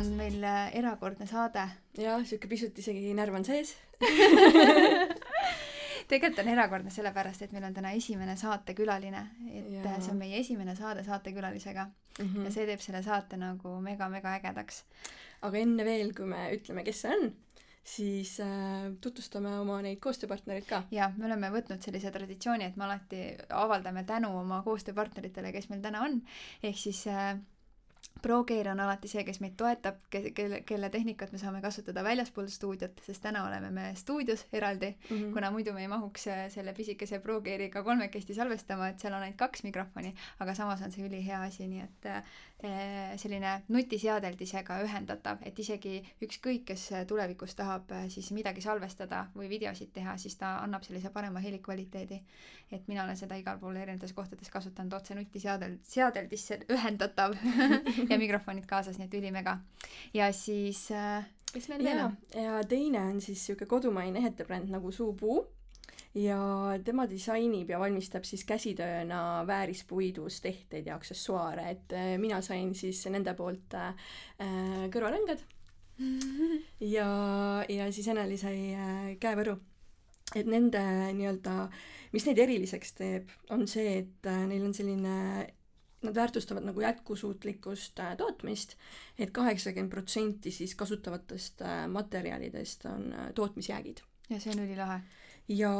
on meil erakordne saade. jah, sihuke pisut isegi närv on sees tegelikult on erakordne sellepärast, et meil on täna esimene saatekülaline, et ja. see on meie esimene saade saatekülalisega mm -hmm. ja see teeb selle saate nagu mega-mega ägedaks. aga enne veel, kui me ütleme, kes see on, siis äh, tutvustame oma neid koostööpartnereid ka. jaa, me oleme võtnud sellise traditsiooni, et me alati avaldame tänu oma koostööpartneritele, kes meil täna on, ehk siis äh, ProGear on alati see, kes meid toetab, kelle, kelle tehnikat me saame kasutada väljaspool stuudiot, sest täna oleme me stuudios eraldi mm, -hmm. kuna muidu me ei mahuks äh, selle pisikese ProGeariga kolmekesti salvestama, et seal on ainult kaks mikrofoni, aga samas on see ülihea asi, nii et äh, selline nutiseadeldisega ühendatav, et isegi ükskõik, kes tulevikus tahab äh, siis midagi salvestada või videosid teha, siis ta annab sellise parema helikvaliteedi. et mina olen seda igal pool erinevates kohtades kasutanud otse nutiseadel, seadeldisse ühendatav ja mikrofonid kaasas, nii et ülimega. ja siis äh, mis meil veel on? ja teine on siis sihuke kodumaine ehetebränd nagu Suupuu ja tema disainib ja valmistab siis käsitööna väärispuidust ehteid ja aksessuaare, et äh, mina sain siis nende poolt äh, äh kõrvarõngad ja, ja siis Eneli sai käevõru. et nende nii-öelda, mis neid eriliseks teeb, on see, et neil on selline nad väärtustavad nagu jätkusuutlikkust tootmist et, et kaheksakümmend protsenti siis kasutavatest materjalidest on tootmisjäägid. ja see on ülilahe. Ja,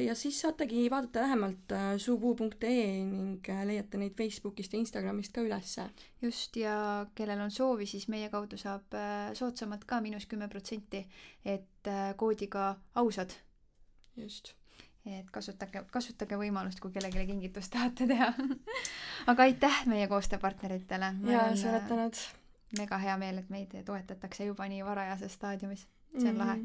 ja siis saategi vaadata lähemalt äh, suupuu.ee ning äh, leiate neid Facebookist ja Instagramist ka ülesse. just, ja kellel on soovi, siis meie kaudu saab äh, soodsamalt ka miinus kümme protsenti, et koodiga ausad. just et kasutage, kasutage võimalust, kui kellelegi kingitust tahate teha aga aitäh meie koostööpartneritele. jaa, sa oled tänud. mega hea meel, et meid toetatakse juba nii varajases staadiumis. See on mm -hmm. lahe.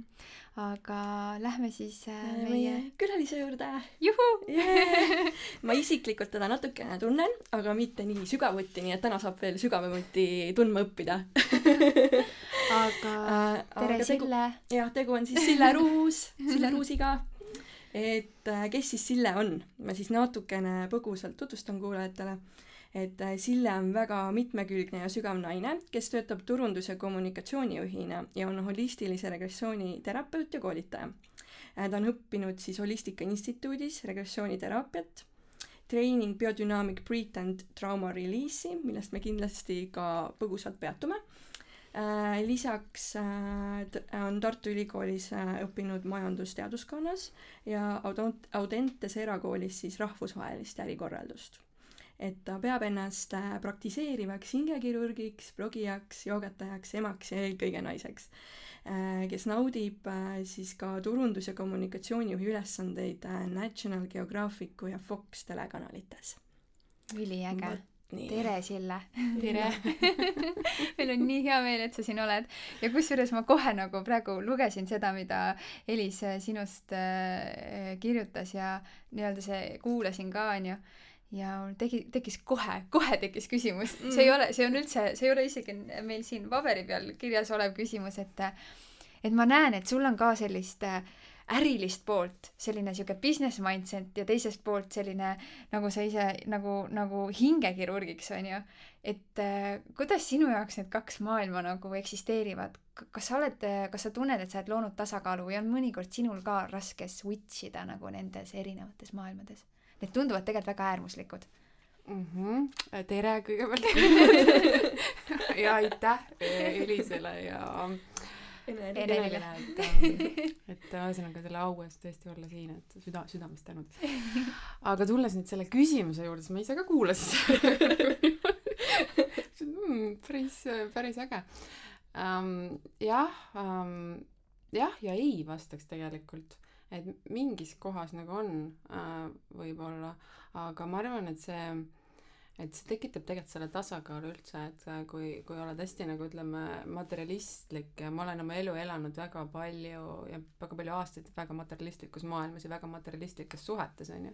aga lähme siis äh, meie, meie külalise juurde. juhu yeah! ma isiklikult teda natukene tunnen, aga mitte nii sügavuti, nii et täna saab veel sügavamuti tundma õppida aga äh, tere aga, Sille. jah, tegu on siis Sille Ruus Sille Ruusiga et äh, kes siis Sille on, ma siis natukene põgusalt tutvustan kuulajatele, et äh, Sille on väga mitmekülgne ja sügav naine, kes töötab turundus- ja kommunikatsioonijuhina ja on holistilise regressiooni terapeut ja koolitaja. Äh, ta on õppinud siis Holistika Instituudis regressiooniteraapiat, treening biodynamic breath and trauma release'i, millest me kindlasti ka põgusalt peatume Äh, lisaks on Tartu Ülikoolis õppinud majandusteaduskonnas ja Audent-, Audentes erakoolis siis rahvusvahelist ärikorraldust. Et ta peab ennast praktiseerivaks hingekirurgiks, blogijaks, joogatajaks, emaks ja eelkõige naiseks, kes naudib siis ka turundus- ja kommunikatsioonijuhi ülesandeid National Geographicu ja Fox telekanalites. üliäge Nii. tere, Sille! tere meil on nii hea meel, et sa siin oled. ja kusjuures ma kohe nagu praegu lugesin seda, mida Elis sinust äh, kirjutas ja nii-öelda see, kuulasin ka, onju. Ja mul tegi, tekkis kohe, kohe tekkis küsimus mm.. see ei ole, see on üldse, see ei ole isegi meil siin paberi peal kirjas olev küsimus, et et ma näen, et sul on ka sellist äh, ärilist poolt, selline sihuke business mindset ja teisest poolt selline nagu sa ise nagu, nagu hingekirurgiks onju. et äh, kuidas sinu jaoks need kaks maailma nagu eksisteerivad? kas sa oled, kas sa tunned, et sa oled loonud tasakaalu või on mõnikord sinul ka raske switch ida nagu nendes erinevates maailmades? Need tunduvad tegelikult väga äärmuslikud mm. -hmm. tere kõigepealt ja aitäh Elisele ja Enelile, et, ühesõnaga selle au eest tõesti olla siin, et süda, südamest tänud. aga tulles nüüd selle küsimuse juurde, siis ma ise ka kuulasin mm, päris, päris äge um,. jah um,, jah ja ei vastaks tegelikult, et mingis kohas nagu on uh, võib-olla, aga ma arvan, et see et see tekitab tegelikult selle tasakaalu üldse, et äh, kui, kui oled hästi nagu ütleme, materialistlik ja ma olen oma elu elanud väga palju ja väga palju aastaid väga materialistlikus maailmas ja väga materialistlikes suhetes, on ju.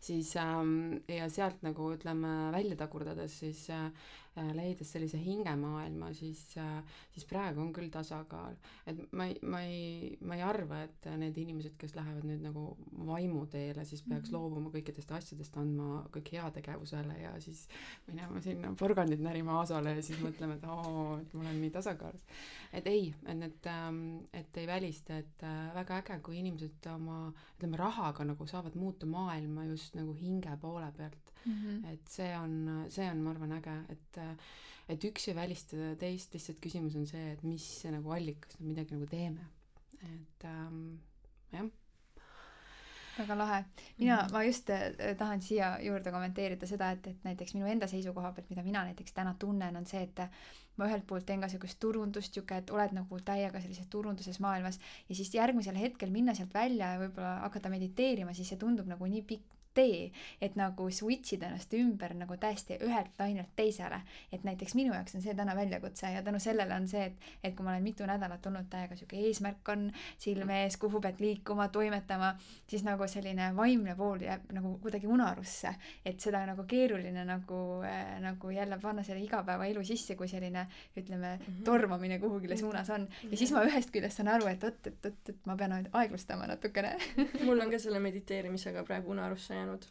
siis ähm, ja sealt nagu ütleme välja tagurdades siis äh, äh leides sellise hingemaailma, siis äh,, siis praegu on küll tasakaal. et ma ei, ma ei, ma ei arva, et need inimesed, kes lähevad nüüd nagu vaimuteele, siis peaks mm -hmm. loobuma kõikidest asjadest, andma kõik heategevusele ja siis minema sinna porgandit närima Aasole ja siis mõtlema, et oo, et ma olen nii tasakaalus. et ei, et need ähm,, et ei välista, et äh, väga äge, kui inimesed oma, ütleme, rahaga nagu saavad muuta maailma just nagu hinge poole pealt mm. -hmm. et see on, see on, ma arvan, äge, et et üks ei välista teist, lihtsalt küsimus on see, et mis nagu allikas me midagi nagu teeme. et ähm, jah väga lahe. mina mm, -hmm. ma just äh, tahan siia juurde kommenteerida seda, et, et näiteks minu enda seisukoha pealt, mida mina näiteks täna tunnen, on see, et ma ühelt poolt teen ka niisugust turundust, niisugune, et oled nagu täiega sellises turunduses maailmas ja siis järgmisel hetkel minna sealt välja ja võib-olla hakata mediteerima, siis see tundub nagu nii pikk tee, et nagu switch ida ennast ümber nagu täiesti ühelt lainelt teisele. et näiteks minu jaoks on see täna väljakutse ja tänu sellele on see, et, et kui ma olen mitu nädalat olnud täiega sihuke eesmärk on silme ees, kuhu pead liikuma, toimetama, siis nagu selline vaimne pool jääb nagu kuidagi unarusse. et seda on nagu keeruline nagu äh,, nagu jälle panna selle igapäevaelu sisse, kui selline ütleme mm -hmm. tormamine kuhugile suunas on. ja siis ma ühest küljest saan aru, et oot, et oot, et ma pean aeglustama natukene mul on ka selle mediteerimisega praegu unarusse jäänud.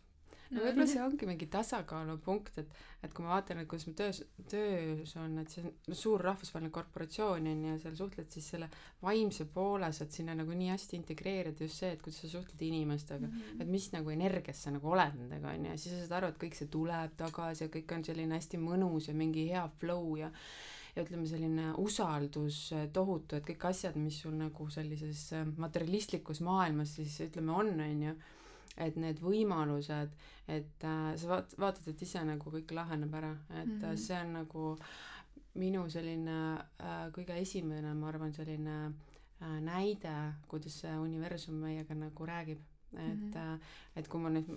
No võib-olla see ongi mingi tasakaalupunkt, et, et kui ma vaatan, et kuidas mu töös, töös on, et see on no, suur rahvusvaheline korporatsioon on ju, seal suhtled siis selle vaimse poole saad sinna nagu nii hästi integreerida just see, et kuidas sa suhtled inimestega. Mm, -hmm. et mis nagu energias sa nagu oled nendega on ju, ja siis sa saad aru, et kõik see tuleb tagasi ja kõik on selline hästi mõnus ja mingi hea flow ja ja ütleme, selline usaldus tohutu, et kõik asjad, mis sul nagu sellises materialistlikus maailmas siis ütleme on, on ju et need võimalused, et äh, sa vaat-, vaatad, et ise nagu kõik laheneb ära, et mm -hmm. see on nagu minu selline äh, kõige esimene, ma arvan, selline äh, näide, kuidas see universum meiega nagu räägib et mm, -hmm. et kui ma nüüd,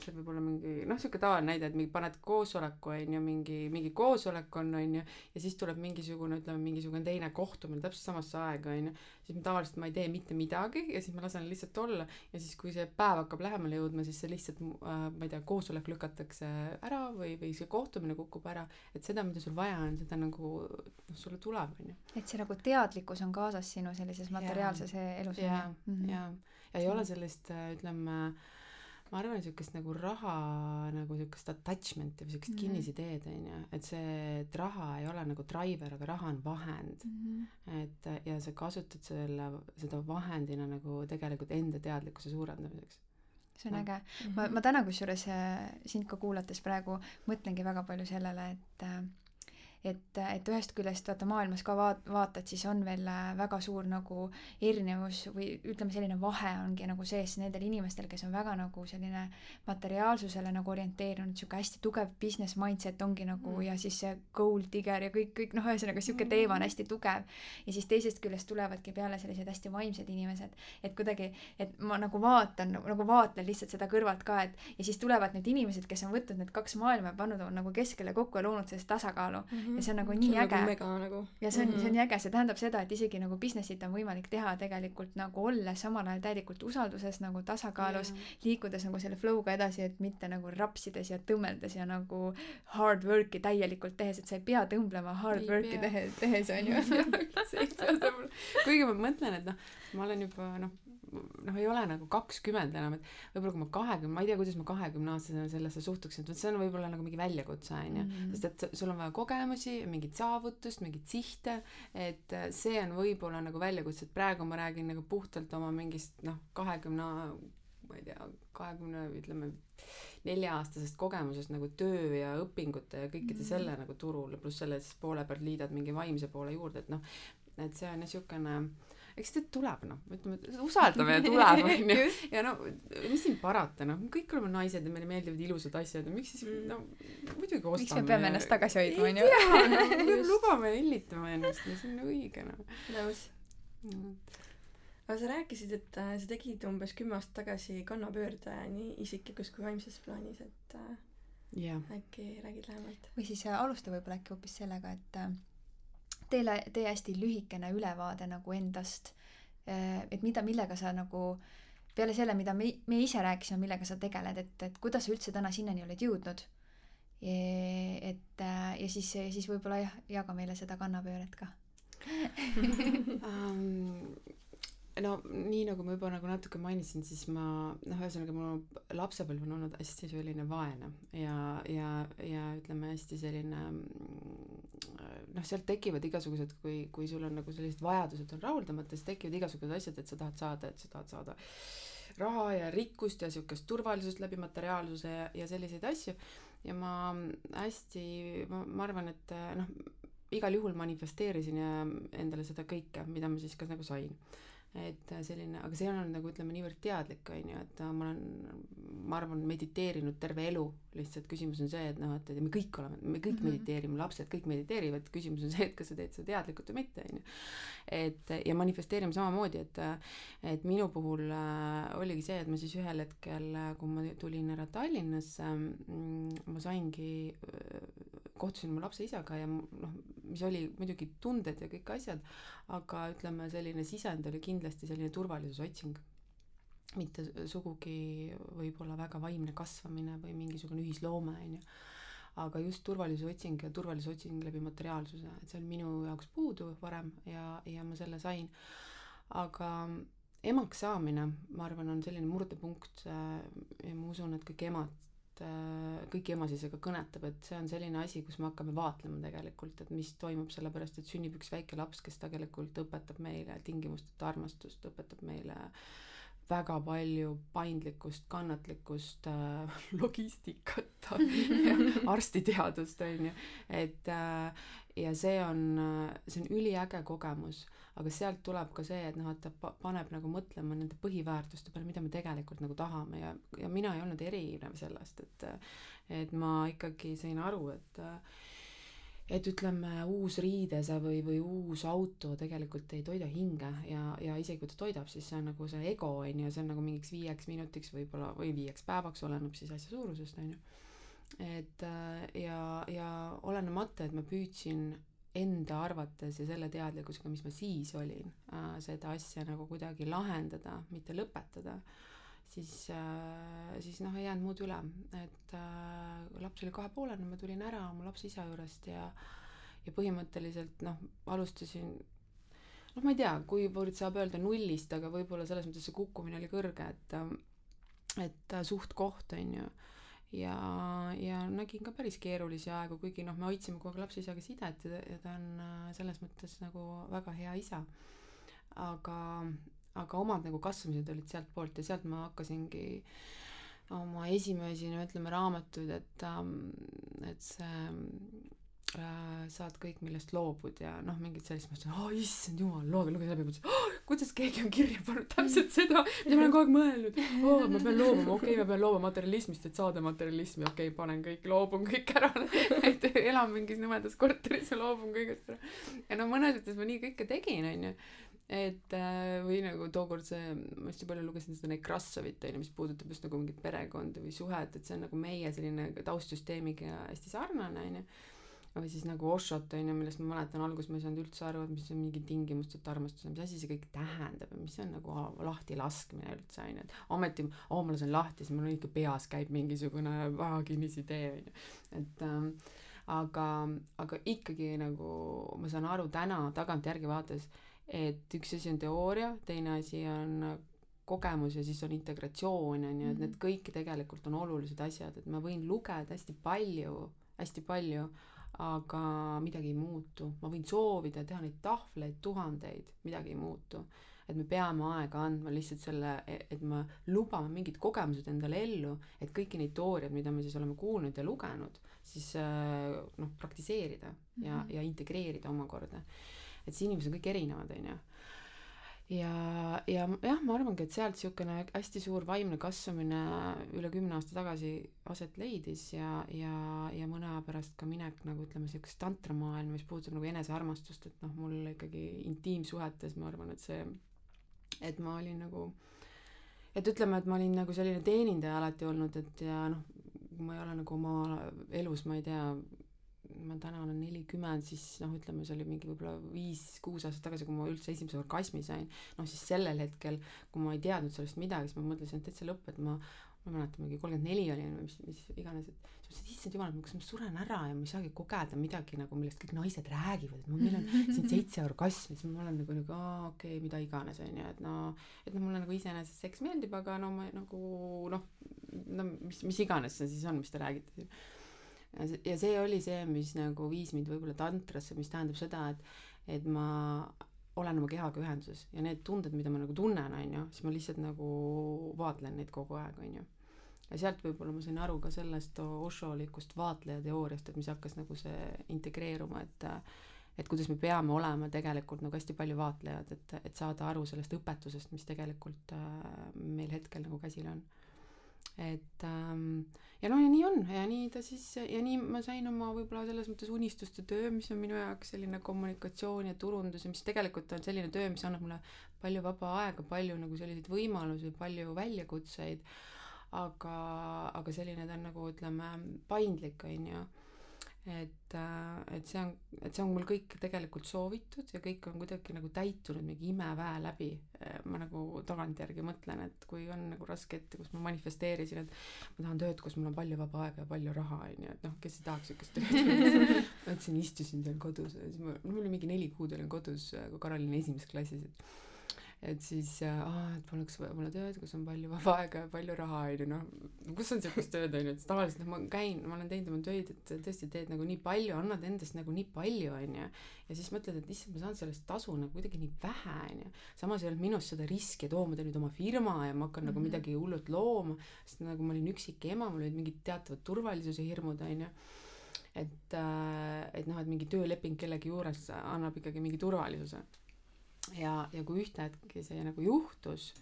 see võib olla mingi noh, sihuke tavaline näide, et mingi paned koosoleku on ju, mingi, mingi koosolek on, on ju, ja siis tuleb mingisugune, ütleme, mingisugune teine kohtumine täpselt samasse aega on ju, siis ma tavaliselt ma ei tee mitte midagi ja siis ma lasen lihtsalt olla ja siis, kui see päev hakkab lähemale jõudma, siis see lihtsalt äh,, ma ei tea, koosolek lükatakse ära või, või see kohtumine kukub ära, et seda, mida sul vaja on, seda nagu noh, sulle tuleb, on ju. et see nagu teadlikkus on kaasas sinu sellises materiaalses yeah. elus. jaa, jaa. Ei ole sellist, äh, ütleme äh, ma arvan, niisugust nagu raha nagu niisugust attachment'i või niisugust mm -hmm. kinnisideed, on ju, et see, et raha ei ole nagu driver, aga raha on vahend mm. -hmm. et ja sa kasutad selle, seda vahendina nagu tegelikult enda teadlikkuse suurendamiseks see on no. äge. ma, ma täna kusjuures äh, sind ka kuulates praegu mõtlengi väga palju sellele, et äh, et, et ühest küljest vaata maailmas ka vaat-, vaatad, siis on veel äh, väga suur nagu erinevus või ütleme, selline vahe ongi nagu sees nendel inimestel, kes on väga nagu selline materiaalsusele nagu orienteerunud, niisugune hästi tugev business mindset ongi nagu mm. ja siis see gold digger ja kõik, kõik noh, ühesõnaga niisugune mm. teema on hästi tugev. ja siis teisest küljest tulevadki peale sellised hästi vaimsed inimesed, et kuidagi, et ma nagu vaatan, nagu vaatlen lihtsalt seda kõrvalt ka, et ja siis tulevad need inimesed, kes on võtnud need kaks maailma ja pannud nagu keskele kokku ja loonud sellist tasakaalu mm. -hmm ja see on nagu nii see on äge. mega nagu. ja see on mm, -hmm. see on nii äge, see tähendab seda, et isegi nagu business'it on võimalik teha tegelikult nagu olles samal ajal täielikult usalduses nagu tasakaalus yeah., liikudes nagu selle flow'ga edasi, et mitte nagu rapsides ja tõmmeldes ja nagu hard work'i täielikult tehes, et sa ei pea tõmblema hard ei work'i tehes, tehes on ju. kuigi ma mõtlen, et noh, ma olen juba noh, noh, ei ole nagu kakskümmend enam, et võib-olla kui ma kahekümne, ma ei tea, kuidas ma kahekümne aastasena sellesse suhtuksin, et vot see on võib-olla nagu mingi väljakutse onju, mhm. sest et sul on vaja kogemusi, mingit saavutust, mingeid sihte, et see on võib-olla nagu väljakutse, et praegu ma räägin nagu puhtalt oma mingist noh, kahekümne ma ei tea, kahekümne ütleme nelja-aastasest kogemusest nagu töö ja õpingute ja kõikide mm. selle nagu turul, pluss selle siis poole pealt liidad mingi vaimse poole juurde, et noh, et see on niisugune eks ta tuleb noh, ütleme usaldame ja tuleb onju ja no mis siin parata noh, kõik oleme naised ja meile meeldivad ilusad asjad ja miks siis mm. no muidugi ostame. miks me peame ennast tagasi hoidma onju? ei tea, no me peame lubama ja hellitama ennast, no see on õige noh. nõus mm.. aga sa rääkisid, et äh, sa tegid umbes kümme aastat tagasi kannapöörde nii isiklikus kui vaimses plaanis, et äh, yeah. äkki räägid lähemalt? või siis äh, alusta võib-olla äkki hoopis sellega, et äh, teile, tee hästi lühikene ülevaade nagu endast, eh, et mida, millega sa nagu peale selle, mida me, me ise rääkisime, millega sa tegeled, et, et kuidas sa üldse täna sinnani oled jõudnud. et äh, ja siis, siis võib-olla jah, jaga meile seda kannapööret ka um, no nii nagu ma juba nagu natuke mainisin, siis ma noh, ühesõnaga mu lapsepõlv on olnud hästi selline vaene ja, ja, ja ütleme hästi selline noh, sealt tekivad igasugused, kui, kui sul on nagu sellised vajadused on rahuldamata, siis tekivad igasugused asjad, et sa tahad saada, et sa tahad saada raha ja rikkust ja siukest turvalisust läbi materiaalsuse ja, ja selliseid asju. ja ma hästi, ma arvan, et noh, igal juhul manifesteerisin endale seda kõike, mida ma siis ka nagu sain et selline, aga see on olnud nagu ütleme niivõrd teadlik, on ju, et ma olen, ma arvan, mediteerinud terve elu, lihtsalt küsimus on see, et noh, et me kõik oleme, me kõik mm -hmm. mediteerime, lapsed kõik mediteerivad, küsimus on see, et kas sa teed seda teadlikult või mitte, on ju. et ja manifesteerime samamoodi, et et minu puhul äh, oligi see, et ma siis ühel hetkel, kui ma tulin ära Tallinnasse mm,, ma saingi kohtusin oma lapse isaga ja noh, mis oli muidugi tunded ja kõik asjad, aga ütleme, selline sisend oli kindlasti selline turvalisuse otsing. mitte sugugi võib-olla väga vaimne kasvamine või mingisugune ühisloome, on ju. aga just turvalisuse otsing ja turvalisuse otsing läbi materiaalsuse, et see oli minu jaoks puudu varem ja, ja ma selle sain. aga emaks saamine, ma arvan, on selline murdepunkt äh, ja ma usun, et kõik emad Äh, kõiki emasid see ka kõnetab, et see on selline asi, kus me hakkame vaatlema tegelikult, et mis toimub, sellepärast et sünnib üks väike laps, kes tegelikult õpetab meile tingimusteta armastust, õpetab meile väga palju paindlikkust, kannatlikkust äh,, logistikat arstiteadust, on ju, et äh, ja see on, see on üliäge kogemus. Aga sealt tuleb ka see, et noh, et ta paneb nagu mõtlema nende põhiväärtuste peale, mida me tegelikult nagu tahame. Ja, ja mina ei olnud erinev sellest, et et ma ikkagi sain aru, et et ütleme, uus riidese või, või uus auto tegelikult ei toida hinge. Ja, ja isegi kui ta toidab, siis see on nagu see ego, on ju, see on nagu mingiks viieks minutiks võib-olla või viieks päevaks, oleneb siis asja suurusest, on ju. Et ja, ja olenemata, et ma püüdsin enda arvates ja selle teadlikkusega, mis ma siis olin äh,, seda asja nagu kuidagi lahendada, mitte lõpetada, siis äh,, siis noh, ei jäänud muud üle, et äh, laps oli kahepoolene, ma tulin ära oma lapse isa juurest ja ja põhimõtteliselt noh, alustasin noh, ma ei tea, kuivõrd saab öelda nullist, aga võib-olla selles mõttes see kukkumine oli kõrge, et et suht-koht on ju ja, ja nägin ka päris keerulisi aegu, kuigi noh, me hoidsime kogu aeg lapse isaga sidet ja, ja ta on äh, selles mõttes nagu väga hea isa. aga, aga omad nagu kasvamised olid sealtpoolt ja sealt ma hakkasingi oma esimesi, no ütleme, raamatuid, et, ähm, et see saad kõik, millest loobud ja noh, mingit sellist, ma mõtlesin, aa issand jumal, loege, lugesin läbi, mõtlesin oh,, kuidas keegi on kirja pannud täpselt seda, mida ma olen kogu aeg mõelnud? Oh,. ma pean loobuma, okei okay,, ma pean loobuma materialismist, et saada materialismi, okei okay,, panen kõik, loobun kõik ära. Et elan mingis nõmedas korteris ja loobun kõigest ära. ja no mõnes mõttes ma nii kõike tegin, onju et äh, või nagu tookord see, ma hästi palju lugesin seda Nekrassovit onju, mis puudutab just nagu mingit perekonda või suhet, et see on nagu meie selline taustsüsteemiga hästi sarnane onju või siis nagu Oshot on ju, millest ma mäletan, alguses ma ei saanud üldse aru, et mis on mingi tingimusteta armastus, mis asi see kõik tähendab ja mis on nagu lahtilaskmine üldse on ju, et ometi, oo ma lasen lahti, siis mul ikka peas käib mingisugune väga kinnisidee on ju, et ähm, aga, aga ikkagi nagu ma saan aru täna tagantjärgi vaadates, et üks asi on teooria, teine asi on kogemus ja siis on integratsioon on ju, et need mhm. kõik tegelikult on olulised asjad, et ma võin lugeda hästi palju, hästi palju aga midagi ei muutu. ma võin soovida teha neid tahvleid tuhandeid, midagi ei muutu. et me peame aega andma lihtsalt selle, et me lubame mingid kogemused endale ellu, et kõiki neid teooriaid, mida me siis oleme kuulnud ja lugenud, siis äh, noh, praktiseerida ja mm, -hmm. ja integreerida omakorda. et see inimesed on kõik erinevad, on ju ja, ja jah, ma arvangi, et sealt niisugune hästi suur vaimne kasvamine üle kümne aasta tagasi aset leidis ja, ja, ja mõne aja pärast ka minek nagu ütleme, niisugust tantramaailma, mis puudutab nagu enesearmastust, et noh, mul ikkagi intiimsuhetes ma arvan, et see, et ma olin nagu, et ütleme, et ma olin nagu selline teenindaja alati olnud, et ja noh, ma ei ole nagu oma elus, ma ei tea, ma täna olen nelikümmend, siis noh, ütleme, see oli mingi võib-olla viis-kuus aastat tagasi, kui ma üldse esimese orgasmi sain, noh siis sellel hetkel, kui ma ei teadnud sellest midagi, siis ma mõtlesin, et täitsa lõpp, et ma ma ei mäleta, mingi kolmkümmend neli olin või mis, mis iganes, et siis mõtlesin, et issand jumal, kas ma suren ära ja ma ei saagi kogeda midagi nagu, millest kõik naised räägivad, et meil on siin seitse orgasmi, siis ma olen nagu nagu aa okei okay,, mida iganes onju, et no, et noh, mulle nagu iseenesest seks meeldib, aga no ma nagu noh, no mis, mis iganes see siis on, mis te räägite ja see oli see, mis nagu viis mind võib-olla tantrasse, mis tähendab seda, et, et ma olen oma kehaga ühenduses ja need tunded, mida ma nagu tunnen, on ju, siis ma lihtsalt nagu vaatlen neid kogu aeg, on ju. ja sealt võib-olla ma sain aru ka sellest Osholikust vaatlejateooriast, et mis hakkas nagu see integreeruma, et et kuidas me peame olema tegelikult nagu hästi palju vaatlejad, et, et saada aru sellest õpetusest, mis tegelikult äh, meil hetkel nagu käsil on et ähm, ja noh, ja nii on ja nii ta siis ja nii ma sain oma võib-olla selles mõttes unistuste töö, mis on minu jaoks selline kommunikatsioon ja turundus ja mis tegelikult on selline töö, mis annab mulle palju vaba aega, palju nagu selliseid võimalusi, palju väljakutseid. aga, aga selline ta on nagu ütleme paindlik on ju et, äh, et see on, et see on mul kõik tegelikult soovitud ja kõik on kuidagi nagu täitunud mingi imeväe läbi. Äh, ma nagu tagantjärgi mõtlen, et kui on nagu raske ette, kus ma manifesteerisin, et ma tahan tööd, kus mul on palju vaba aega ja palju raha, on ju, et noh, kes ei tahaks siukest tööd ma ütlesin, istusin seal kodus ja siis ma, mul oli mingi neli kuud olin kodus, kui Karol oli esimeses klassis, et et siis aa, et paluks mulle tööd, kus on palju vaba aega ja palju raha, onju, noh, kus on siukest tööd, onju, et tavaliselt noh, ma käin, ma olen teinud oma töid, et tõesti teed nagu nii palju, annad endast nagu nii palju, onju. ja siis mõtled, et issand, ma saan sellest tasu nagu kuidagi nii vähe, onju. samas ei olnud minus seda riski, et oo, ma teen nüüd oma firma ja ma hakkan mm -hmm. nagu mhm. midagi hullult looma, sest nagu ma olin üksik ema, mul olid mingid teatavad turvalisuse hirmud, onju et, äh, et noh, et mingi tööleping kellegi juures annab ikkagi mingi turvalisuse ja, ja kui ühte hetke see nagu juhtus,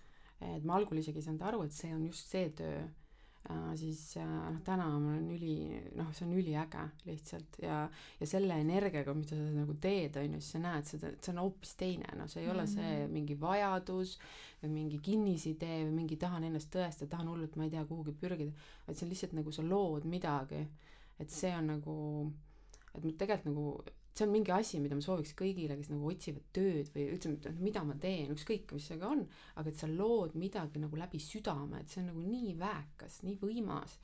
et ma algul isegi ei saanud aru, et see on just see töö äh,, siis äh, noh, täna ma olen üli, noh, see on üliäge lihtsalt ja, ja selle energiaga, mida sa nagu teed, on ju, siis sa näed seda, et see on hoopis teine, noh, see ei mm -hmm. ole see mm. mingi vajadus või mingi kinnisidee või mingi tahan ennast tõestada, tahan hullult, ma ei tea, kuhugi pürgida, vaid see on lihtsalt nagu sa lood midagi, et see on nagu, et ma tegelikult nagu see on mingi asi, mida ma sooviks kõigile, kes nagu otsivad tööd või üldse, mida ma teen, ükskõik, mis see ka on, aga et sa lood midagi nagu läbi südame, et see on nagu nii väekas, nii võimas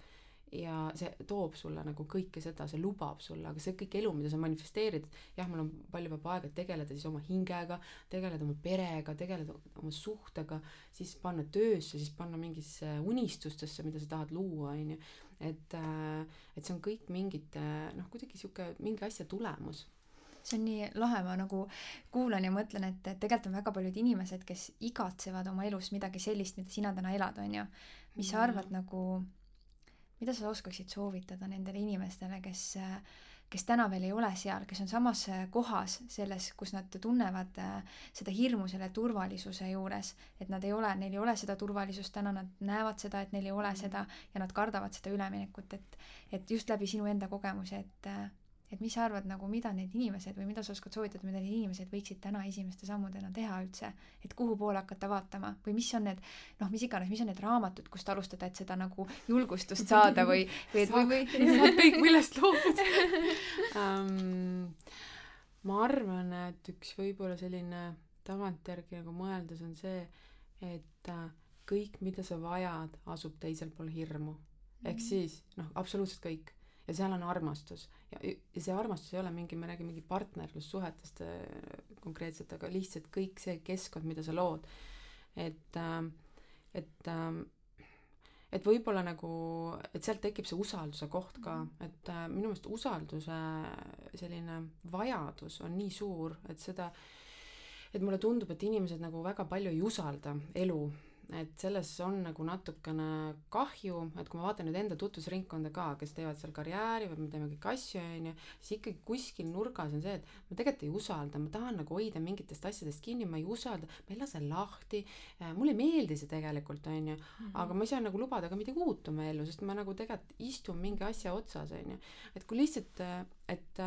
ja see toob sulle nagu kõike seda, see lubab sulle, aga see kõik elu, mida sa manifesteerid, jah, mul on palju vaba aega tegeleda siis oma hingega, tegeleda oma perega, tegeleda oma suhtega, siis panna töösse, siis panna mingisse unistustesse, mida sa tahad luua, on ju. et, äh, et see on kõik mingite noh, kuidagi sihuke mingi asja tulemus see on nii lahe, ma nagu kuulan ja mõtlen, et, tegelikult on väga paljud inimesed, kes igatsevad oma elus midagi sellist, mida sina täna elad, on ju. mis sa arvad nagu, mida sa oskaksid soovitada nendele inimestele, kes, kes täna veel ei ole seal, kes on samas kohas selles, kus nad tunnevad seda hirmu selle turvalisuse juures, et nad ei ole, neil ei ole seda turvalisust täna, nad näevad seda, et neil ei ole seda ja nad kardavad seda üleminekut, et, et just läbi sinu enda kogemuse, et et mis sa arvad nagu, mida need inimesed või mida sa oskad soovitada, mida need inimesed võiksid täna esimeste sammudena teha üldse, et kuhu poole hakata vaatama? Või mis on need noh, mis iganes, mis on need raamatud, kust alustada, et seda nagu julgustust saada või, või et või, või saab kõik millest loobuda um, ma arvan, et üks võib-olla selline tagantjärgi nagu mõeldes on see, et äh, kõik, mida sa vajad, asub teisel pool hirmu. ehk mhm. siis noh, absoluutselt kõik ja seal on armastus ja, ja see armastus ei ole mingi, me räägime mingi partnerlussuhetest äh, konkreetselt, aga lihtsalt kõik see keskkond, mida sa lood. et, äh, et, äh, et võib-olla nagu, et sealt tekib see usalduse koht ka, mhm. et minu meelest usalduse selline vajadus on nii suur, et seda, et mulle tundub, et inimesed nagu väga palju ei usalda elu et selles on nagu natukene kahju, et kui ma vaatan nüüd enda tutvusringkonda ka, kes teevad seal karjääri või me teeme kõiki asju, on ju, siis ikkagi kuskil nurgas on see, et ma tegelikult ei usalda, ma tahan nagu hoida mingitest asjadest kinni, ma ei usalda, ma ei lase lahti, mulle ei meeldi see tegelikult, on ju, mhm. aga ma ei saa nagu lubada ka midagi uut oma ellu, sest ma nagu tegelikult istun mingi asja otsas, on ju. et kui lihtsalt, et,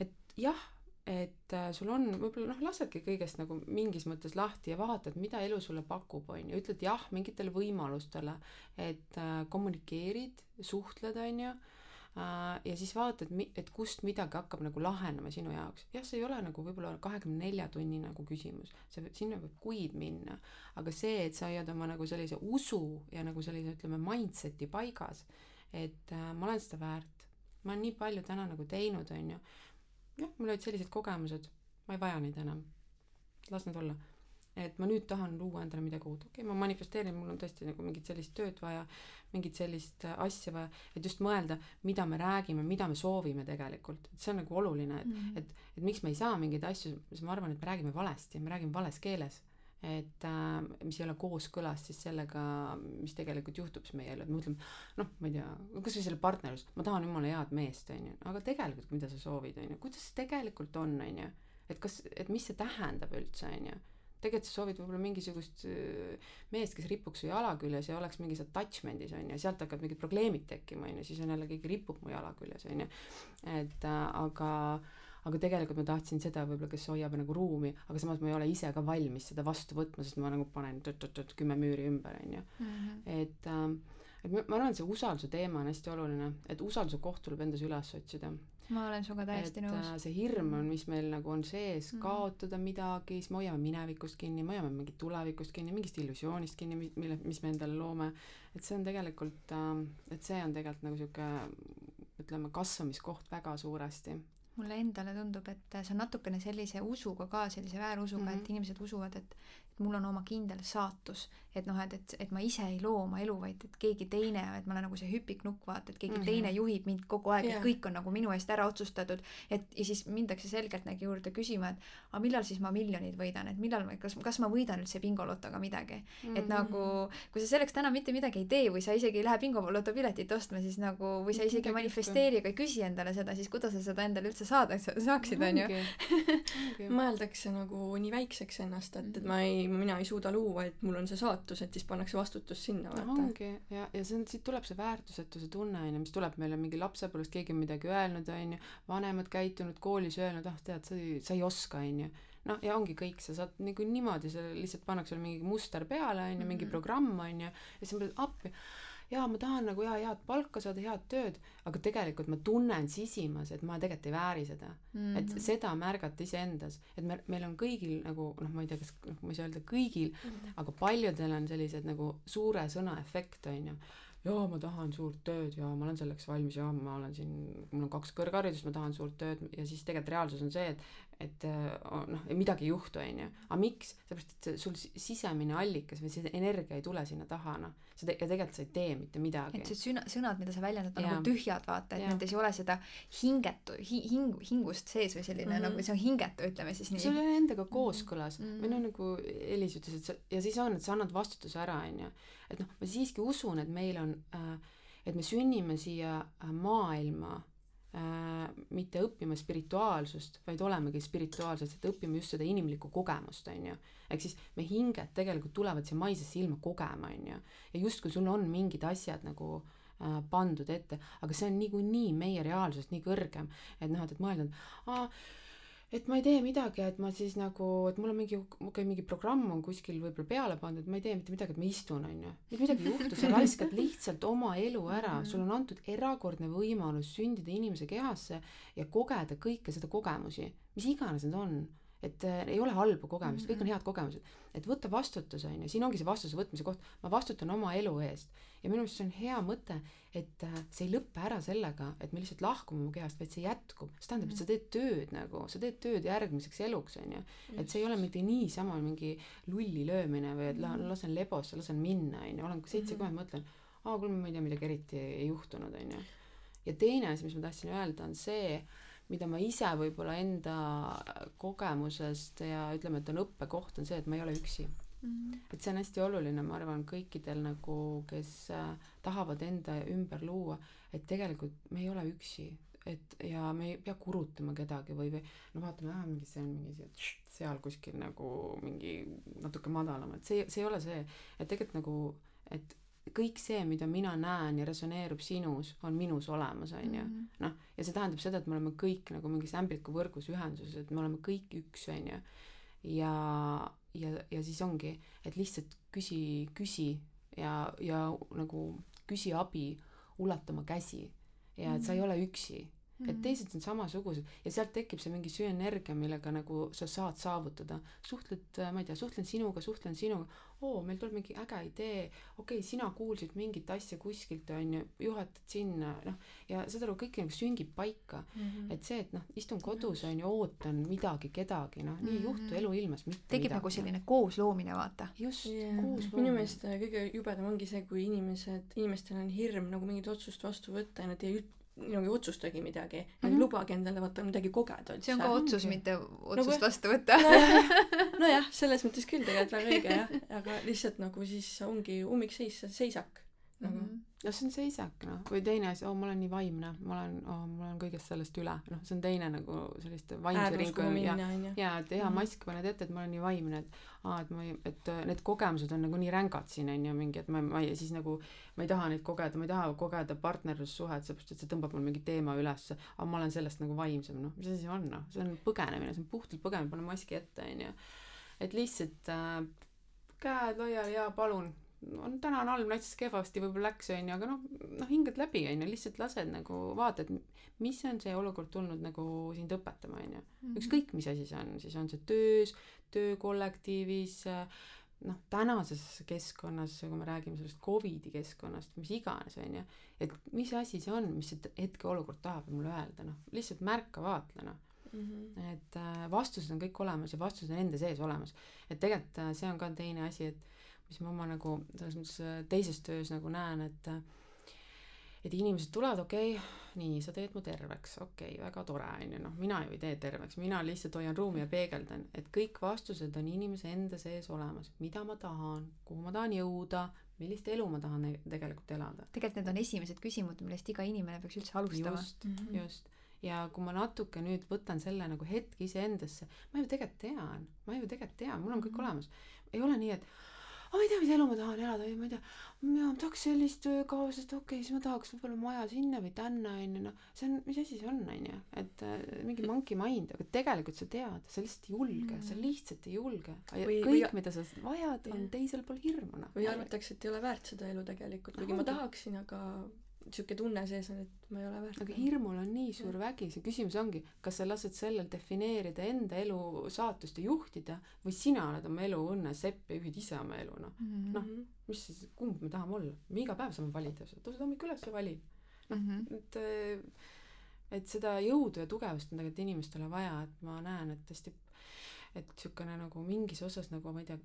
et jah et äh, sul on võib-olla noh, lasedki kõigest nagu mingis mõttes lahti ja vaatad, mida elu sulle pakub, on ju, ütled jah mingitele võimalustele, et äh, kommunikeerid, suhtled, on ju äh, ja siis vaatad, et kust midagi hakkab nagu lahenema sinu jaoks. jah, see ei ole nagu võib-olla kahekümne nelja tunni nagu küsimus, see, sinna võib kuid minna, aga see, et sa hoiad oma nagu sellise usu ja nagu sellise, ütleme, mindset'i paigas, et äh, ma olen seda väärt, ma olen nii palju täna nagu teinud, on ju, jah, mul olid sellised kogemused, ma ei vaja neid enam, las need olla. Et ma nüüd tahan luua endale midagi uut, okei okay,, ma manifesteerin, mul on tõesti nagu mingit sellist tööd vaja, mingit sellist äh, asja vaja, et just mõelda, mida me räägime, mida me soovime tegelikult, et see on nagu oluline, et mm, -hmm. et, et miks me ei saa mingeid asju, siis ma arvan, et me räägime valesti, me räägime vales keeles et äh, mis ei ole kooskõlas siis sellega, mis tegelikult juhtub siis meie ellu, et me mõtleme, noh, ma ei tea, kasvõi selle partnerlus, ma tahan jumala head meest, on ju, aga tegelikult, mida sa soovid, on ju, kuidas see tegelikult on, on ju, et kas, et mis see tähendab üldse, on ju? Tegelikult sa soovid võib-olla mingisugust äh, meest, kes ripuks su jala küljes ja oleks mingis attachment'is on ju, sealt hakkavad mingid probleemid tekkima on ju, siis on jälle keegi ripub mu jala küljes on ju. et äh, aga, tegelikult ma tahtsin seda võib-olla, kes hoiab nagu ruumi, aga samas ma ei ole ise ka valmis seda vastu võtma, sest ma nagu panen tõtt-tõtt kümme müüri ümber on ju, mhm. et äh, et ma, ma arvan, et see usalduse teema on hästi oluline, et usalduse koht tuleb endas üles otsida ma olen sinuga täiesti nõus. Äh, see hirm on, mis meil nagu on sees mm., kaotada midagi, siis me hoiame minevikust kinni, me hoiame mingit tulevikust kinni, mingist illusioonist kinni, mille, mis me endale loome. et see on tegelikult, ähm, et see on tegelikult nagu sihuke, ütleme, kasvamiskoht väga suuresti mulle endale tundub, et see on natukene sellise usuga ka, sellise väärusuga mm, -hmm. et inimesed usuvad, et et mul on oma kindel saatus, et noh, et, et, et ma ise ei loo oma elu, vaid et keegi teine, et ma olen nagu see hüpiknukk, vaata, et keegi mm -hmm. teine juhib mind kogu aeg yeah., et kõik on nagu minu eest ära otsustatud, et ja siis mindakse selgeltnägi juurde küsima, et aga millal siis ma miljonid võidan, et millal, kas, kas ma võidan üldse bingolotoga midagi mm. -hmm. et nagu, kui sa selleks täna mitte midagi ei tee või sa isegi ei lähe bingoloto piletit ostma, siis nagu, või sa isegi ei manifesteeri ega ei küsi endale seda, siis kuidas sa seda endale üldse saada saaksid, on ju. mõeldakse nagu nii väikseks ennast, et, et ma ei mina ei suuda luua, et mul on see saatus, et siis pannakse vastutus sinna, vaata. ongi, ja, ja see on, siit tuleb see väärtusetuse tunne, on ju, mis tuleb meile mingi lapsepõlvest, keegi on midagi öelnud, on ju, vanemad käitunud, koolis öelnud, ah tead, sa ei, sa ei oska, on ju noh, ja ongi kõik, sa saad nagu niimoodi, see lihtsalt pannakse sulle mingi muster peale, on ju, mingi mhm. programm, on ju, ja siis mõtled appi jaa, ma tahan nagu jaa, head palka saada, head tööd, aga tegelikult ma tunnen sisimas, et ma tegelikult ei vääri seda mm. -hmm. et seda märgata iseendas, et me, meil on kõigil nagu noh, ma ei tea, kas, noh, ma ei saa öelda kõigil mm, -hmm. aga paljudel on sellised nagu suure sõna efekt, on ju jaa, ma tahan suurt tööd ja ma olen selleks valmis ja ma olen siin, mul on kaks kõrgharidust, ma tahan suurt tööd ja siis tegelikult reaalsus on see, et et noh, midagi ei juhtu, on ju. aga miks? sellepärast, et sul sisemine allikas või see energia ei tule sinna taha, noh. te-, ja tegelikult sa ei tee mitte midagi. et see sõna, sõnad, mida sa väljendad, on nagu tühjad, vaata, et nendes ei ole seda hingetu hi,, hingu, hingust sees või selline mm -hmm. nagu see on hingetu, ütleme siis nii. see ei ole endaga kooskõlas mm -hmm. või noh, nagu Elis ütles, et sa, ja siis on, et sa annad vastutuse ära, on ju. et noh, ma siiski usun, et meil on äh, et me sünnime siia äh, maailma äh, mitte õppima spirituaalsust, vaid olemegi spirituaalsed, et õppima just seda inimlikku kogemust, on ju. ehk siis me hinged tegelikult tulevad siia maisesse ilma kogema, on ju. ja justkui sul on mingid asjad nagu äh, pandud ette, aga see on niikuinii meie reaalsusest nii kõrgem, et noh, et, et mõelda, et aa, et ma ei tee midagi, et ma siis nagu, et mul on mingi, okei okay,, mingi programm on kuskil võib-olla peale pandud, ma ei tee mitte midagi, et ma istun, on ju. mitte midagi ei juhtu, sa raiskad lihtsalt oma elu ära, mhm. sul on antud erakordne võimalus sündida inimese kehasse ja kogeda kõike seda kogemusi, mis iganes need on et äh, ei ole mm, -hmm. kõik on mhm. head kogemused. et võtta vastutus, on ju, siin ongi see vastutuse võtmise koht, ma vastutan oma elu eest. Ja minu meelest see on hea mõte, et äh, see ei lõpe ära sellega, et me lihtsalt lahkume oma kehast, vaid see jätkub. see tähendab, et sa teed tööd nagu, sa teed tööd järgmiseks eluks, on ju. et see ei ole mitte niisama mingi lulli löömine või et mhm. lasen lebosse, lasen minna, on ju, olen seitsekümmend mm -hmm., mõtlen, aa, kuule, ma ei tea, midagi eriti ei juhtunud, on ju. ja teine asi, mis ma tahtsin öelda, on see, mida ma ise võib-olla enda kogemusest ja ütleme, et on õppekoht, on see, et ma ei ole üksi mm. -hmm. et see on hästi oluline, ma arvan, kõikidel nagu, kes äh, tahavad enda ümber luua, et tegelikult me ei ole üksi, et ja me ei pea kurutama kedagi või, või no vaatame, aa, mingi see on mingi seal kuskil nagu mingi natuke madalam, et see, see ei ole see, et tegelikult nagu, et kõik see, mida mina näen ja resoneerub sinus, on minus olemas, on ju. Mhm. noh, ja see tähendab seda, et me oleme kõik nagu mingis ämblikuvõrgus ühenduses, et me oleme kõik üks, on ju. Ja, ja, ja siis ongi, et lihtsalt küsi, küsi ja, ja nagu küsi abi, ulata oma käsi. Ja et sa ei ole üksi Mhm. et teised on samasugused ja sealt tekib see mingi sünergia, millega nagu sa saad saavutada. suhtled, ma ei tea, suhtlen sinuga, suhtlen sinuga, oo, meil tuleb mingi äge idee, okei okay,, sina kuulsid mingit asja kuskilt, on ju, juhatad sinna, noh, ja saad aru, kõik nagu süngib paika mm. -hmm. et see, et noh, istun kodus, on ju, ootan midagi, kedagi, noh, nii ei juhtu Mhm. eluilmas mitte tekib midagi. nagu selline koosloomine, vaata. just yeah. koos minu meelest äh, kõige jubedam ongi see, kui inimesed, inimestel on hirm nagu mingit otsust vastu võtta ja nad ei ei otsustagi midagi mm. -hmm. Lubagi endale vaata midagi kogeda üldse. see on ka otsus, ongi. mitte otsust Nagu- vastu võtta. nojah, selles mõttes küll tegelikult väga õige jah, aga lihtsalt nagu siis ongi ummikseis, seisak nagu mm. Mhm. no see on seisak noh. Või teine asi oh ma olen nii vaimne. Ma olen oh, mul on kõigest sellest üle. Noh see on teine nagu sellist vaimse ringi ja ja et hea Mhm. mask paned ette et ma olen nii vaimne et aa et ma ei et äh, need kogemused on nagu nii rängad siin onju mingi et ma ma ei siis nagu ma ei taha neid kogeda ma ei taha kogeda partnerlussuhet seepärast et see tõmbab mul mingi teema ülesse aga ma olen sellest nagu vaimsem noh. Mis asi see on noh? See on põgenemine see on puhtalt põgenemine pane maski ette onju et lihtsalt äh, käed laiali ja palun on täna on halb näiteks kehvasti võib-olla läks onju aga noh noh hingad läbi onju lihtsalt lased nagu vaatad mis on see olukord tulnud nagu sind õpetama onju Mhm. ükskõik mis asi see on siis on see töös töökollektiivis noh tänases keskkonnas kui me räägime sellest Covidi keskkonnast mis iganes onju et mis asi see on mis see hetkeolukord tahab mulle öelda noh lihtsalt märka vaatla noh Mhm. et äh, vastused on kõik olemas ja vastused on enda sees olemas et tegelikult äh, see on ka teine asi et mis ma oma nagu selles mõttes äh, teises töös nagu näen et et inimesed tulevad okei okay, nii sa teed mu terveks okei okay, väga tore onju noh mina ju ei tee terveks mina lihtsalt hoian ruumi ja peegeldan et kõik vastused on inimese enda sees olemas mida ma tahan kuhu ma tahan jõuda millist elu ma tahan ne- tegelikult elada tegelikult need on esimesed küsimused, millest iga inimene peaks üldse alustama. just Mhm. just ja kui ma natuke nüüd võtan selle nagu hetke iseendasse ma ju tegelikult tean ma ju tegelikult tean mul on kõik Mhm. olemas ei ole nii et ma ei tea mis elu ma tahan elada või ma ei tea. Ma tahaks sellist töökaaslast okei okay, siis ma tahaks võib-olla maja sinna või tänna onju noh see on mis asi see on onju et äh, mingi monkey mind aga tegelikult sa tead sa lihtsalt ei julge sa Mhm. lihtsalt ei julge. Kõik mida sa vajad on teisel pool hirmu noh. Või arvatakse, et ei ole väärt seda elu tegelikult, kuigi ma Ongi. tahaksin, aga sihuke tunne sees on, et ma ei ole väärt. aga hirmul on nii suur vägi see küsimus ongi kas sa lased sellel defineerida enda elu saatust ja juhtida või sina oled oma elu õnne sepp ja juhid ise oma elu noh Mhm. Noh. mis siis kumb me tahame olla me iga päev saame valida sa tõused hommikul üles ja valid Mhm. et äh, et seda jõudu ja tugevust on tegelikult inimestele vaja et ma näen et hästi et siukene nagu mingis osas nagu ma ei tea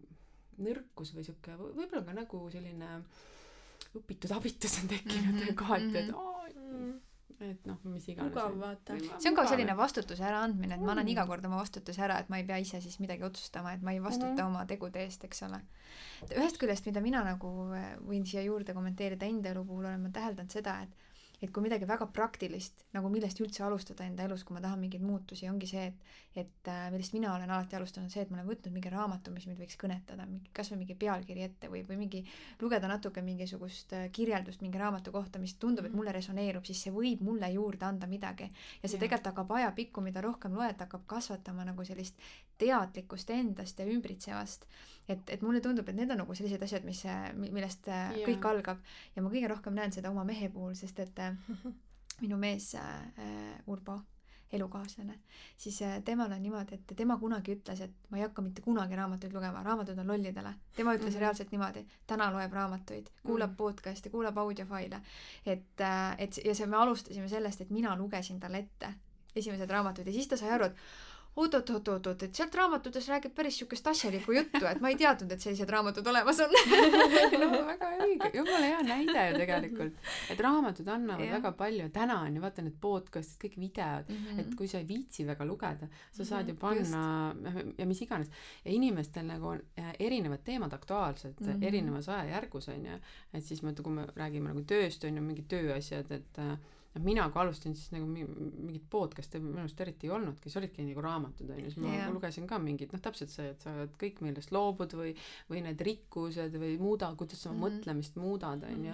nõrkus või siuke võib-olla ka nagu selline õpitud abitus on tekkinud Mhm, kohati et mhm. aa et noh mis iganes mugav vaata. see on ka selline vastutuse äraandmine, et ma annan On. iga kord oma vastutuse ära, et ma ei pea ise siis midagi otsustama, et ma ei vastuta Mhm. oma tegude eest, eks ole. ühest küljest, mida mina nagu äh, võin siia juurde kommenteerida enda elu puhul, olen ma täheldanud seda, et et kui midagi väga praktilist nagu millest üldse alustada enda elus, kui ma tahan mingeid muutusi, ongi see, et et äh, millest mina olen alati alustanud, see, et ma olen võtnud mingi raamatu, mis mind võiks kõnetada, mingi kasvõi mingi pealkiri ette või, või mingi lugeda natuke mingisugust äh, kirjeldust mingi raamatu kohta, mis tundub, et Mhm. mulle resoneerub, siis see võib mulle juurde anda midagi ja see tegelikult hakkab ajapikku, mida rohkem loed, hakkab kasvatama nagu sellist teadlikkust endast ja ümbritsevast. et, et mulle tundub, et need on nagu sellised asjad, mis, millest äh, Jaa. kõik algab ja ma kõige rohkem näen seda oma mehe puhul, sest et äh, minu mees äh, Urbo, elukaaslane, siis äh, temal on niimoodi, et tema kunagi ütles, et ma ei hakka mitte kunagi raamatuid lugema, raamatud on lollidele. tema ütles mm. -hmm. reaalselt niimoodi, täna loeb raamatuid, kuulab mm. -hmm. podcast'e, kuulab audiofaile. et, et ja see, me alustasime sellest, et mina lugesin talle ette esimesed raamatud ja siis ta sai aru, et oot-oot-oot-oot-oot, et sealt raamatutes räägib päris siukest asjalikku juttu, et ma ei teadnud, et sellised raamatud olemas on. no väga õige, jumala hea näide ju tegelikult, et raamatud annavad Jah. väga palju, täna on ju vaata need podcast'id, kõik videod, et kui sa ei viitsi väga lugeda, sa saad ju Mhm, panna ja mis iganes ja inimestel nagu on äh, erinevad teemad aktuaalsed mm Mhm. -hmm. erinevas ajajärgus on ju et siis ma, kui me räägime nagu tööst on ju mingid tööasjad et äh, noh mina kui alustasin siis nagu mi- mingit podcast'e minu arust eriti ei olnudki siis olidki nagu raamatud on ju siis ma yeah. lugesin ka mingit noh täpselt see et sa oled kõik millest loobud või või need rikkused või muuda kuidas sa oma Mhm. mõtlemist muudad on ju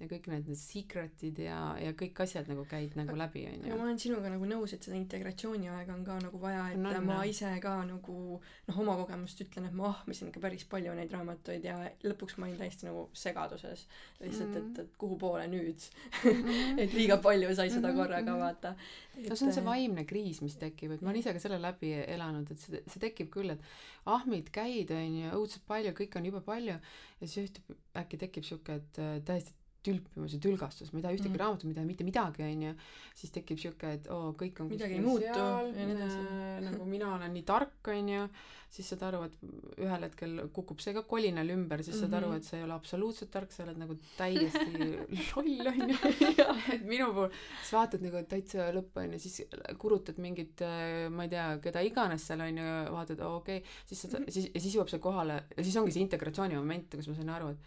ja kõik need need secret'id ja ja kõik asjad nagu käid nagu läbi on aga ma ju olen sinuga nagu nõus, et seda integratsiooniaega on ka nagu vaja, et on, ma jah. ise ka nagu noh, oma kogemust ütlen, et ma ahmisin ikka päris palju neid raamatuid ja lõpuks ma olin täiesti nagu segaduses. lihtsalt, et, et kuhu poole nüüd, et liiga palju palju sai seda Mhm, korraga mhm. vaata no see on see vaimne kriis mis tekib et ma olen ise ka selle läbi elanud et see see tekib küll et ahmid käid onju õudselt palju kõik on jube palju ja siis ühte äkki tekib siuke et äh, täiesti tülpimus ja tülgastus ma ei taha ühtegi Mhm. mm. raamatut ma ei taha mitte midagi onju siis tekib siuke et oo kõik on Midagi ei muutu ja nii edasi. nagu mina olen nii tark onju siis saad aru et ühel hetkel kukub see ka kolinal ümber siis saad aru Mhm. et sa ei ole absoluutselt tark sa oled nagu täiesti loll onju et minu puhul siis vaatad nagu täitsa lõppu onju siis kurutad mingit ma ei tea keda iganes seal onju vaatad okei okay. siis sa siis ja siis jõuab see kohale ja siis ongi see integratsiooni moment kus ma sain aru et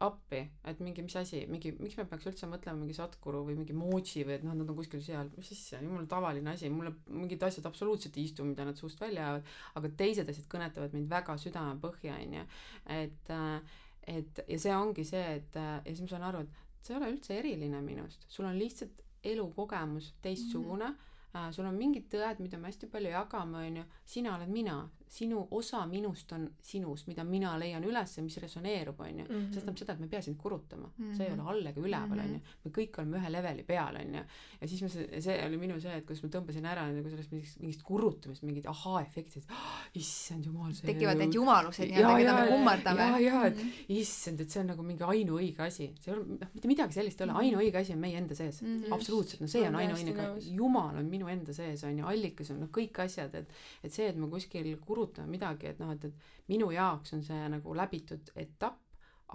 appi et mingi mis asi mingi miks me peaks üldse mõtlema mingi Sadhguru või mingi mochi või et noh nad on kuskil seal mis on jumala tavaline asi mulle mingid asjad absoluutselt ei istu mida nad suust välja ajavad aga teised asjad kõnetavad mind väga südamepõhja onju. et äh, et ja see ongi see et ja siis ma saan aru et sa ei ole üldse eriline minust. Sul on lihtsalt elukogemus teistsugune. Mm -hmm. sul on mingid tõed mida me hästi palju jagame onju. Sina oled mina sinu osa minust on sinus mida mina leian üles ja mis resoneerub onju Mhm. see tähendab seda et me ei pea sind kurutama mm -hmm. Mhm. see ei ole all ega üleval Mhm. onju me kõik oleme ühe leveli peal onju ja siis ma see oli minu see et kus ma tõmbasin ära nagu sellest mingist mingist kurutamisest mingid ahaa-efektid oh, issand jumal see tekivad need jumalused nii-öelda, keda me kummardame. jaa, jaa, et issand, et see on nagu mingi ainuõige asi, see ei ole, noh, mitte midagi sellist ei ole, ainuõige asi on meie enda sees mm. Mhm. -hmm. absoluutselt, no see on ainuõige jumal on minu enda sees on ju, allikas on noh, kõik asjad, et et see, et ma kuskil kurutan midagi, et noh, et, et minu jaoks on see nagu läbitud etapp,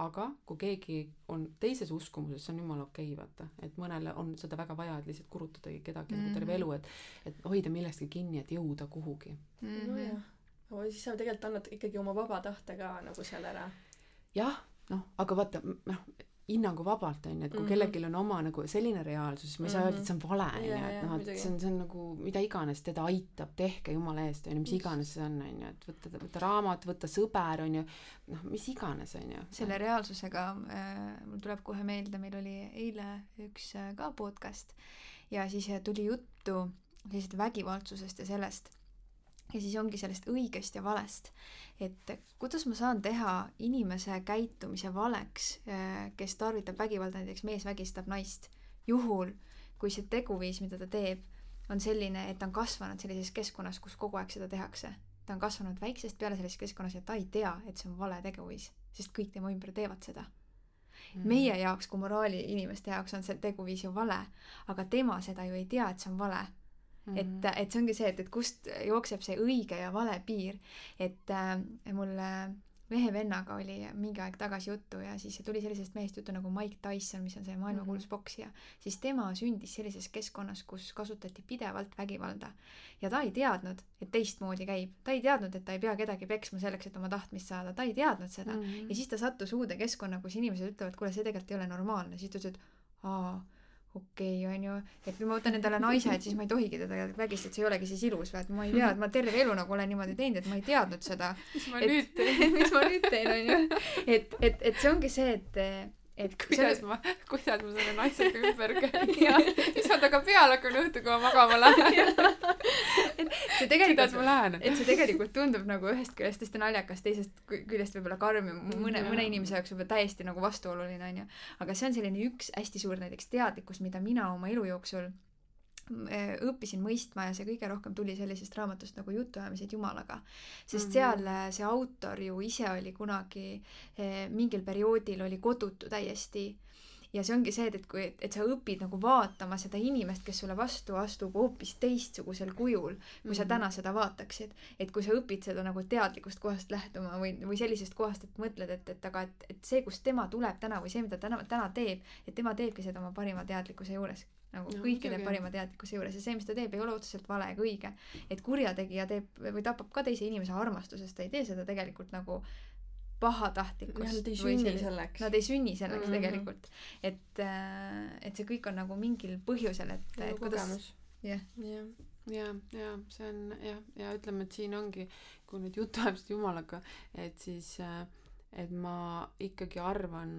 aga kui keegi on teises uskumuses, see on jumala okei okay,, vaata, et mõnele on seda väga vaja, et lihtsalt kurutadagi kedagi mm -hmm. nagu terve Mhm. elu, et et hoida millestki kinni, et jõuda kuhugi. Mhm. nojah aga siis sa tegelikult annad ikkagi oma vaba tahte ka nagu seal ära jah, noh, aga vaata, noh, hinnanguvabalt on ju, et kui mm Mhm. -hmm. kellelgi on oma nagu selline reaalsus, siis me ei saa öelda, et see on vale on ju, Jaa, et noh, et see on, see on nagu mida iganes teda aitab, tehke jumala eest on ju, mis iganes see on on ju, et võtta, võtta raamat, võtta sõber on ju, noh, mis iganes on ju. selle reaalsusega äh, mul tuleb kohe meelde, meil oli eile üks äh, ka podcast ja siis äh, tuli juttu sellisest vägivaldsusest ja sellest ja siis ongi sellest õigest ja valest. Et kuidas ma saan teha inimese käitumise valeks äh, kes tarvitab vägivalda näiteks mees vägistab naist? Juhul kui see teguviis mida ta teeb on selline et ta on kasvanud sellises keskkonnas kus kogu aeg seda tehakse. Ta on kasvanud väiksest peale sellises keskkonnas ja ta ei tea et see on vale teguviis sest kõik tema ümber teevad seda. Mhm. meie jaoks kui moraali inimeste jaoks on see teguviis ju vale aga tema seda ju ei tea et see on vale Mhm. et, et see ongi see, et, et kust jookseb see õige ja vale piir. et äh, mul äh, mehe vennaga oli mingi aeg tagasi juttu ja siis tuli sellisest mehest juttu nagu Mike Tyson, mis on see maailmakuulus Mhm. poksija, siis tema sündis sellises keskkonnas, kus kasutati pidevalt vägivalda ja ta ei teadnud, et teistmoodi käib, ta ei teadnud, et ta ei pea kedagi peksma selleks, et oma tahtmist saada, ta ei teadnud seda mm. Mhm. ja siis ta sattus uude keskkonna, kus inimesed ütlevad, kuule, see tegelikult ei ole normaalne, siis ta ütles, et aa, okei okay,, onju, et kui ma võtan endale naise, et siis ma ei tohigi teda vägistada, see ei olegi siis ilus et ma ei tea, et ma terve elu nagu olen niimoodi teinud, et ma ei teadnud seda. mis ma et- nüüd teen? mis ma nüüd teen, onju. et, et, et see ongi see, et, et kuidas ma, kuidas ma selle naisega ümber käin? siis ma temaga peale hakkan õhtul, kui ma magama lähen. see kuidas tegelikult et see tegelikult tundub nagu ühest küljest hästi naljakas, teisest kü- küljest võib-olla karm ja mõne, mõne inimese jaoks võib-olla täiesti nagu vastuoluline onju. aga see on selline üks hästi suur näiteks teadlikkus, mida mina oma elu jooksul õppisin mõistma ja see kõige rohkem tuli sellisest raamatust nagu Jutuajamised Jumalaga. sest Mhm. seal äh, see autor ju ise oli kunagi eh, mingil perioodil oli kodutu täiesti ja see ongi see, et, et kui, et sa õpid nagu vaatama seda inimest, kes sulle vastu astub hoopis teistsugusel kujul, kui sa Mhm. täna seda vaataksid. et kui sa õpid seda nagu teadlikust kohast lähtuma või, või sellisest kohast, et mõtled, et, et aga, et, et see, kust tema tuleb täna või see, mida täna, täna teeb, et tema teebki seda oma parima teadlikkuse juures nagu No kõikide muidugi. parima teadlikkuse juures ja see, mis ta teeb, ei ole otseselt vale ega õige. et kurjategija teeb või tapab ka teise inimese armastusest, ta ei tee seda tegelikult nagu pahatahtlikkust. Nad ei sünni selleks. Nad ei sünni selleks mm. -hmm. tegelikult. et, et see kõik on nagu mingil põhjusel, et, et kuidas, jah, jah. ja, ja see on jah, ja ütleme, et siin ongi, kui nüüd jutuajamised jumalaga, et siis, et ma ikkagi arvan,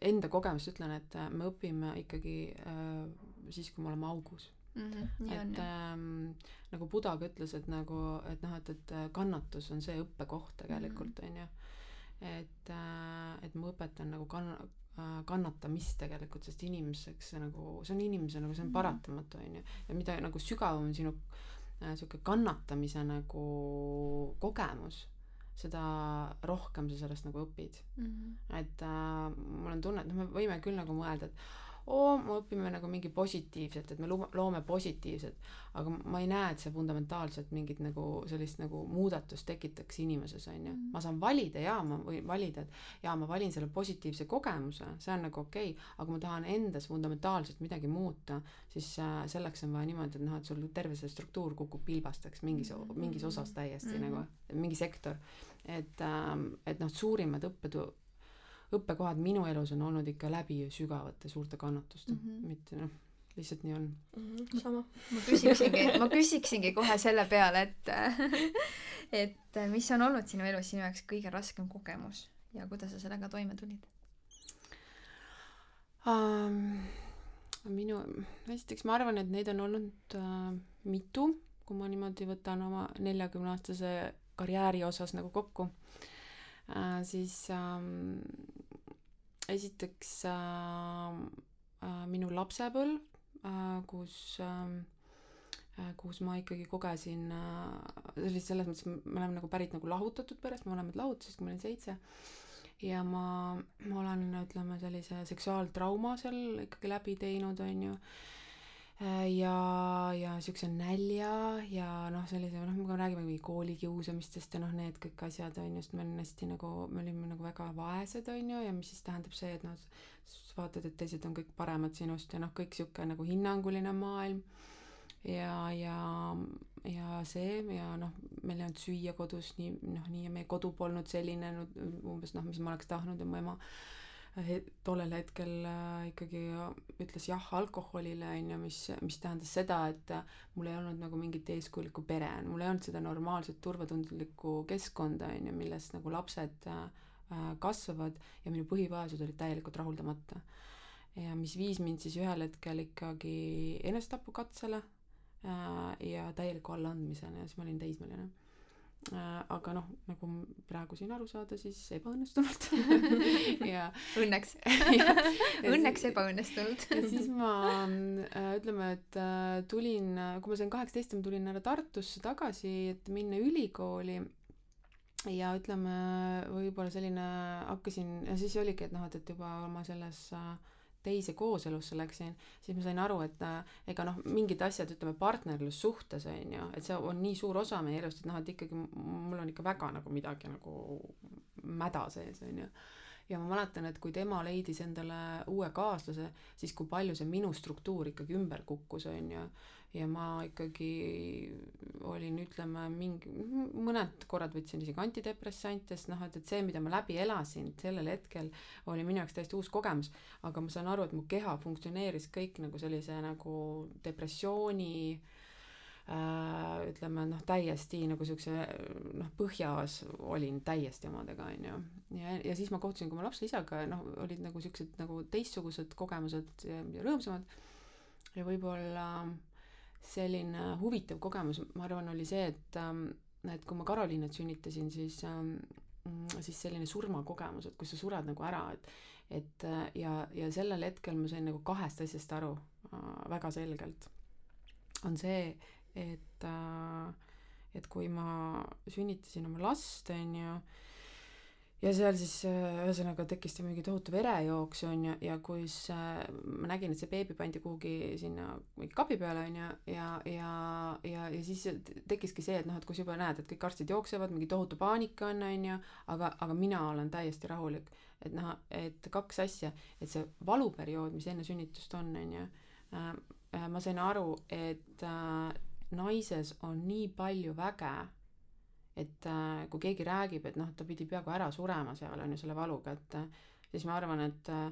enda kogemust ütlen, et äh, me õpime ikkagi äh, siis, kui me oleme augus. nii on et jah. ähm, nagu Buda ka ütles, et nagu, et noh, et, et äh, kannatus on see õppekoht tegelikult onju. et äh,, et ma õpetan nagu kann-, kannatamist tegelikult sest inimeseks see nagu see on inimese nagu see on Mhm. paratamatu onju ja mida nagu sügavam on sinu sihuke kannatamise nagu kogemus seda rohkem sa sellest nagu õpid Mhm. et äh, mul on tunne et noh me võime küll nagu mõelda et oo me õpime nagu mingi positiivset et me loome positiivset aga ma ei näe et see fundamentaalselt mingit nagu sellist nagu muudatust tekitaks inimeses onju Mhm. ma saan valida jaa ma võin valida et jaa ma valin selle positiivse kogemuse see on nagu okei okay, aga ma tahan endas fundamentaalselt midagi muuta siis äh, selleks on vaja niimoodi et noh et sul terve see struktuur kukub pilbasteks mingis mingis osas täiesti Mhm. nagu mingi sektor et ähm, et noh suurimad õppetu- õppekohad minu elus on olnud ikka läbi sügavate suurte kannatuste mm. -hmm. mitte noh lihtsalt nii on Mhm, sama ma küsiksingi ma küsiksingi kohe selle peale et et mis on olnud sinu elus sinu jaoks kõige raskem kogemus ja kuidas sa sellega toime tulid um, minu esiteks ma arvan et neid on olnud äh, mitu kui ma niimoodi võtan oma neljakümne aastase karjääri osas nagu kokku äh, siis ähm, esiteks äh, äh, minu lapsepõlv äh, kus äh, äh, kus ma ikkagi kogesin äh, oli selles mõttes me oleme nagu pärit nagu lahutatud perest me mõlemad lahutasime kui ma olin seitse. Ja ma ma olen ütleme sellise seksuaaltrauma seal ikkagi läbi teinud onju Äh, ja ja siukse nälja ja noh sellise noh me räägime mingi koolikiusamistest ja noh need kõik asjad onju sest me olime hästi nagu me olime nagu väga vaesed onju ja mis siis tähendab see et noh vaatad et teised on kõik paremad sinust ja noh kõik siuke nagu hinnanguline maailm. Ja ja ja see ja noh meil ei olnud süüa kodus nii noh nii ja meie kodu polnud selline no, umbes noh mis ma oleks tahtnud ja mu ema tollel hetkel äh, ikkagi ütles jah alkoholile onju mis mis tähendas seda et äh, mul ei olnud nagu mingit eeskujulikku pere mul ei olnud seda normaalset turvatundlikku keskkonda onju milles nagu lapsed äh, äh, kasvavad ja minu põhivajadused olid täielikult rahuldamata. Ja mis viis mind siis ühel hetkel ikkagi enesetapukatsele äh, ja täieliku allaandmiseni ja siis ma olin teismeline. äh, aga noh nagu praegu siin aru saada siis ebaõnnestunult ja õnneks. Õnneks ebaõnnestunud ja siis ma äh, ütleme et äh, tulin kui ma sain kaheksateist ma tulin ära Tartusse tagasi et minna ülikooli. Ja ütleme võib-olla selline hakkasin ja siis oligi et noh et et juba oma selles äh, teise kooselusse läksin siis ma sain aru et äh, ega noh mingid asjad ütleme partnerlussuhtes on ju et see on nii suur osa meie elust et noh et ikkagi mul on ikka väga nagu midagi nagu mäda sees on ju. Ja ma mäletan et kui tema leidis endale uue kaaslase siis kui palju see minu struktuur ikkagi ümber kukkus on ju ja ma ikkagi olin ütleme mingi mõned korrad võtsin isegi antidepressante sest noh et et see mida ma läbi elasin sellel hetkel oli minu jaoks täiesti uus kogemus. Aga ma saan aru et mu keha funktsioneeris kõik nagu sellise nagu depressiooni äh, ütleme noh täiesti nagu siukse noh põhjas olin täiesti omadega onju ja ja siis ma kohtusin ka oma lapse isaga ja noh olid nagu siuksed nagu teistsugused kogemused ja, rõõmsamad. Ja võib-olla selline huvitav kogemus ma arvan oli see et ähm, et kui ma Karoliinat sünnitasin siis ähm, siis selline surmakogemus et kui sa sured nagu ära et et äh, ja ja sellel hetkel ma sain nagu kahest asjast aru äh, väga selgelt. On see et äh, et kui ma sünnitasin oma last onju ja seal siis äh, ühesõnaga tekkis see mingi tohutu verejooks onju ja kui see ma nägin et see beebi pandi kuhugi sinna mingi kapi peale onju ja ja ja ja siis tekkiski see et noh et kui sa juba näed et kõik arstid jooksevad mingi tohutu paanika on onju aga aga mina olen täiesti rahulik. Et noh et kaks asja et see valuperiood mis enne sünnitust on onju äh, äh, ma sain aru et äh, naises on nii palju väge et äh, kui keegi räägib et noh ta pidi peaaegu ära surema seal on ju selle valuga et äh, siis ma arvan et äh,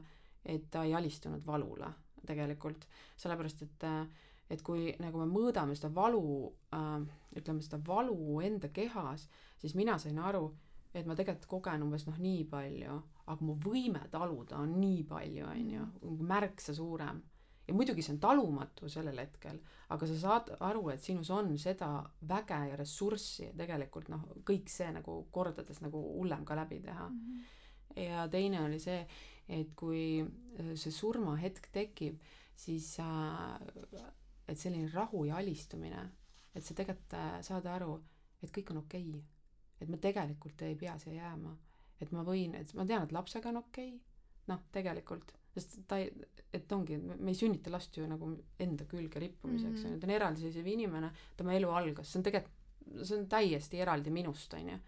et ta ei alistunud valule tegelikult. Sellepärast et et kui nagu me mõõdame seda valu äh, ütleme seda valu enda kehas siis mina sain aru et ma tegelikult kogen umbes noh nii palju aga mu võime taluda on nii palju on ju märksa suurem ja muidugi see on talumatu sellel hetkel aga sa saad aru et sinus on seda väge ja ressurssi tegelikult noh kõik see nagu kordades nagu hullem ka läbi teha ja teine oli see et kui äh, see surmahetk tekib, siis äh, et selline rahu ja alistumine, et sa tegelikult äh, saad aru, et kõik on okei okay.. et ma tegelikult ei pea siia jääma. et ma võin, et ma tean, et lapsega on okei okay., noh, tegelikult, sest ta ei, et ongi, me ei sünnita last ju nagu enda külge rippumiseks, on ju, ta on eraldiseisev inimene, tema elu algas, see on tegelikult, see on täiesti eraldi minust, on ju.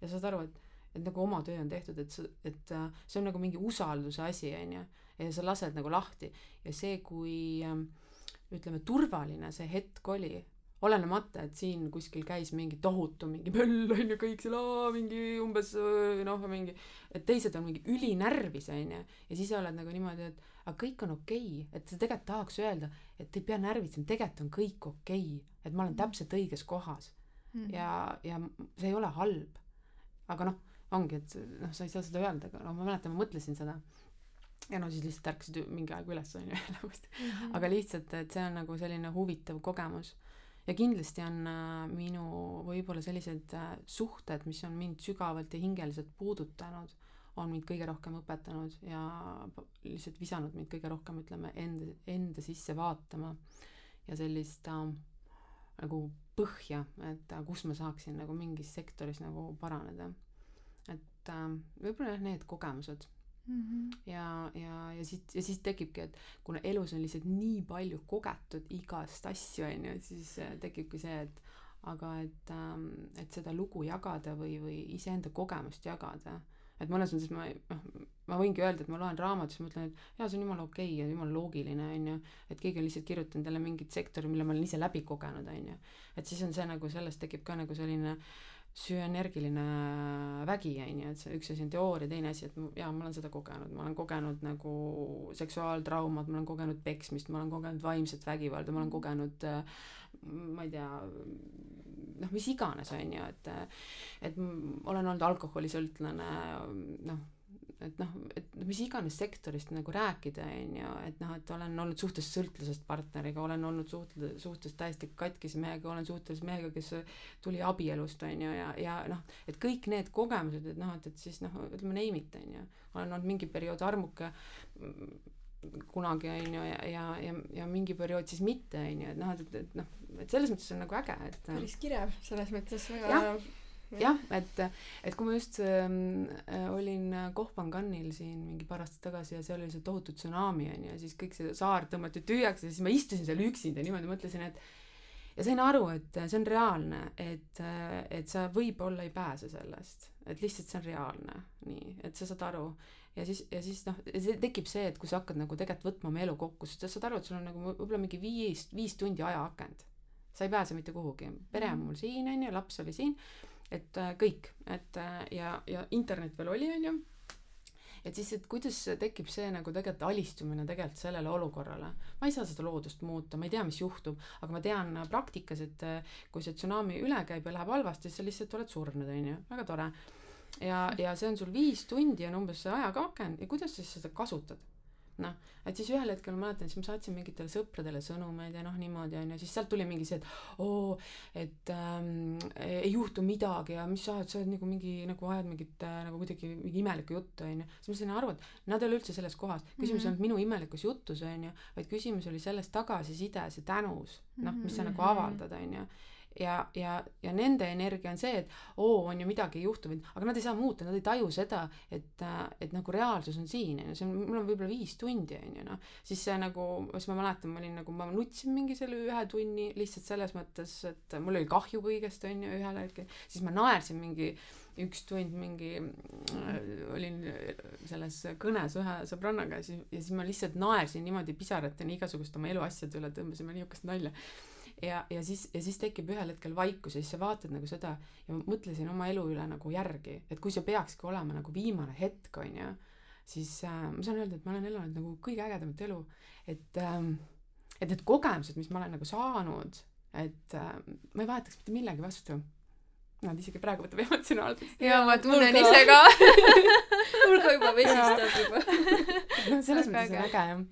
ja saad aru, et, et nagu oma töö on tehtud, et sa, et äh, see on nagu mingi usalduse asi, on ju. ja sa lased nagu lahti ja see, kui ähm, ütleme, turvaline see hetk oli, olenemata, et siin kuskil käis mingi tohutu mingi möll on ju kõik seal aa, mingi umbes noh, mingi, et teised on mingi ülinärvis on ju, ja siis sa oled nagu niimoodi, et aga kõik on okei okay., et sa tegelikult tahaks öelda, et ei pea närvitsema, tegelikult on kõik okei okay., et ma olen täpselt õiges kohas Mhm. ja, ja see ei ole halb. aga noh, ongi, et noh, sa ei saa seda öelda, aga noh, ma mäletan, ma mõtlesin seda. ja no siis lihtsalt ärkasid mingi aeg üles onju jälle uuesti aga lihtsalt, et see on nagu selline huvitav kogemus. Ja kindlasti on äh, minu võib-olla sellised äh, suhted, mis on mind sügavalt ja hingeliselt puudutanud, on mind kõige rohkem õpetanud ja lihtsalt visanud mind kõige rohkem, ütleme, enda, enda sisse vaatama ja sellist äh, nagu põhja, et äh, kus ma saaksin nagu mingis sektoris nagu paraneda. et äh, võib-olla jah, need kogemused Mhm. ja, ja, ja siit, ja siis tekibki, et kuna elus on lihtsalt nii palju kogetud igast asju, on ju, siis äh, tekibki see, et aga et ähm,, et seda lugu jagada või, või iseenda kogemust jagada, et mõnes mõttes ma, noh, ma võingi öelda, et ma loen raamatut, siis ma ütlen, et jaa, see on jumala okei okay ja jumala loogiline, on ju, et keegi on lihtsalt kirjutanud jälle mingit sektori, mille ma olen ise läbi kogenud, on ju. et siis on see nagu, sellest tekib ka nagu selline sünergiline vägi, on ju, et see üks asi on teooria, teine asi, et jaa, ma olen seda kogenud, ma olen kogenud nagu seksuaaltraumat, ma olen kogenud peksmist, ma olen kogenud vaimset vägivalda, ma olen kogenud äh, ma ei tea, noh, mis iganes, on ju, et et olen olnud alkoholisõltlane, noh, et noh, et mis iganes sektorist nagu rääkida, on ju, et noh, et olen olnud suhtes sõltlusest partneriga, olen olnud suht-, suhtes täiesti katkise mehega, olen suhtes mehega, kes tuli abielust, on ju, ja, ja noh, et kõik need kogemused, et noh, et, et siis noh, ütleme name it, on ju. olen olnud mingi periood armuke mm, kunagi, on ju, ja, ja, ja, ja mingi periood siis mitte, on ju, et noh, et, et, et noh, et selles mõttes on nagu äge, et päris kirev selles mõttes väga Jah. jah, et, et kui ma just ähm, äh, olin Koh-Phanganil siin mingi paar aastat tagasi ja seal oli see tohutu tsunami onju ja siis kõik see saar tõmmati tühjaks ja siis ma istusin seal üksinda niimoodi mõtlesin, et ja sain aru, et see on reaalne, et, et sa võib-olla ei pääse sellest, et lihtsalt see on reaalne, nii, et sa saad aru. Ja siis, ja siis noh, see tekib see, et kui sa hakkad nagu tegelikult võtma oma elu kokku, siis sa saad aru, et sul on nagu võib-olla mingi viis, viis tundi ajaakent. sa ei pääse mitte kuhugi, pere on mul siin onju, laps oli siin, et äh, kõik, et äh, ja, ja internet veel oli onju. et siis, et kuidas tekib see nagu tegelikult alistumine tegelikult sellele olukorrale. ma ei saa seda loodust muuta, ma ei tea, mis juhtub, aga ma tean äh, praktikas, et kui see tsunami üle käib ja läheb halvasti, siis sa lihtsalt oled surnud onju, väga tore ja, ja see on sul viis tundi on umbes see ajakaaken ja kuidas sa siis seda kasutad noh, et siis ühel hetkel ma mäletan, siis ma saatsin mingitele sõpradele sõnumeid ja noh, niimoodi onju, siis sealt tuli mingi see, et oo, et ähm, ei juhtu midagi ja mis sa ajad, sa oled nagu mingi nagu ajad mingit äh, nagu kuidagi mingi imelikku juttu onju. siis ma sain aru, et nad ei ole üldse selles kohas, küsimus ei Mhm. olnud minu imelikus jutus onju, vaid küsimus oli selles tagasisides ja tänus, noh, mis sa Mhm. nagu avaldad onju ja, ja, ja nende energia on see, et oo, on ju midagi ei juhtu, aga nad ei saa muuta, nad ei taju seda, et, et nagu reaalsus on siin, on ju, see on, mul on võib-olla viis tundi, on ju, noh. siis see nagu, siis ma mäletan, ma olin nagu, ma nutsin mingi selle ühe tunni lihtsalt selles mõttes, et mul oli kahju kõigest, on ju, ühel hetkel, siis ma naersin mingi üks tund mingi äh, olin selles kõnes ühe sõbrannaga ja siis, ja siis ma lihtsalt naersin niimoodi pisarateni igasuguste oma eluasjade üle, tõmbasime niisugust nalja ja, ja siis, ja siis tekib ühel hetkel vaikus ja siis sa vaatad nagu seda ja ma mõtlesin oma elu üle nagu järgi, et kui see peakski olema nagu viimane hetk, on ju, siis äh, ma saan öelda, et ma olen elanud nagu kõige ägedamat elu, et ähm, et need kogemused, mis ma olen nagu saanud, et äh, ma ei vahetaks mitte millegi vastu. Nad isegi praegu võtab emotsionaalselt. ja ma tunnen ise ka. mul ka juba vesistab juba. noh, selles mõttes on äge jah,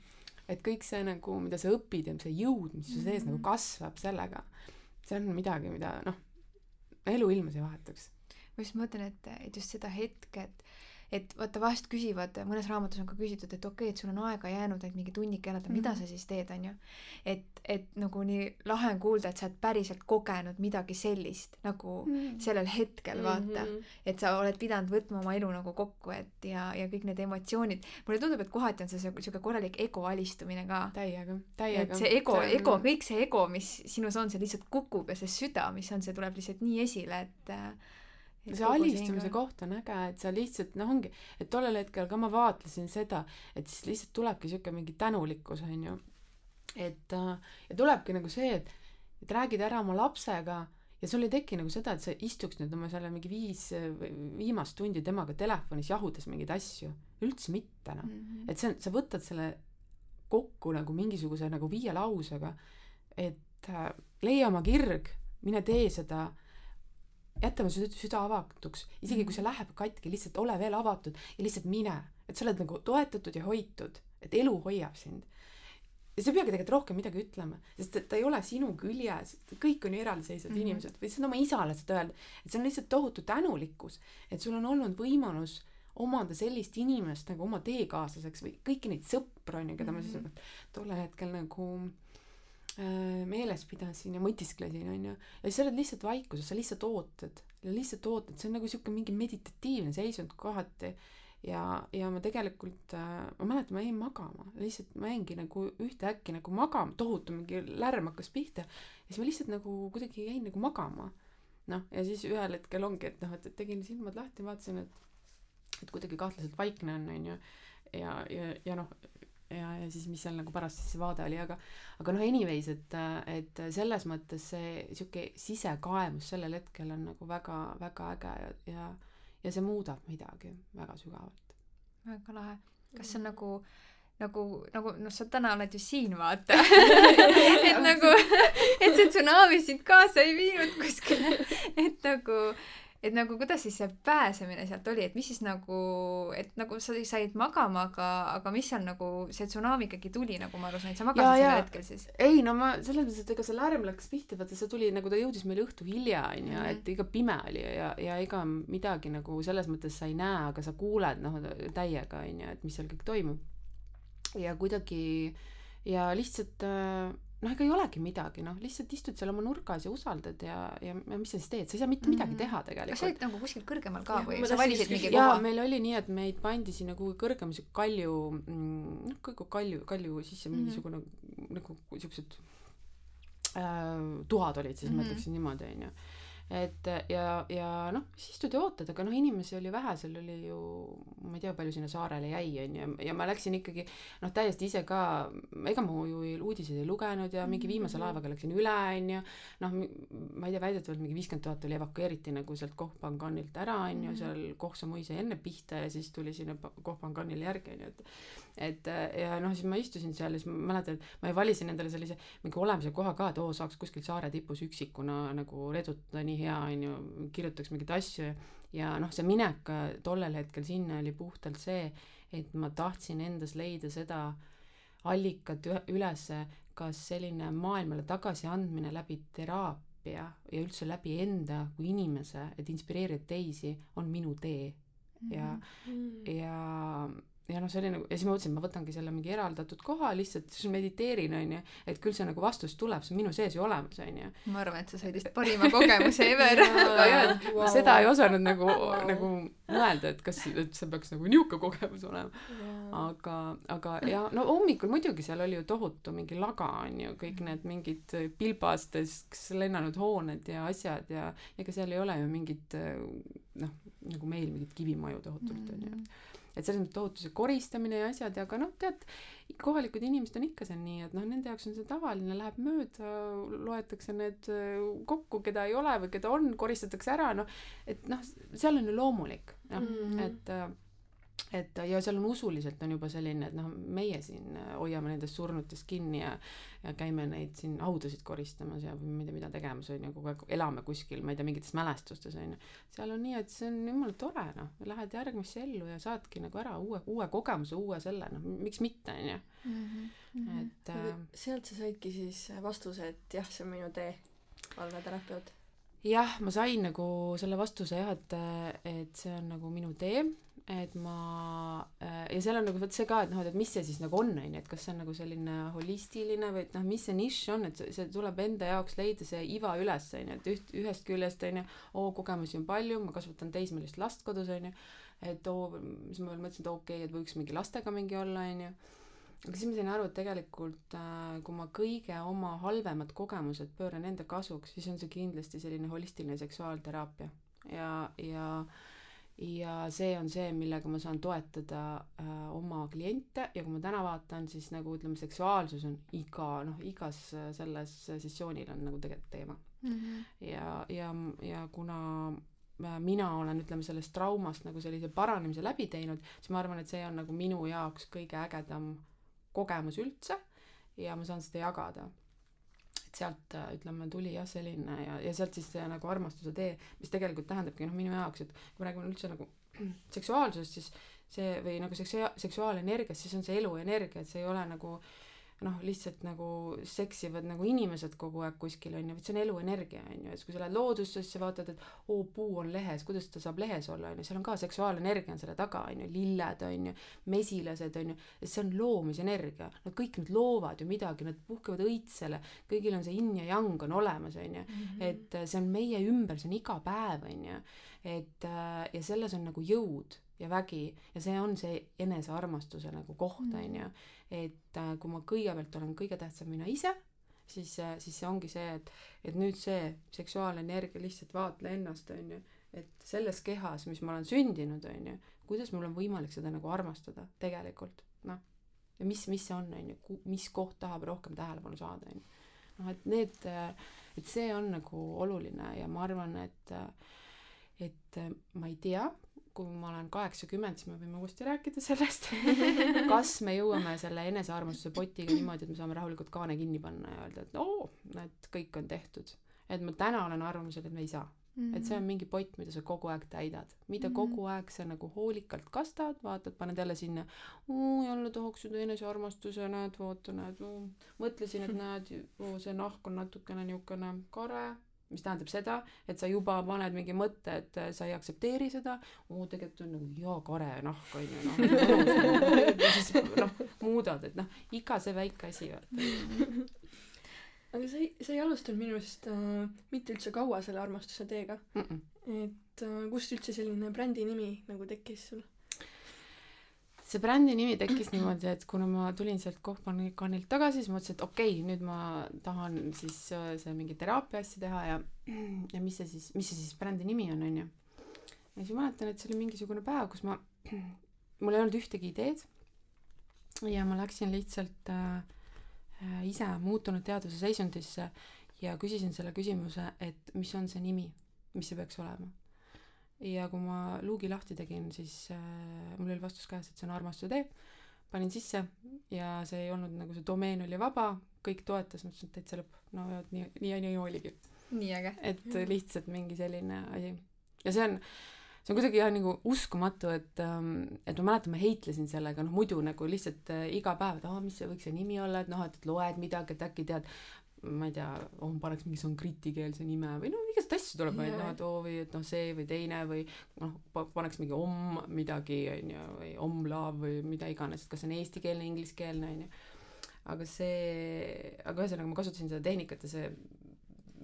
et kõik see nagu, mida sa õpid ja see jõud, mis su sees Mhm. nagu kasvab sellega, see on midagi, mida noh, elu ilmas ei vahetaks. ma just mõtlen, et, et just seda hetke, et et vaata vahest küsivad, mõnes raamatus on ka küsitud, et okei okay,, et sul on aega jäänud ainult mingi tunnike elada mm, -hmm. mida sa siis teed, on ju. et, et nagu nii lahe on kuulda, et sa oled päriselt kogenud midagi sellist nagu mm -hmm. sellel hetkel, vaata mm. -hmm. et sa oled pidanud võtma oma elu nagu kokku, et ja, ja kõik need emotsioonid, mulle tundub, et kohati on see sihuke korralik ego alistumine ka. täiega, täiega. et see ego ego, kõik see ego, mis sinus on, see lihtsalt kukub ja see süda, mis on, see tuleb lihtsalt nii esile, et see alistumise koht on äge, et sa lihtsalt noh, ongi, et tollel hetkel ka ma vaatlesin seda, et siis lihtsalt tulebki siuke mingi tänulikkus onju. et äh, ja tulebki nagu see, et, et räägid ära oma lapsega ja sul ei teki nagu seda, et sa istuks nüüd oma selle mingi viis, viimast tundi temaga telefonis jahudes mingeid asju, üldse mitte noh. Mm -hmm.. et see on, sa võtad selle kokku nagu mingisuguse nagu viie lausega, et äh, leia oma kirg, mine tee seda jäta oma süda, süda avatuks, isegi kui see mhm. läheb katki, lihtsalt ole veel avatud ja lihtsalt mine, et sa oled nagu toetatud ja hoitud, et elu hoiab sind. ja sa ei peagi tegelikult rohkem midagi ütlema, sest et ta ei ole sinu küljes, kõik on ju eraldiseisvad mm -hmm. inimesed või lihtsalt oma isale seda öelda, et see on lihtsalt tohutu tänulikkus, et sul on olnud võimalus omada sellist inimest nagu oma teekaaslaseks või kõiki neid sõpru on ju, keda mm -hmm. ma siis mhm. tollel hetkel nagu meeles pidasin ja mõtisklesin, onju. ja siis sa oled lihtsalt vaikuses, sa lihtsalt ootad, lihtsalt ootad, see on nagu sihuke mingi meditatiivne seisund kohati. ja, ja ma tegelikult äh,, ma mäletan, ma jäin magama, lihtsalt ma jäingi nagu ühtäkki nagu magama, tohutu mingi lärm hakkas pihta. ja siis ma lihtsalt nagu kuidagi jäin nagu magama. noh, ja siis ühel hetkel ongi, et noh, et tegin silmad lahti, vaatasin, et, et kuidagi kahtlaselt vaikne on, onju. ja, ja, ja noh ja, ja siis, mis seal nagu pärast siis see vaade oli, aga aga noh, anyways, et, et selles mõttes see sihuke sisekaemus sellel hetkel on nagu väga-väga äge ja, ja ja see muudab midagi väga sügavalt. väga lahe. kas see on nagu nagu, nagu noh, sa täna oled ju siin, vaata et nagu, et see tsunami sind kaasa ei viinud kuskile, et nagu et nagu kuidas siis see pääsemine sealt oli, et mis siis nagu, et nagu sa said magama, aga, aga mis seal nagu see tsunami ikkagi tuli, nagu ma aru sain, sa magasid sellel hetkel siis? ei no ma selles mõttes, et ega see lärm läks pihta, vaata see tuli nagu ta jõudis meile õhtu hilja onju mm, -hmm. et ega pime oli ja, ja ega midagi nagu selles mõttes sa ei näe, aga sa kuuled noh täiega onju, et mis seal kõik toimub. ja kuidagi ja lihtsalt äh, noh, ega ei olegi midagi, noh, lihtsalt istud seal oma nurgas ja usaldad ja, ja, ja mis sa siis teed, sa ei saa mitte midagi mhm. teha tegelikult. kas sa olid nagu kuskil kõrgemal ka ja, või sa valisid mingi koha? meil oli nii, et meid pandi sinna kuhugi kõrgema siuke kalju, mm, noh, kõige kalju, kalju sisse mhm. mingisugune mm -hmm. nagu siuksed äh, tuhad olid siis mm, -hmm. ma ütleksin niimoodi, onju et ja, ja noh, siis istud ja ootad, aga noh, inimesi oli vähe, seal oli ju, ma ei tea, palju sinna saarele jäi, onju, ja ma läksin ikkagi noh, täiesti ise ka, ega ma ju uudiseid ei lugenud ja mingi viimase mhm. laevaga läksin üle, onju. noh, ma ei tea, väidetavalt mingi viiskümmend tuhat oli evakueeriti nagu sealt Koh-Phanganilt ära, onju, mhm. seal Koh Samui sai enne pihta ja siis tuli sinna Koh-Phanganile järgi, onju, et et ja noh, siis ma istusin seal ja siis ma mäletan, et ma valisin endale sellise mingi olemise koha ka, et oo, saaks kuskil saare tipus üksikuna nagu redutada nii hea, on ju, kirjutaks mingeid asju ja, noh, see minek tollel hetkel sinna oli puhtalt see, et ma tahtsin endas leida seda allikat ülesse, kas selline maailmale tagasiandmine läbi teraapia ja üldse läbi enda kui inimese, et inspireerida teisi, on minu tee. ja mm, -hmm. ja ja noh, see oli nagu ja siis ma mõtlesin, et ma võtangi selle mingi eraldatud koha lihtsalt, siis mediteerin onju, et küll see nagu vastus tuleb, see on minu sees ju olemas onju. ma arvan, et sa said vist parima kogemuse ever. Wow. seda ei osanud nagu wow., nagu mõelda, et kas, et see peaks nagu niisugune kogemus olema. Wow.. aga, aga ja no hommikul muidugi seal oli ju tohutu mingi laga onju, kõik need mingid pilbasteks lennanud hooned ja asjad ja ega seal ei ole ju mingit noh, nagu meil mingit kivimaju tohutult onju. Mm -hmm et selles mõttes tohutu see koristamine ja asjad, aga noh, tead, kohalikud inimesed on ikka seal nii, et noh, nende jaoks on see tavaline, läheb mööda, loetakse need äh, kokku, keda ei ole või keda on, koristatakse ära, noh, et noh, seal on ju loomulik, noh mm -hmm., et äh, et ja seal on usuliselt on juba selline, et noh, meie siin hoiame nendest surnutest kinni ja ja käime neid siin haudasid koristamas ja ma ei tea, mida tegemas on ju, kogu aeg elame kuskil, ma ei tea, mingites mälestustes on ju. seal on nii, et see on jumala tore noh, lähed järgmisse ellu ja saadki nagu ära uue, uue kogemuse, uue selle, noh, miks mitte on ju. Mhm, mhm. et äh, sealt sa saidki siis vastuse, et jah, see on minu tee, valveterapeut jah, ma sain nagu selle vastuse jah, et, et see on nagu minu tee, et ma ja seal on nagu vot see ka, et noh, et mis see siis nagu on, on ju, et kas see on nagu selline holistiline või et noh, mis see nišš on, et see, see tuleb enda jaoks leida see iva üles, on ju, et üht, ühest küljest on ju, oo, kogemusi on palju, ma kasvatan teismelist last kodus, on ju, et oo, siis ma veel mõtlesin, et okei okay,, et võiks mingi lastega mingi olla, on ju. Aga siis ma sain aru, et tegelikult äh, kui ma kõige oma halvemad kogemused pööran enda kasuks, siis on see kindlasti selline holistiline seksuaalteraapia. Ja, ja ja see on see, millega ma saan toetada äh, oma kliente ja kui ma täna vaatan, siis nagu ütleme, seksuaalsus on iga noh, igas äh, selles sessioonil on nagu tegelikult teema mm. -hmm. ja, ja, ja kuna äh, mina olen, ütleme, sellest traumast nagu sellise paranemise läbi teinud, siis ma arvan, et see on nagu minu jaoks kõige ägedam kogemus üldse ja ma saan seda jagada. Et sealt äh, ütleme, tuli jah, selline ja, ja sealt siis see nagu armastuse tee, mis tegelikult tähendabki noh, minu jaoks, et kui me räägime üldse nagu seksuaalsusest, siis see või nagu seksua-, seksuaalenergiast, siis on see eluenergia, et see ei ole nagu äh, noh, lihtsalt nagu seksivad nagu inimesed kogu aeg kuskil on ju, vaid see on eluenergia on ju, et kui sa lähed loodusse, siis sa vaatad, et oo, puu on lehes, kuidas ta saab lehes olla on ju, seal on ka seksuaalenergia on selle taga on ju, lilled on ju, mesilased on ju, see on loomisenergia, nad kõik nüüd loovad ju midagi, nad puhkevad õitsele, kõigil on see yin ja yang on olemas on ju, mhm. et äh, see on meie ümber, see on iga päev on ju, et äh, ja selles on nagu jõud ja vägi ja see on see enesearmastuse nagu koht on mm. ju et äh, kui ma kõigepealt olen kõige tähtsam mina ise, siis, äh, siis see ongi see, et, et nüüd see seksuaalenergia lihtsalt vaatle ennast, on ju, et selles kehas, mis ma olen sündinud, on ju, kuidas mul on võimalik seda nagu armastada tegelikult, noh. ja mis, mis see on, on ju, mis koht tahab rohkem tähelepanu saada, on ju. noh, et need, äh, et see on nagu oluline ja ma arvan, et, et ma ei tea, kui ma olen kaheksakümmend, siis me võime uuesti rääkida sellest kas me jõuame selle enesearmastuse potiga niimoodi, et me saame rahulikult kaane kinni panna ja öelda, et oo, et kõik on tehtud. et ma täna olen arvamusel, et me ei saa mm. -hmm. et see on mingi pott, mida sa kogu aeg täidad, mida mm -hmm. kogu aeg sa nagu hoolikalt kastad, vaatad, paned jälle sinna, jälle tahaks seda enesearmastuse, näed, vaata, näed, mõtlesin, et näed, see nahk on natukene niisugune kare mis tähendab seda, et sa juba paned mingi mõtte, et äh, sa ei aktsepteeri seda, oo tegelikult on nagu jaa, kare nahk on ju noh, ja siis noh, muudad, et noh, iga see väike asi vaata. aga sa ei, sa ei alustanud minu arust äh, mitte üldse kaua selle armastuse teega mm. -mm. et äh, kust üldse selline brändi nimi nagu tekkis sul? See brändi nimi tekkis niimoodi, et kuna ma tulin sealt Kohvanilt tagasi, siis mõtlesin, et okei okay,, nüüd ma tahan siis äh, see mingi teraapia asja teha ja, ja mis see siis, mis see siis brändi nimi on, onju. ja siis mäletan, et see oli mingisugune päev, kus ma, mul ei olnud ühtegi ideed. ja ma läksin lihtsalt äh, äh, ise muutunud teaduse seisundisse ja küsisin selle küsimuse, et mis on see nimi, mis see peaks olema ja kui ma luugi lahti tegin, siis äh, mul oli vastus käes, et see on armastuse tee. panin sisse ja see ei olnud nagu see domeen oli vaba, kõik toetas, ma ütlesin, et täitsa lõpp. no vot nii, nii nii oligi. nii äge. et lihtsalt mingi selline asi. ja see on, see on kuidagi jah nagu uskumatu, et, ähm, et ma mäletan, ma heitlesin sellega, noh muidu nagu lihtsalt äh, iga päev, et aa, mis see võiks see nimi olla, et noh, et loed midagi, et äkki tead, ma ei tea, oh paneks mingi sanskritikeelse nime või no igasuguseid asju tuleb yeah. noh, et oo või et noh, see või teine või noh, paneks mingi om midagi onju või omlaav või mida iganes, et kas see on eestikeelne, ingliskeelne onju. aga see, aga ühesõnaga ma kasutasin seda tehnikat ja see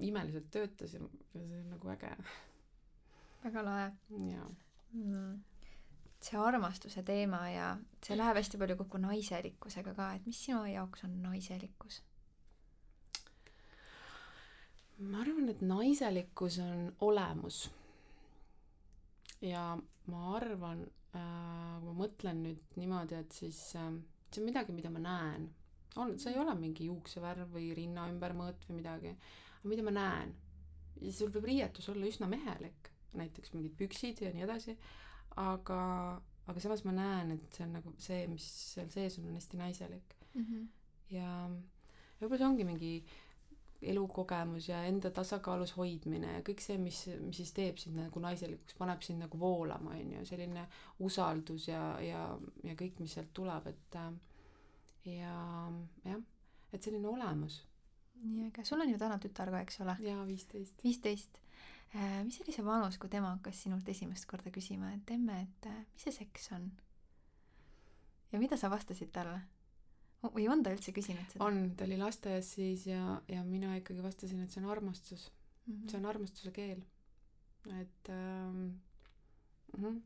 imeliselt töötas ja see on nagu äge. väga lahe. jaa mm see armastuse teema ja see läheb hästi palju kokku naiselikkusega ka, et mis sinu jaoks on naiselikkus? Ma arvan, et naiselikkus on olemus. ja ma arvan äh,, kui ma mõtlen nüüd niimoodi, et siis äh, see on midagi, mida ma näen. on, see ei ole mingi juuksevärv või rinna ümbermõõt või midagi, aga mida ma näen. ja sul võib riietus olla üsna mehelik, näiteks mingid püksid ja nii edasi, aga, aga samas ma näen, et see on nagu see, mis seal sees on, on hästi naiselik mm. -hmm. ja võib-olla see ongi mingi äh, elukogemus ja enda tasakaalus hoidmine ja kõik see, mis, mis siis teeb sind nagu naiselikuks, paneb sind nagu voolama, on ju, selline usaldus ja, ja, ja kõik, mis sealt tuleb, et ja jah, et selline olemus nii äge, sul on ju täna tütar ka, eks ole? jaa, viisteist. viisteist. Äh, mis oli see vanus, kui tema hakkas sinult esimest korda küsima, et emme, et äh, mis see seks on? ja mida sa vastasid talle? Või on ta üldse küsinud seda? on, ta oli lasteaias siis ja, ja mina ikkagi vastasin, et see on armastus mm. -hmm. see on armastuse keel. et ähm, mm -hmm.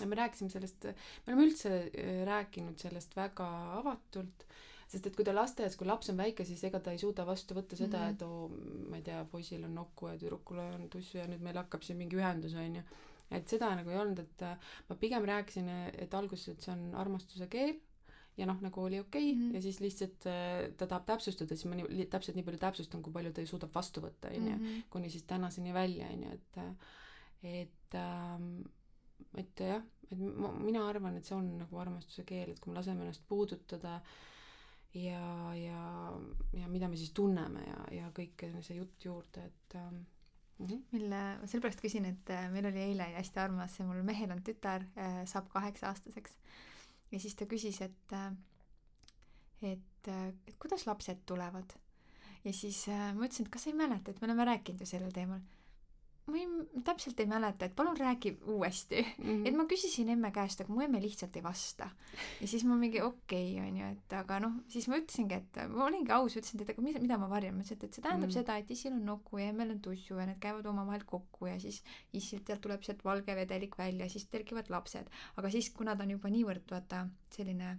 ja me rääkisime sellest, me oleme üldse äh, rääkinud sellest väga avatult, sest et kui ta lasteaias, kui laps on väike, siis ega ta ei suuda vastu võtta seda mm, -hmm. et oo, ma ei tea, poisil on nokku ja tüdrukul on tussu ja nüüd meil hakkab siin mingi ühendus, onju et seda nagu ei olnud, et äh, ma pigem rääkisin, et alguses, et see on armastuse keel ja noh, nagu oli okei okay, mm -hmm. ja siis lihtsalt äh, ta tahab täpsustada, siis ma nii, täpselt nii palju täpsustan, kui palju ta suudab vastu võtta, onju, mhm. kuni siis tänaseni välja, onju, et et ähm, et jah, et ma, mina arvan, et see on nagu armastuse keel, et kui me laseme ennast puudutada ja, ja, ja mida me siis tunneme ja, ja kõik see jutt juurde, et ähm, Mm -hmm. mille, ma sellepärast küsin, et äh, meil oli eile hästi armas, mul mehel on tütar, äh, saab kaheksa aastaseks ja siis ta küsis, et, äh, et, äh, et kuidas lapsed tulevad. ja siis äh, ma ütlesin, et kas sa ei mäleta, et me oleme rääkinud ju sellel teemal. Ma ei, täpselt ei mäleta, et palun räägi uuesti mm. -hmm. et ma küsisin emme käest, aga mu emme lihtsalt ei vasta. ja siis ma mingi okei okay,, onju, et aga noh, siis ma ütlesingi, et ma olingi aus, ütlesin, et aga mis, mida ma varjan, ma ütlesin, et see tähendab mm -hmm. seda, et issil on nuku ja emmel on tussu ja need käivad omavahel kokku ja siis issilt sealt tuleb sealt valge vedelik välja, siis kerkivad lapsed. aga siis, kuna ta on juba niivõrd vaata selline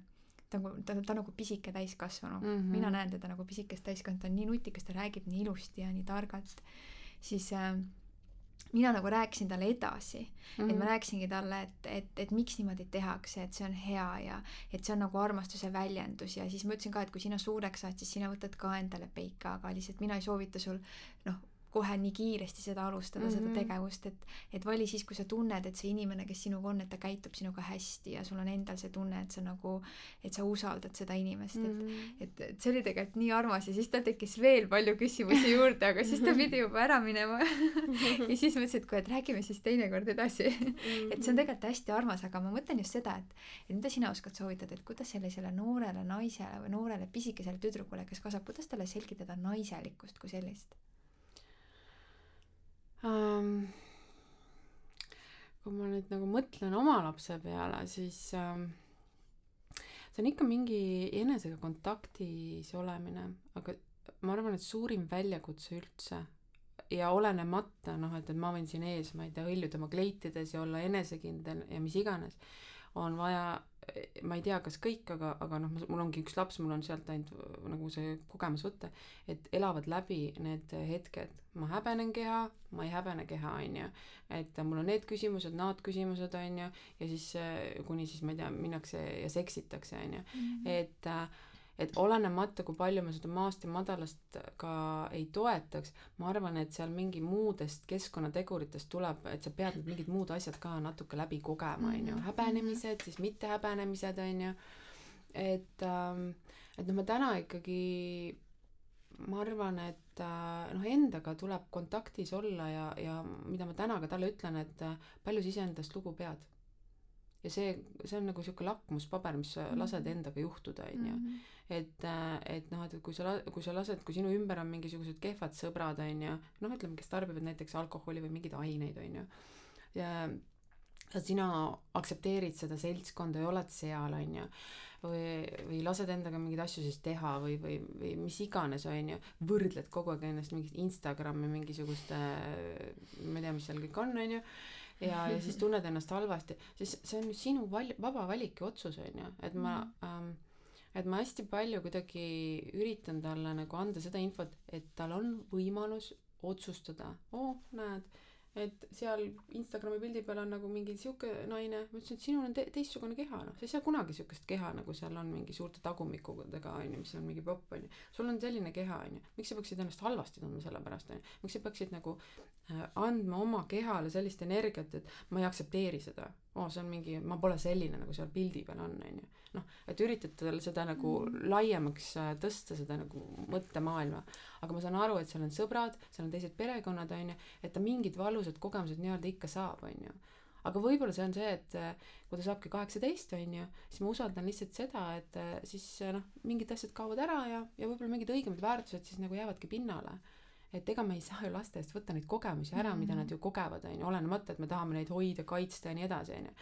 ta nagu, ta, ta nagu pisike täiskasvanu mm. -hmm. mina näen teda nagu pisikest täiskasvanu, ta on nii nutikas, ta räägib nii ilusti ja nii targalt. siis äh, mina nagu rääkisin talle edasi mm, -hmm. et ma mhm. rääkisingi talle, et, et, et miks niimoodi tehakse, et see on hea ja et see on nagu armastuse väljendus ja siis ma ütlesin ka, et kui sina suureks saad, siis sina võtad ka endale peika, aga lihtsalt mina ei soovita sul noh, kohe nii kiiresti seda alustada mm, -hmm. seda mhm. tegevust, et, et vali siis, kui sa tunned, et see inimene, kes sinuga on, et ta käitub sinuga hästi ja sul on endal see tunne, et sa nagu, et sa usaldad seda inimest mm, -hmm. et, et, et see oli tegelikult nii armas ja siis tal tekkis veel palju küsimusi juurde, aga siis ta pidi juba ära minema ja siis mõtlesin, et kuule, et räägime siis teinekord edasi et see on tegelikult hästi armas, aga ma mõtlen just seda, et, et mida sina oskad soovitada, et kuidas sellisele noorele naisele või noorele pisikesele tüdrukule, kes kasvab, kuidas talle selgitada naiselikkust kui sellist? Um,. kui ma nüüd nagu mõtlen oma lapse peale, siis um, see on ikka mingi enesega kontaktis olemine, aga ma arvan, et suurim väljakutse üldse ja olenemata noh, et, et ma võin siin ees, ma ei tea, hõljuda oma kleitides ja olla enesekindel ja mis iganes, on vaja ma ei tea, kas kõik, aga, aga noh, mul ongi üks laps, mul on sealt ainult nagu see kogemus võtta, et elavad läbi need hetked. ma häbenen keha, ma ei häbene keha, on ju. et mul on need küsimused, naad küsimused, on ju, ja siis kuni siis ma ei tea, minnakse ja seksitakse, on ju. Mhm. et äh, et olenemata, kui palju me seda maast ja madalast ka ei toetaks, ma arvan, et seal mingi muudest keskkonnateguritest tuleb, et sa pead need mingid muud asjad ka natuke läbi kogema, on ju, mhm. häbenemised, siis mitte häbenemised, on ju. et, ähm, et noh, ma täna ikkagi, ma arvan, et äh, noh, endaga tuleb kontaktis olla ja, ja mida ma täna ka talle ütlen, et äh, palju sa iseendast lugu pead ja see, see on nagu sihuke lakmuspaber, mis sa lased mhm. endaga juhtuda, onju. Mhm. et, äh, et noh, et kui sa, kui sa lased, kui sinu ümber on mingisugused kehvad sõbrad, onju, noh, ütleme, kes tarbivad näiteks alkoholi või mingeid aineid, onju. ja sina aktsepteerid seda seltskonda ja oled seal, onju või, või lased endaga mingeid asju siis teha või, või, või mis iganes, on ju, võrdled kogu aeg ennast mingit Instagrami mingisuguste, ma ei tea, mis seal kõik on, on ju, ja, ja siis tunned ennast halvasti, siis see on sinu val-, vaba valik ja otsus, on ju, et ma mm. ähm, et ma hästi palju kuidagi üritan talle nagu anda seda infot, et tal on võimalus otsustada, oo, näed et seal Instagrami pildi peal on nagu mingi sihuke naine, ma ütlesin, et sinul on te teistsugune keha, noh, sa ei saa kunagi siukest keha, nagu seal on mingi suurte tagumikudega onju, mis on mingi popp onju. sul on selline keha onju, miks sa peaksid ennast halvasti tundma selle pärast onju, miks sa peaksid nagu äh, andma oma kehale sellist energiat, et ma ei aktsepteeri seda oo see on mingi, ma pole selline, nagu seal pildi peal on, on ju. noh, et üritad tal seda nagu mm. laiemaks äh, tõsta, seda nagu mõttemaailma. aga ma saan aru, et seal on sõbrad, seal on teised perekonnad, on ju, et ta mingid valusad kogemused nii-öelda ikka saab, on ju. aga võib-olla see on see, et äh, kui ta saabki kaheksateist, on ju, siis ma usaldan lihtsalt seda, et äh, siis noh, mingid asjad kaovad ära ja, ja võib-olla mingid õigemad väärtused siis nagu jäävadki pinnale. Et ega me ei saa ju laste eest võtta neid kogemusi ära mm, -hmm. mida nad ju kogevad, on ju, olenemata, et me tahame neid hoida, kaitsta ja nii edasi, on ju.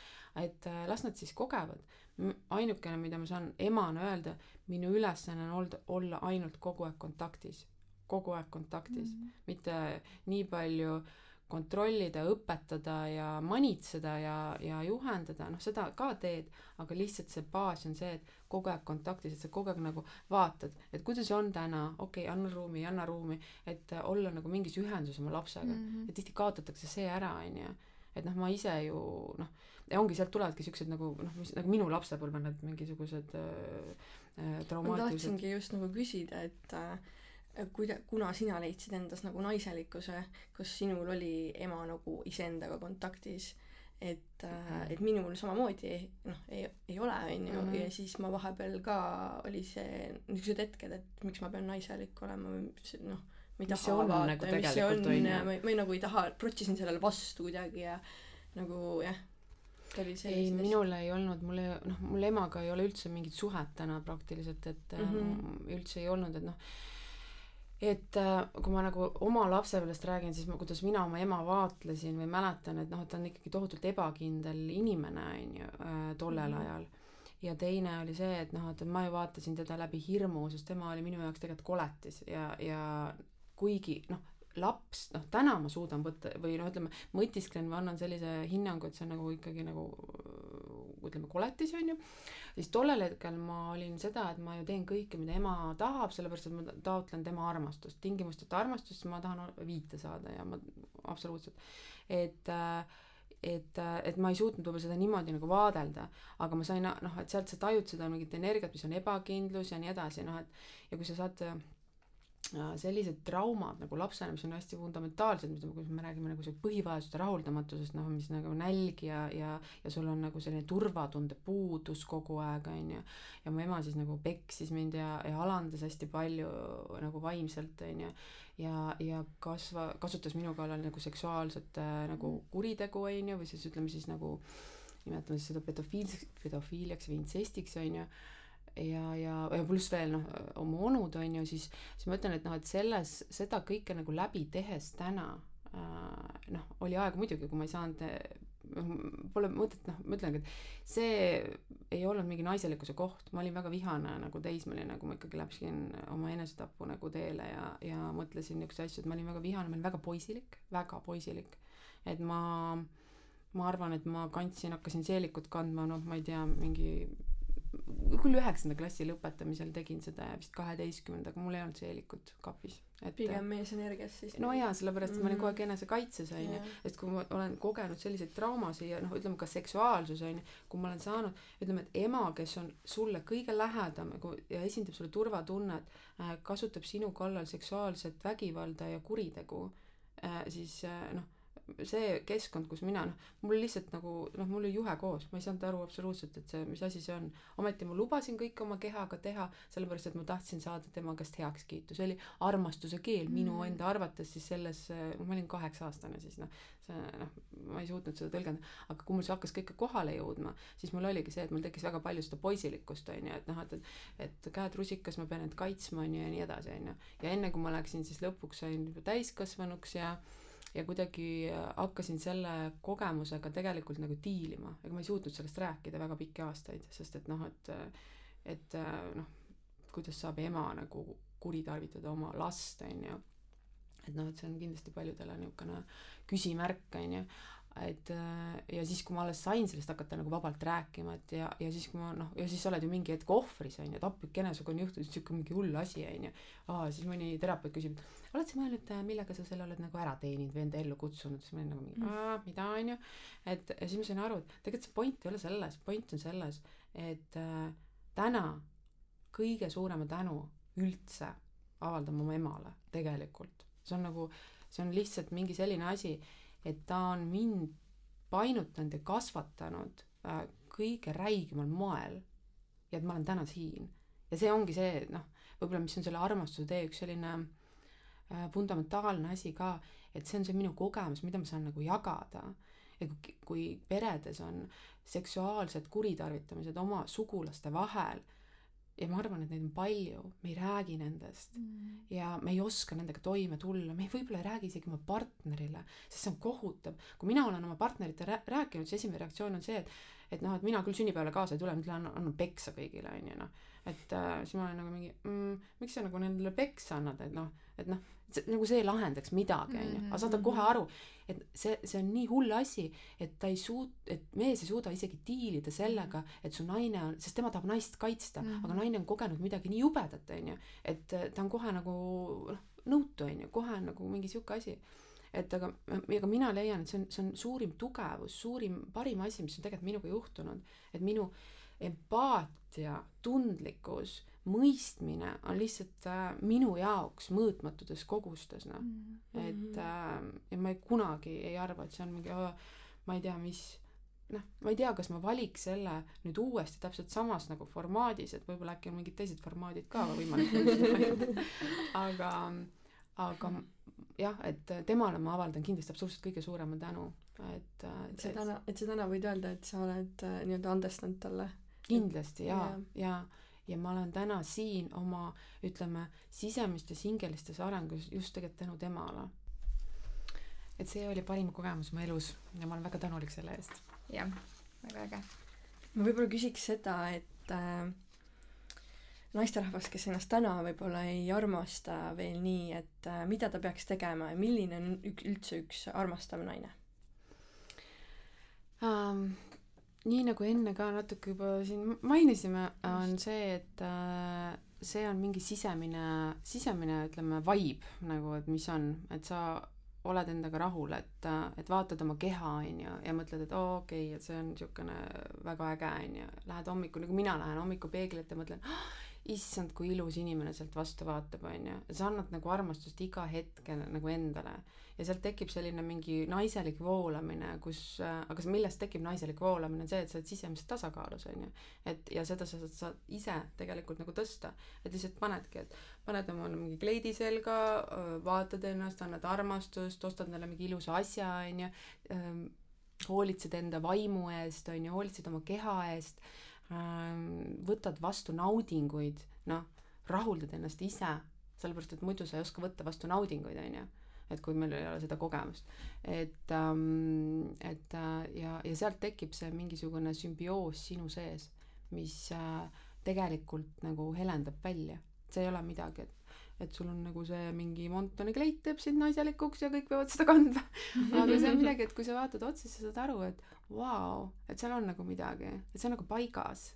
et las nad siis kogevad. ainukene, mida ma saan emana öelda, minu ülesanne on olnud, olla ainult kogu aeg kontaktis kogu aeg kontaktis mm, -hmm. mitte nii palju äh, kontrollida, õpetada ja manitseda ja, ja juhendada, noh, seda ka teed, aga lihtsalt see baas on see, et kogu aeg kontaktis, et sa kogu aeg nagu vaatad, et kuidas on täna, okei okay,, anna ruumi, anna ruumi, et olla nagu mingis ühenduses oma lapsega mm. -hmm. et tihti kaotatakse see ära, on ju. et noh, ma ise ju noh, ongi, sealt tulevadki siuksed nagu noh, mis nagu minu lapsepõlve need mingisugused äh, äh, traumaatilised. ma tahtsingi just nagu küsida, et äh, kuida-, kuna sina leidsid endas nagu naiselikkuse, kas sinul oli ema nagu iseendaga kontaktis, et äh,, et minul samamoodi noh, ei, ei ole, on ju, mhm. ja siis ma vahepeal ka, oli see, niisugused hetked, et miks ma pean naiselik olema või noh, ma ei taha vaadata nagu, mis see on, ja ma, ma nagu ei taha, protsisin sellele vastu kuidagi ja nagu jah ei, minul ei olnud, mul ei, noh, mul emaga ei ole üldse mingit suhet täna praktiliselt, et mm -hmm. üldse ei olnud, et noh, et äh, kui ma nagu oma lapsepõlvest räägin, siis ma, kuidas mina oma ema vaatlesin või mäletan, et noh, et ta on ikkagi tohutult ebakindel inimene, on ju, äh, tollel -hmm. ajal. ja teine oli see, et noh, et ma ju vaatasin teda läbi hirmu, sest tema oli minu jaoks tegelikult koletis ja, ja kuigi noh, laps, noh täna ma suudan võtta või noh, ütleme, mõtisklen või annan sellise hinnangu, et see on nagu ikkagi nagu ütleme, koletis on ju siis tollel hetkel ma olin seda, et ma ju teen kõike, mida ema tahab, sellepärast et ma taotlen tema armastust, tingimusteta armastust, ma tahan viite saada ja ma absoluutselt, et äh, et, et ma ei suutnud võib-olla seda niimoodi nagu vaadelda, aga ma sain noh, et sealt sa tajud seda mingit energiat, mis on ebakindlus ja nii edasi, noh et ja kui sa saad sellised traumad nagu lapsena, mis on hästi fundamentaalsed, nagu, kui me räägime nagu see põhivajaduste rahuldamatusest, noh, mis nagu nälg ja, ja, ja sul on nagu selline turvatunde puudus kogu aeg, on ju. ja mu ema siis nagu peksis mind ja, ja alandas hästi palju nagu vaimselt, on ju. ja, ja kasva, kasutas minu kallal nagu seksuaalset äh, nagu kuritegu, on ju, või siis ütleme siis nagu nimetame siis seda pedofiilseks, pedofiiliaks või intsestiks, on ju ja, ja, ja pluss veel noh, oma onud on ju, siis, siis ma ütlen, et noh, et selles, seda kõike nagu läbi tehes täna äh, noh, oli aeg muidugi, kui ma ei saanud noh, Pole mõtet, noh, ma ütlengi, et see ei olnud mingi naiselikkuse koht, ma olin väga vihane nagu teismeline, kui ma ikkagi läksin oma enesetapu nagu teele ja, ja mõtlesin niisuguseid asju, et ma olin väga vihane, ma olin väga poisilik, väga poisilik. et ma, ma arvan, et ma kandsin, hakkasin seelikut kandma, noh, ma ei tea, mingi küll üheksanda klassi lõpetamisel tegin seda ja vist kaheteistkümnendaga mul ei olnud seelikut kapis. et pigem meesenergias siis? no jaa, sellepärast mm -hmm. ma olin kogu aeg enesekaitses onju yeah., sest kui ma olen kogenud selliseid traumasid ja noh, ütleme ka seksuaalsus onju, kui ma olen saanud, ütleme, et ema, kes on sulle kõige lähedam ja esindab sulle turvatunnet äh,, kasutab sinu kallal seksuaalset vägivalda ja kuritegu äh,, siis äh, noh see keskkond, kus mina noh, mul lihtsalt nagu noh, mul oli juhe koos, ma ei saanud aru absoluutselt, et see, mis asi see on. ometi ma lubasin kõike oma kehaga teha, sellepärast et ma tahtsin saada tema käest heakskiitu, see oli armastuse keel mm. minu enda arvates siis selles, noh, ma olin kaheksa-aastane siis noh, see noh, ma ei suutnud seda tõlgendada, aga kui mul see hakkas kõike kohale jõudma, siis mul oligi see, et mul tekkis väga palju seda poisilikkust on ju, et noh, et, et, et käed rusikas, ma pean end kaitsma on ju ja nii edasi on ju. ja enne kui ma läksin siis lõpuks sain juba täiskasvanuks ja ja kuidagi äh, hakkasin selle kogemusega tegelikult nagu diilima, ega ma ei suutnud sellest rääkida väga pikki aastaid, sest et noh, et et äh, noh, kuidas saab ema nagu kuritarvitada oma last, on ju. et noh, et see on kindlasti paljudele niisugune küsimärk, on ju, et äh, ja siis, kui ma alles sain sellest hakata nagu vabalt rääkima, et ja, ja siis, kui ma noh, ja siis sa oled ju mingi hetk ohvris on ju, et appikene, sinuga on juhtunud siuke mingi hull asi on ju. aa, siis mõni terapeut küsib, et oled sa mõelnud, millega sa selle oled nagu ära teeninud või enda ellu kutsunud, siis ma olin nagu mingi mm. aa, mida on ju. et ja siis ma sain aru, et tegelikult see point ei ole selles, point on selles, et äh, täna kõige suurema tänu üldse avaldan oma emale tegelikult, see on nagu, see on lihtsalt mingi selline asi et ta on mind painutanud ja kasvatanud äh, kõige räigemal moel ja et ma olen täna siin. ja see ongi see, noh, võib-olla mis on selle armastuse tee üks selline äh, fundamentaalne asi ka, et see on see minu kogemus, mida ma saan nagu jagada. ja kui, kui peredes on seksuaalsed kuritarvitamised oma sugulaste vahel ja ma arvan, et neid on palju, me ei räägi nendest mm. ja me ei oska nendega toime tulla, me võib-olla ei räägi isegi oma partnerile, sest see on kohutav. kui mina olen oma partneritele rääkinud, siis esimene reaktsioon on see, et et noh, et mina küll sünnipäevale kaasa ei tule, nüüd lähen annan peksa kõigile, onju, noh. et äh, siis ma olen nagu mingi mm,, miks sa nagu nendele peksa annad, et noh, et noh, nagu see lahendaks midagi, onju, aga saad kohe Mhm. aru, et see, see on nii hull asi, et ta ei suut-, et mees ei suuda isegi diilida sellega, et su naine on, sest tema tahab naist kaitsta mm. -hmm. aga naine on kogenud midagi nii jubedat, onju, et äh, ta on kohe nagu noh, nõutu, onju, kohe on nagu mingi sihuke asi et aga, aga mina leian, et see on, see on suurim tugevus, suurim, parim asi, mis on tegelikult minuga juhtunud, et minu empaatia, tundlikkus, mõistmine on lihtsalt äh, minu jaoks mõõtmatutes kogustes, noh. Mm. et äh, ja ma ei, kunagi ei arva, et see on mingi, ma ei tea, mis noh, ma ei tea, kas ma valiks selle nüüd uuesti täpselt samas nagu formaadis, et võib-olla äkki on mingid teised formaadid ka võimalik aga, aga jah, et temale ma avaldan kindlasti absoluutselt kõige suurema tänu, et, et sa täna, et sa täna võid öelda, et sa oled äh, nii-öelda andestanud talle. Kindlasti ja, Jaa. ja, ja ma olen täna siin oma, ütleme, sisemistes hingelistes arengus just tegelikult tänu temale. et see oli parim kogemus mu elus ja ma olen väga tänulik selle eest. jah, väga äge. ma võib-olla küsiks seda, et äh, naisterahvas, kes ennast täna võib-olla ei armasta veel nii, et äh, mida ta peaks tegema ja milline on ük, üldse üks armastav naine? um, nii nagu enne ka natuke juba siin mainisime, on see, et äh, see on mingi sisemine, sisemine, ütleme, vibe nagu, et mis on, et sa oled endaga rahul, et, et vaatad oma keha, onju, ja mõtled, et oo, okei okay,, et see on niisugune väga äge, onju. Lähed hommikul, nagu mina lähen hommikul peegli ette, mõtlen oh,, issand, kui ilus inimene sealt vastu vaatab, onju. sa annad nagu armastust iga hetkel nagu endale ja sealt tekib selline mingi naiselik voolamine, kus, aga see, millest tekib naiselik voolamine, on see, et sa oled sisemiselt tasakaalus, onju. et ja seda sa saad, saad ise tegelikult nagu tõsta, et lihtsalt panedki, et paned omale mingi kleidi selga, vaatad ennast, annad armastust, ostad endale mingi ilusa asja, onju, hoolitsed enda vaimu eest, onju, hoolitsed oma keha eest, võtad vastu naudinguid, noh, rahuldad ennast ise, sellepärast et muidu sa ei oska võtta vastu naudinguid, onju et kui meil ei ole seda kogemust. et ähm,, et äh, ja, ja sealt tekib see mingisugune sümbioos sinu sees, mis äh, tegelikult nagu helendab välja. see ei ole midagi, et et sul on nagu see mingi Montoni kleit teeb sind naiselikuks ja kõik peavad seda kandma aga see on midagi, et kui sa vaatad otsa, siis sa saad aru, et vau wow,, et seal on nagu midagi, et see on nagu paigas.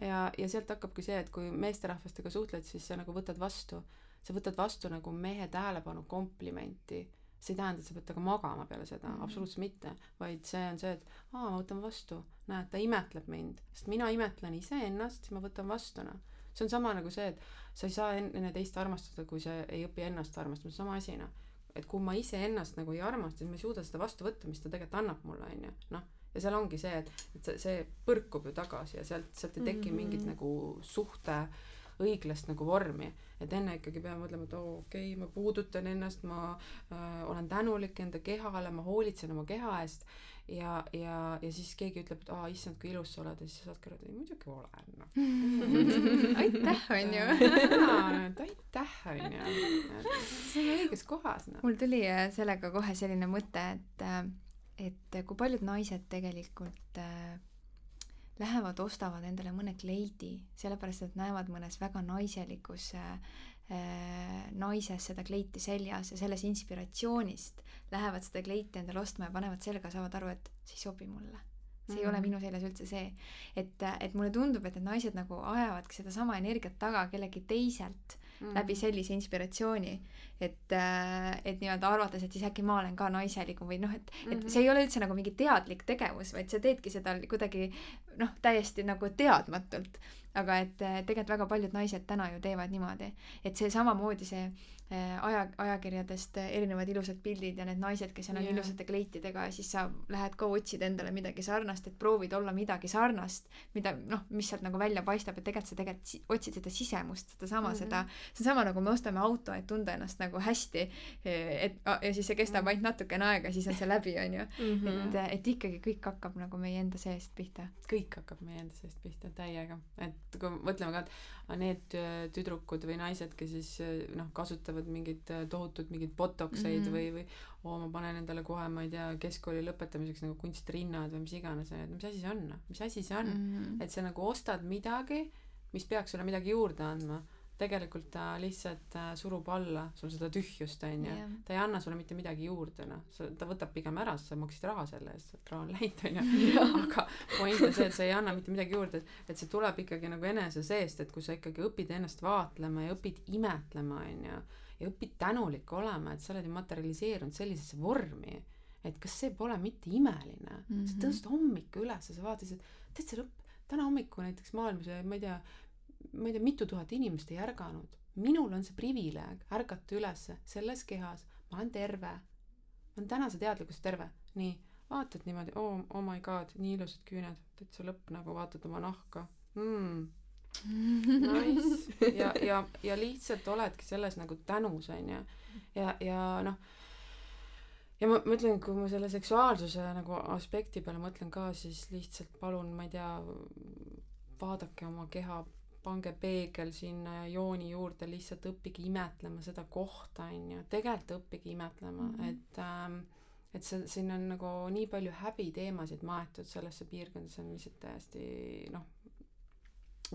ja, ja sealt hakkabki see, et kui meesterahvastega suhtled, siis sa nagu võtad vastu sa võtad vastu nagu mehe tähelepanu komplimenti see ei tähenda, et sa pead temaga magama peale seda mm, -hmm. absoluutselt mitte, vaid see on see, et aa, ma võtan vastu, näed, ta imetleb mind, sest mina imetlen iseennast, siis ma võtan vastu, noh. see on sama nagu see, et sa ei saa enne teist armastada, kui sa ei õpi ennast armastama, on sama asi, noh. et kui ma iseennast nagu ei armasta, siis ma ei suuda seda vastu võtta, mis ta tegelikult annab mulle, onju, noh. Ja seal ongi see, et, et see, see põrkub ju tagasi ja sealt, sealt ei teki mm -hmm. mingit nagu suhte õiglast nagu vormi, et enne ikkagi peame mõtlema, et oo okei okay,, ma puudutan ennast, ma äh, olen tänulik enda kehale, ma hoolitsen oma keha eest ja, ja, ja siis keegi ütleb, et aa, issand, kui ilus sa oled ja siis sa saadki aru, et ei muidugi olen noh. aitäh, onju. et aitäh, onju. see on õiges kohas, noh. mul tuli äh, sellega kohe selline mõte, et, äh, et kui paljud naised tegelikult äh, lähevad, ostavad endale mõne kleidi, sellepärast et näevad mõnes väga naiselikus äh, äh, naises seda kleiti seljas ja sellest inspiratsioonist lähevad seda kleiti endale ostma ja panevad selga, saavad aru, et see ei sobi mulle. see mm -hmm. ei ole minu seljas üldse see. et, et mulle tundub, et need naised nagu ajavadki sedasama energiat taga kellegi teiselt mm. läbi sellise inspiratsiooni, et, et nii-öelda arvates, et siis äkki ma olen ka naiselikum või noh, et mm, -hmm. et see ei ole üldse nagu mingi teadlik tegevus, vaid sa teedki seda kuidagi noh, täiesti nagu teadmatult. aga et tegelikult väga paljud naised täna ju teevad niimoodi, et see samamoodi see aja, ajakirjadest erinevad ilusad pildid ja need naised, kes on yeah. ilusate kleitidega ja siis sa lähed ka otsid endale midagi sarnast, et proovid olla midagi sarnast, mida noh, mis sealt nagu välja paistab, et tegelikult sa tegelikult otsid seda sisemust, sedasama mm -hmm. seda see on sama nagu me ostame auto, et tunda ennast nagu hästi, et ja siis see kestab ainult natukene aega, siis on see läbi, onju. et, et ikkagi kõik hakkab nagu meie enda seest pihta. kõik hakkab meie enda seest pihta, täiega. et kui mõtleme ka, et need tüdrukud või naised, kes siis noh, kasutavad mingeid tohutuid mingeid botoxeid mm -hmm. või, või oo, ma panen endale kohe, ma ei tea, keskkooli lõpetamiseks nagu kunstrinnad või mis iganes, et mis asi see on, mis asi see on mm, -hmm. et sa nagu ostad midagi, mis peaks sulle midagi juurde andma tegelikult ta lihtsalt äh, surub alla sul seda tühjust onju yeah. ta ei anna sulle mitte midagi juurde noh ta võtab pigem ära sest sa maksid raha selle eest et raha on läinud onju aga point on see et sa ei anna mitte midagi juurde et see tuleb ikkagi nagu enese seest et kui sa ikkagi õpid ennast vaatlema ja õpid imetlema onju ja õpid tänulik olema et sa oled ju materialiseerunud sellisesse vormi et kas see pole mitte imeline mm -hmm. sa mhm. tõused hommikul üles sa vaatad et tead sa lõpp täna hommikul näiteks maailmas ma ei tea ma ei tea, mitu tuhat inimest ei ärganud. minul on see privileeg ärgata ülesse selles kehas, ma olen terve. ma olen tänase teadlikkusega terve. nii, vaatad niimoodi, oh, oh my god, nii ilusad küüned, täitsa lõpp nagu vaatad oma nahka mm.. Nice. ja, ja, ja lihtsalt oledki selles nagu tänus, onju. ja, ja noh ja ma mõtlen, kui ma selle seksuaalsuse nagu aspekti peale mõtlen ka, siis lihtsalt palun, ma ei tea, vaadake oma keha pange peegel sinna ja jooni juurde, lihtsalt õppige imetlema seda kohta, on ju, tegelikult õppige imetlema mm, -hmm. et ähm, et see, siin on nagu nii palju häbiteemasid maetud sellesse piirkonda, see on lihtsalt täiesti noh,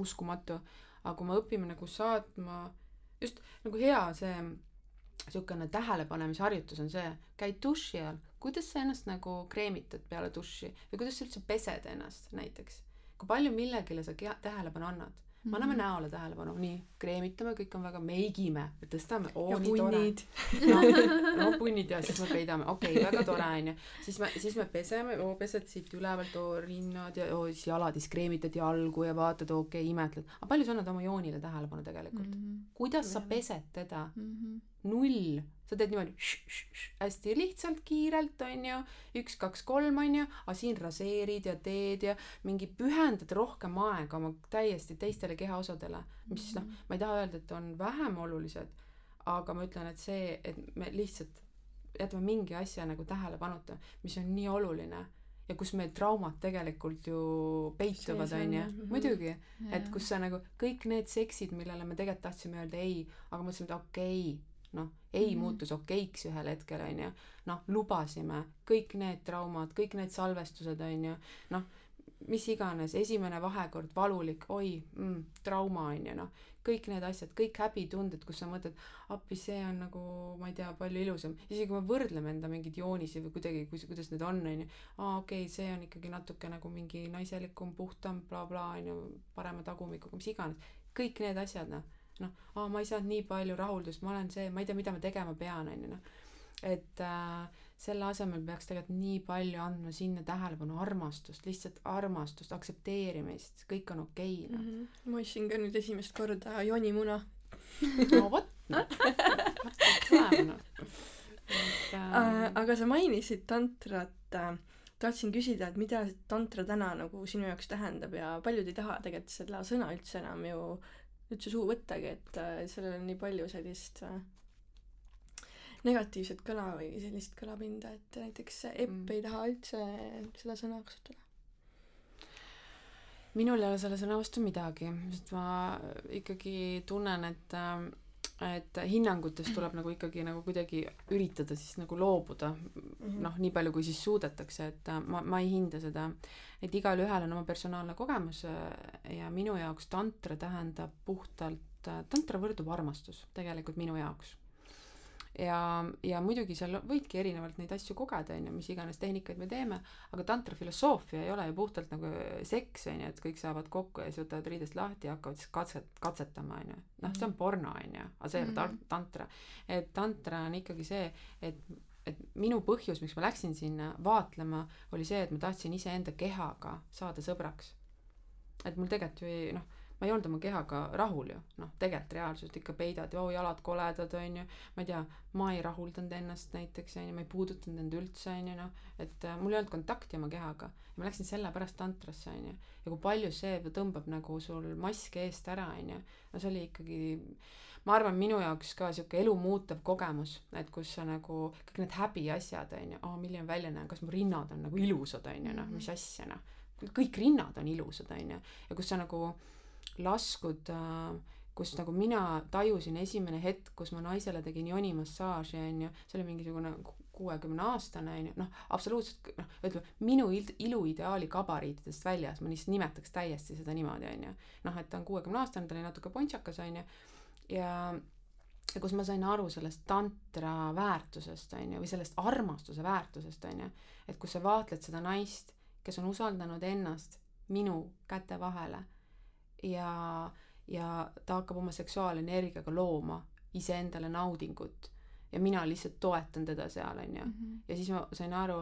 uskumatu. aga kui me õpime nagu saatma, just nagu hea see niisugune tähelepanemisharjutus on see, käid duši all, kuidas sa ennast nagu kreemitad peale duši või kuidas sa üldse pesed ennast näiteks. kui palju millegile sa tähelepanu annad me anname mhm. näole tähelepanu, nii, kreemitame, kõik on väga, meigime, tõstame, oo nii punnid. tore. no, no punnid ja siis me peidame, okei okay,, väga tore onju. siis me, siis me peseme, oo pesed siit ülevalt, oo rinnad ja oo siis jalad, siis kreemitad jalgu ja vaatad, okei okay,, imetled. aga palju sa annad oma joonile tähelepanu tegelikult mm? -hmm. kuidas sa pesed teda mm? -hmm. Null. Sa teed niimoodi sh, sh, sh, hästi lihtsalt, kiirelt, onju, üks, kaks, kolm, onju, aga siin raseerid ja teed ja mingi pühendad rohkem aega oma täiesti teistele kehaosadele, mis noh, mhm. ma ei taha öelda, et on vähem olulised, aga ma ütlen, et see, et me lihtsalt jätame mingi asja nagu tähelepanuta, mis on nii oluline ja kus meil traumad tegelikult ju peituvad, onju. muidugi, et kus sa nagu kõik need seksid, millele me tegelikult tahtsime öelda ei, aga mõtlesime, et okei okay,, noh, ei mm -hmm. muutus okeiks ühel hetkel, on ju. noh, lubasime kõik need traumad, kõik need salvestused, on ju, noh, mis iganes, esimene vahekord, valulik, oi mm,, trauma, on ju, noh, kõik need asjad, kõik häbitunded, kus sa mõtled, appi, see on nagu, ma ei tea, palju ilusam. isegi kui me võrdleme enda mingeid joonisi või kuidagi, kus, kuidas need on, on ju, aa, okei okay,, see on ikkagi natuke nagu mingi naiselikum, puhtam bla,, blablabla, on ju, parema tagumikuga, mis iganes. kõik need asjad, noh noh, aa, ma ei saanud nii palju rahuldust, ma olen see, ma ei tea, mida ma tegema pean, on ju, noh. et äh, selle asemel peaks tegelikult nii palju andma sinna tähelepanu, armastust, lihtsalt armastust, aktsepteerimist, kõik on okei okay,, noh mm -hmm.. ma ostsin ka nüüd esimest korda joonimuna no vot, noh. tuleb, noh. et äh.... aga sa mainisid tantrat äh, tahtsin küsida, et mida tantra täna nagu sinu jaoks tähendab ja paljud ei taha tegelikult seda sõna üldse enam ju üldse suhu võttagi, et äh, sellel on nii palju sellist äh, negatiivset kõla või sellist kõlapinda, et näiteks Epp mm. ei taha üldse seda sõna kasutada. minul ei ole selle sõna vastu midagi, sest ma ikkagi tunnen, et äh, et hinnangutest tuleb nagu ikkagi nagu kuidagi üritada siis nagu loobuda mm -hmm. noh, nii palju kui siis suudetakse, et äh, ma, ma ei hinda seda, et igalühel on oma personaalne kogemus äh, ja minu jaoks tantra tähendab puhtalt, äh, tantra võrdub armastus tegelikult minu jaoks ja, ja muidugi seal võidki erinevalt neid asju kogeda, on ju, mis iganes tehnikaid me teeme, aga tantra filosoofia ei ole ju puhtalt nagu seks, on ju, et kõik saavad kokku ja siis võtavad riidest lahti ja hakkavad siis katset, katsetama, on ju. noh, see on mhm. porno, on ju, aga see ei ole -hmm. tantra. et tantra on ikkagi see, et et minu põhjus, miks ma läksin sinna vaatlema, oli see, et ma tahtsin iseenda kehaga saada sõbraks. et mul tegelikult ju ei noh ma ei olnud oma kehaga rahul ju, noh, tegelikult reaalselt ikka peidad ja oo, jalad koledad, onju, ma ei tea, ma ei rahuldanud ennast näiteks, onju, ma ei puudutanud end üldse, onju, noh, et äh, mul ei olnud kontakti oma kehaga. ja ma läksin sellepärast tantrasse, onju. ja kui palju see tõmbab nagu sul maske eest ära, onju, no see oli ikkagi ma arvan, minu jaoks ka sihuke elu muutev kogemus, et kus sa nagu kõik need häbiasjad onju, aa milline välja näen, kas mu rinnad on nagu ilusad onju, noh mis asja noh. kõik rinnad on ilusad onju ja kus sa nagu laskud äh, kus nagu mina tajusin esimene hetk, kus ma naisele tegin jonimassaaži onju, see oli mingisugune kuuekümne aastane onju, noh absoluutselt noh, ütleme minu il-, iluideaali gabariitidest väljas, ma lihtsalt nimetaks täiesti seda niimoodi onju. noh, et ta on kuuekümne aastane, ta oli natuke pontsakas onju ja ja kus ma sain aru sellest tantra väärtusest, on ju, või sellest armastuse väärtusest, on ju, et kus sa vaatled seda naist, kes on usaldanud ennast minu käte vahele ja, ja ta hakkab oma seksuaalenergiaga looma iseendale naudingut ja mina lihtsalt toetan teda seal, on ju. Mhm. ja siis ma sain aru,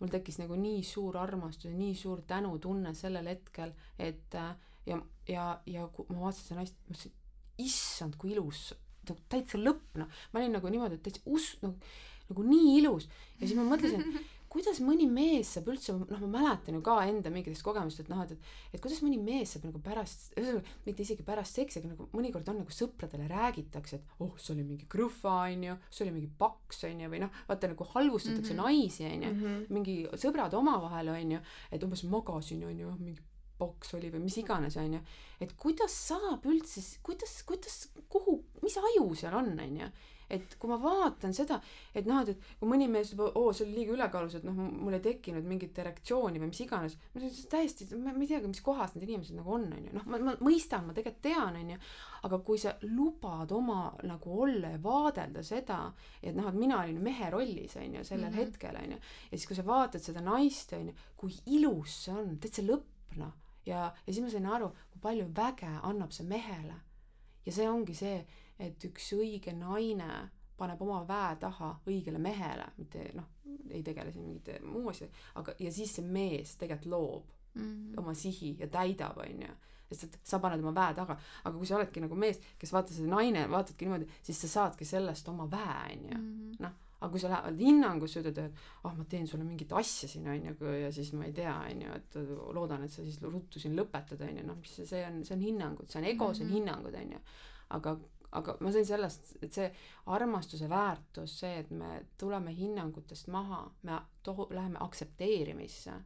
mul tekkis nagu nii suur armastus ja nii suur tänutunne sellel hetkel, et ja, ja, ja kui ma vaatasin seda naist, mõtlesin, issand, kui ilus, nagu täitsa lõpp, noh, ma olin nagu niimoodi, et täitsa us-, nagu, nagu nii ilus ja siis ma mõtlesin, kuidas mõni mees saab üldse, noh, ma mäletan ju ka enda mingitest kogemustest, noh, et, et, et kuidas mõni mees saab nagu pärast, ühesõnaga mitte isegi pärast seksi, aga nagu mõnikord on nagu sõpradele räägitakse, et oh, see oli mingi krõhva, onju, see oli mingi paks, onju, või noh, vaata nagu halvustatakse mm -hmm. naisi, onju, mhm. mingi sõbrad omavahel, onju, et umbes magasin, onju, mingi boks oli või mis iganes, onju. et kuidas saab üldse, kuidas, kuidas, kuhu, mis aju seal on, onju. Et kui ma vaatan seda, et noh, et kui mõni mees juba, oo, see oli liiga ülekaalus, et noh, mul ei tekkinud mingit erektsiooni või mis iganes. ma ütlen täiesti, ma ei teagi, mis kohas need inimesed nagu on, onju. noh, ma, ma mõistan, ma tegelikult tean, onju. aga kui sa lubad oma nagu olla ja vaadelda seda, et noh, et mina olin mehe rollis, onju, sellel mm -hmm. hetkel, onju. ja siis, kui sa vaatad seda naist, onju, kui ilus see on, see lõpp, noh ja, ja siis ma sain aru, kui palju väge annab see mehele. Ja see ongi see, et üks õige naine paneb oma väe taha õigele mehele, mitte noh, ei tegele siin mingite muu asja, aga ja siis see mees tegelikult loob mm -hmm. oma sihi ja täidab, onju sest et sa paned oma väe taga, aga kui sa oledki nagu mees, kes vaata see naine, vaatadki niimoodi, siis sa saadki sellest oma väe, onju. Mhm. noh, aga kui sa lähed hinnangusse, ütled, et ah oh, ma teen sulle mingit asja siin onju, ja siis ma ei tea, onju, et loodan, et sa siis ruttu siin lõpetad, onju, noh, mis see, see on, see on hinnangud, see on ego, see on mhm. hinnangud, onju. aga, aga ma sain sellest, et see armastuse väärtus, see, et me tuleme hinnangutest maha, me tohu-, läheme aktsepteerimisse,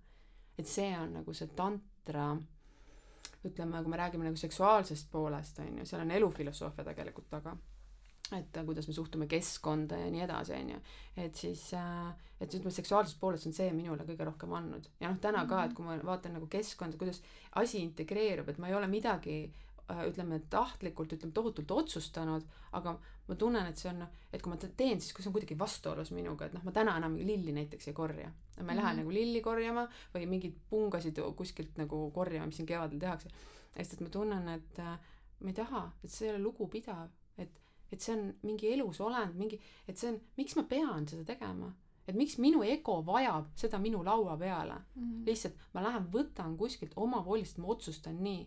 et see on nagu see tantra ütleme, kui me räägime nagu seksuaalsest poolest, on ju, seal on elufilosoofia tegelikult taga et äh, kuidas me suhtume keskkonda ja nii edasi, on ju. et siis, äh, et ütleme, seksuaalsest poolest on see minule kõige rohkem andnud. ja noh, täna ka, et kui ma vaatan nagu keskkonda, kuidas asi integreerub, et ma ei ole midagi äh, ütleme tahtlikult, ütleme tohutult otsustanud, aga ma tunnen, et see on, et kui ma teen, siis kui see on kuidagi vastuolus minuga, et noh, ma täna enam lilli näiteks ei korja. ma ei mm -hmm. lähe mhm. nagu lilli korjama või mingeid pungasid kuskilt nagu korjama, mis siin kevadel tehakse. sest et ma tunnen, et ma ei taha, et see ei ole lugupidav, et et see on mingi elus olend, mingi, et see on, miks ma pean seda tegema, et miks minu ego vajab seda minu laua peale mm. -hmm. lihtsalt ma lähen võtan kuskilt omavolist, ma otsustan nii.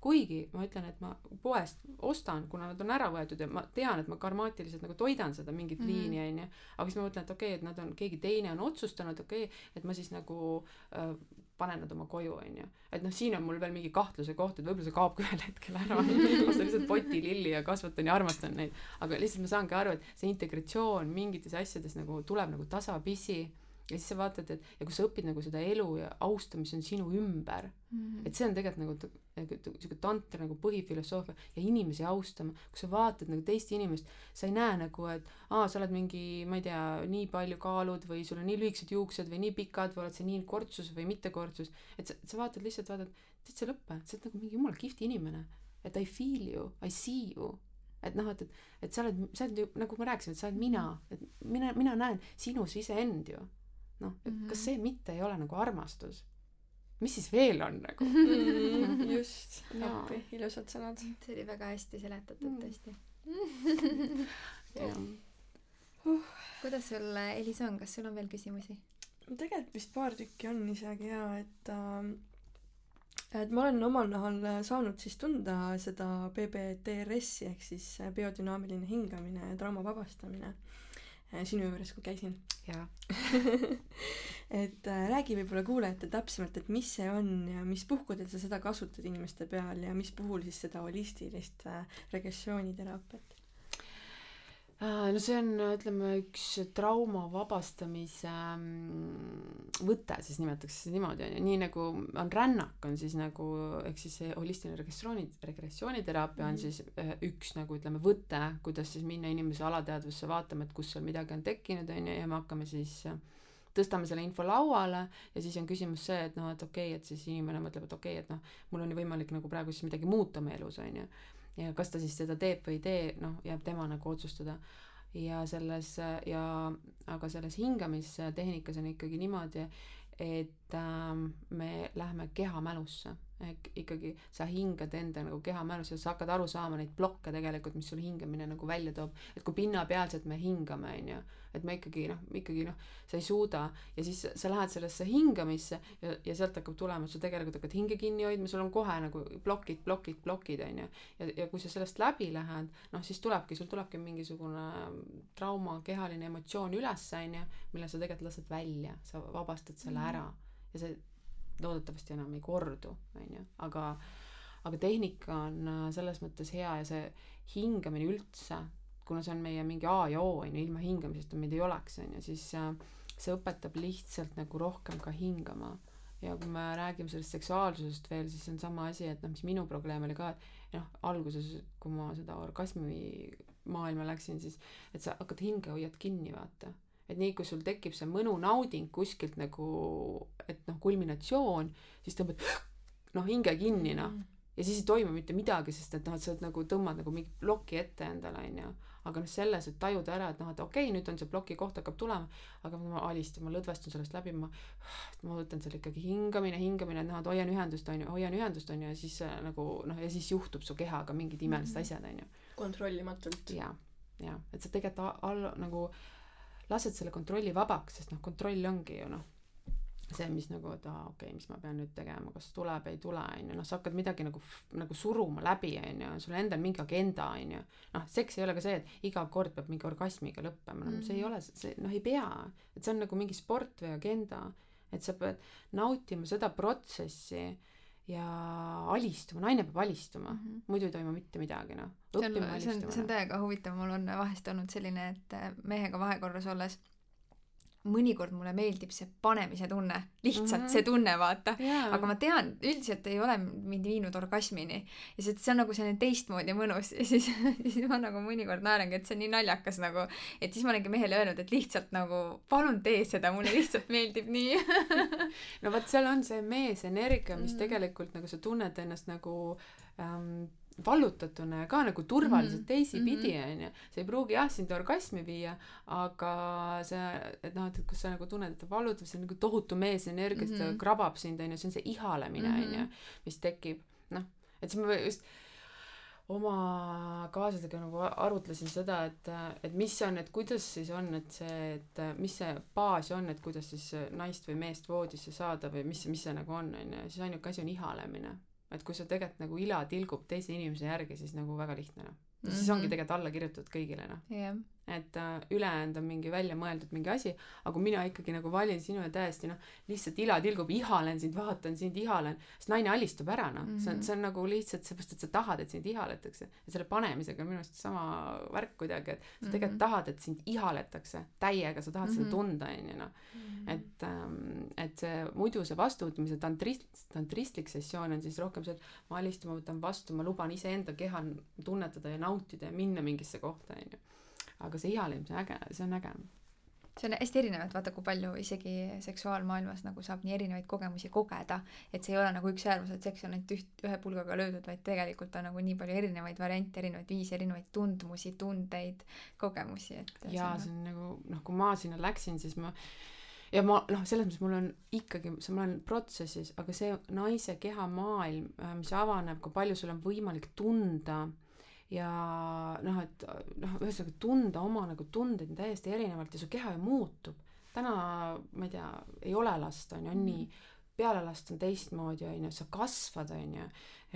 kuigi ma ütlen, et ma poest ostan, kuna nad on ära võetud ja ma tean, et ma karmaatiliselt nagu toidan seda mingit mm -hmm. liini onju, aga siis ma mõtlen, et okei okay,, et nad on, keegi teine on otsustanud, okei okay,, et ma siis nagu äh, panen nad oma koju, onju. et noh, siin on mul veel mingi kahtluse koht, et võib-olla see kaob ka ühel hetkel ära ma saan lihtsalt potililli ja kasvatan ja armastan neid. aga lihtsalt ma saangi aru, et see integratsioon mingites asjades nagu tuleb nagu tasapisi ja siis sa vaatad, et ja kui sa õpid nagu seda elu ja austamist on sinu ümber mm, -hmm. et see on tegelikult nagu sihuke tantra nagu põhifilosoofia ja inimesi austama, kui sa vaatad nagu teist inimest, sa ei näe nagu, et aa, sa oled mingi, ma ei tea, nii palju kaalud või sul on nii lühikesed juuksed või nii pikad või oled sa nii kortsus või mitte kortsus, et sa, sa vaatad lihtsalt, vaatad, täitsa lõppe, sa oled nagu mingi jumala kihvt inimene, et I feel you, I see you. Et noh, et, et, et sa oled, sa oled ju nagu ma rääkisin, et sa oled mina, et mina, mina näen sinus iseend ju noh mm -hmm. kas see mitte ei ole nagu armastus mis siis veel on nagu mm,? just, appi, ilusad sõnad. see oli väga hästi seletatud mm. tõesti uh. kuidas sul, Elis, on, kas sul on veel küsimusi? no tegelikult vist paar tükki on isegi ja et äh, et ma olen omal nahal saanud siis tunda seda BBTRS-i ehk siis biodünaamiline hingamine ja trauma vabastamine äh, sinu juures, kui käisin. jaa et äh, räägi võib-olla kuulajatele täpsemalt, et mis see on ja mis puhkudel sa seda kasutad inimeste peal ja mis puhul siis seda holistilist äh, regressiooniteraapiat? No see on, ütleme, üks trauma vabastamise mm, võte, siis nimetaks seda niimoodi, on ju, nii nagu on rännak, on siis nagu, ehk siis see holistiline regressiooni, regressiooniteraapia on Mhm. siis äh, üks nagu ütleme, võte, kuidas siis minna inimese alateadvusse vaatama, et kus seal midagi on tekkinud, on ju, ja me hakkame siis tõstame selle info lauale ja siis on küsimus see, et noh, et okei okay,, et siis inimene mõtleb, et okei okay,, et noh, mul on ju võimalik nagu praegu siis midagi muuta oma elus, on ju. Ja kas ta siis seda teeb või ei tee, noh, jääb tema nagu otsustada. ja selles ja aga selles hingamistehnikas on ikkagi niimoodi, et ähm, me läheme kehamälusse ikkagi sa hingad enda nagu kehamälusse, sa hakkad aru saama neid plokke tegelikult, mis sul hingamine nagu välja toob, et kui pinnapealselt me hingame, on ju, et me ikkagi noh, ikkagi noh, sa ei suuda ja siis sa lähed sellesse hingamisse ja, ja sealt hakkab tulema, et sa tegelikult hakkad hinge kinni hoidma, sul on kohe nagu plokid, plokid, plokid on ju. ja, ja kui sa sellest läbi lähed, noh siis tulebki, sul tulebki mingisugune trauma, kehaline emotsioon üles, on ju, mille sa tegelikult lased välja, sa vabastad selle ära. Ja see loodetavasti enam ei kordu, on ju, aga aga tehnika on äh, selles mõttes hea ja see hingamine üldse, kuna see on meie mingi A ja O, on ju, ilma hingamiseta meid ei oleks, on ju, siis äh, see õpetab lihtsalt nagu rohkem ka hingama. ja kui me räägime sellest seksuaalsusest veel, siis see on sama asi, et noh, mis minu probleem oli ka, et noh, alguses, kui ma seda orgasmi maailma läksin, siis et sa hakkad hinge, hoiad kinni, vaata et nii kui sul tekib see mõnu nauding kuskilt nagu, et noh, kulminatsioon, siis tõmbad noh, hinge kinni noh. Ja siis ei toimu mitte midagi, sest et noh, et sa oled nagu tõmbad nagu mingi ploki ette endale onju, aga noh, selles, et tajuda ära, et noh, et okei okay,, nüüd on see ploki koht hakkab tulema, aga ma alistan, ma lõdvestun sellest läbi, ma, ma võtan seal ikkagi hingamine, hingamine, et noh, et hoian ühendust onju, hoian ühendust onju ja siis äh, nagu noh, ja siis juhtub su kehaga mingid imelised Mhm. asjad onju kontrollimatult. ja, ja et sa tegelikult all nagu lased selle kontrolli vabaks, sest noh, kontroll ongi ju noh, see, mis nagu, et aa, okei okay,, mis ma pean nüüd tegema, kas tuleb, ei tule, on ju, noh, sa hakkad midagi nagu, nagu suruma läbi, on ju, sul endal mingi agenda, on ju. noh, seks ei ole ka see, et iga kord peab mingi orgasmiga lõppema, no see ei Mhm. ole, see, noh, ei pea. et see on nagu mingi sport või agenda, et sa pead nautima seda protsessi ja alistuma, naine peab alistuma mm. -hmm. muidu ei toimu mitte midagi, noh. see on, see on, see on täiega huvitav, mul on vahest olnud selline, et äh, mehega vahekorras olles mõnikord mulle meeldib see panemise tunne, lihtsalt mm. -hmm. see tunne, vaata. Jaa. aga ma tean, üldiselt ei ole mind viinud orgasmini ja see, see on nagu selline teistmoodi mõnus ja siis, siis ma nagu mõnikord naerangi, et see on nii naljakas nagu, et siis ma olengi mehele öelnud, et lihtsalt nagu palun tee seda, mulle lihtsalt meeldib nii no vot seal on see meesenergia mis mm. Mhm. tegelikult nagu sa tunned ennast nagu ähm, vallutatuna ja ka nagu turvaliselt Mhm. teisipidi onju see ei pruugi jah sind orgasmi viia aga see et noh et kus sa nagu tunned et ta vallutab see on nagu tohutu meesenergia mm -hmm. ta Mhm. krabab sind onju see on see ihalemine onju Mhm. mis tekib noh et siis ma just oma kaaslastega nagu arutlesin seda, et, et mis on, et kuidas siis on, et see, et mis see baas on, et kuidas siis naist või meest voodisse saada või mis, mis see nagu on, on ju, siis ainuke asi on ihalemine. Et kui sa tegelikult nagu ila tilgub teise inimese järgi, siis nagu väga lihtne noh. ja siis ongi tegelikult alla kirjutatud kõigile noh. Jah et äh, ülejäänud on mingi välja mõeldud mingi asi, aga kui mina ikkagi nagu valin sinu ja täiesti noh, lihtsalt ila tilgub, ihalen sind, vaatan sind, ihalen, siis naine alistub ära noh mm -hmm. see on, Mhm. see on nagu lihtsalt seepärast, et sa tahad, et sind ihaletakse ja selle panemisega on minu arust sama värk kuidagi, et sa tegelikult Mhm. tahad, et sind ihaletakse täiega, sa tahad mm -hmm. seda Mhm. tunda, onju noh. et ähm, et see muidu see vastuvõtmise tantrist, tantristlik sessioon on siis rohkem see, et ma alistun, ma võtan vastu, ma luban iseenda kehal tunnetada ja nautida ja minna mingisse kohta, onju aga see ihalemine, see on äge, see on äge. see on hästi erinev, et vaata, kui palju isegi seksuaalmaailmas nagu saab nii erinevaid kogemusi kogeda, et see ei ole nagu üks äärmus, et seks on ainult üht, ühe pulgaga löödud, vaid tegelikult on nagu nii palju erinevaid variante, erinevaid viise, erinevaid tundmusi, tundeid, kogemusi, et jaa, see on nagu noh, kui ma sinna läksin, siis ma ja ma noh, selles mõttes mul on ikkagi, ma olen protsessis, aga see naise kehamaailm, mis avaneb, kui palju sul on võimalik tunda ja noh, et noh, ühesõnaga tunda oma nagu tundeid täiesti erinevalt ja su keha ju muutub. täna, ma ei tea, ei ole last, on ju, on nii peale lasta on teistmoodi, on ju, sa kasvad, on ju,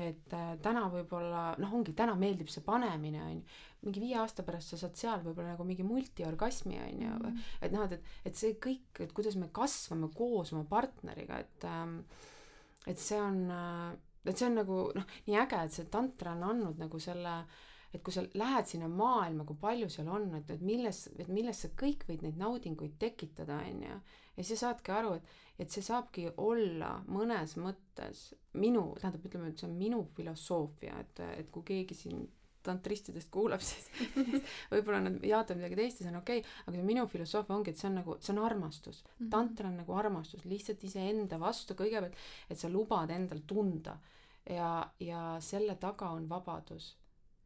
et äh, täna võib-olla noh, ongi täna meeldib see panemine, on ju, mingi viie aasta pärast sa saad seal võib-olla nagu mingi multiorgasmi, on ju, Mhm. et noh, et, et, et see kõik, et kuidas me kasvame koos oma partneriga, et ähm, et see on äh, et see on nagu noh, nii äge, et see tantra on andnud nagu selle et kui sa lähed sinna maailma, kui palju seal on, et, et milles, et milles sa kõik võid neid naudinguid tekitada, on ju. ja siis sa saadki aru, et, et see saabki olla mõnes mõttes minu, tähendab, ütleme, et see on minu filosoofia, et, et kui keegi siin tantristidest kuulab, siis võib-olla nad jaatavad midagi teist ja see on okei okay,, aga minu filosoofia ongi, et see on nagu, see on armastus mm. -hmm. tantra on nagu armastus lihtsalt iseenda vastu kõigepealt, et sa lubad endal tunda ja, ja selle taga on vabadus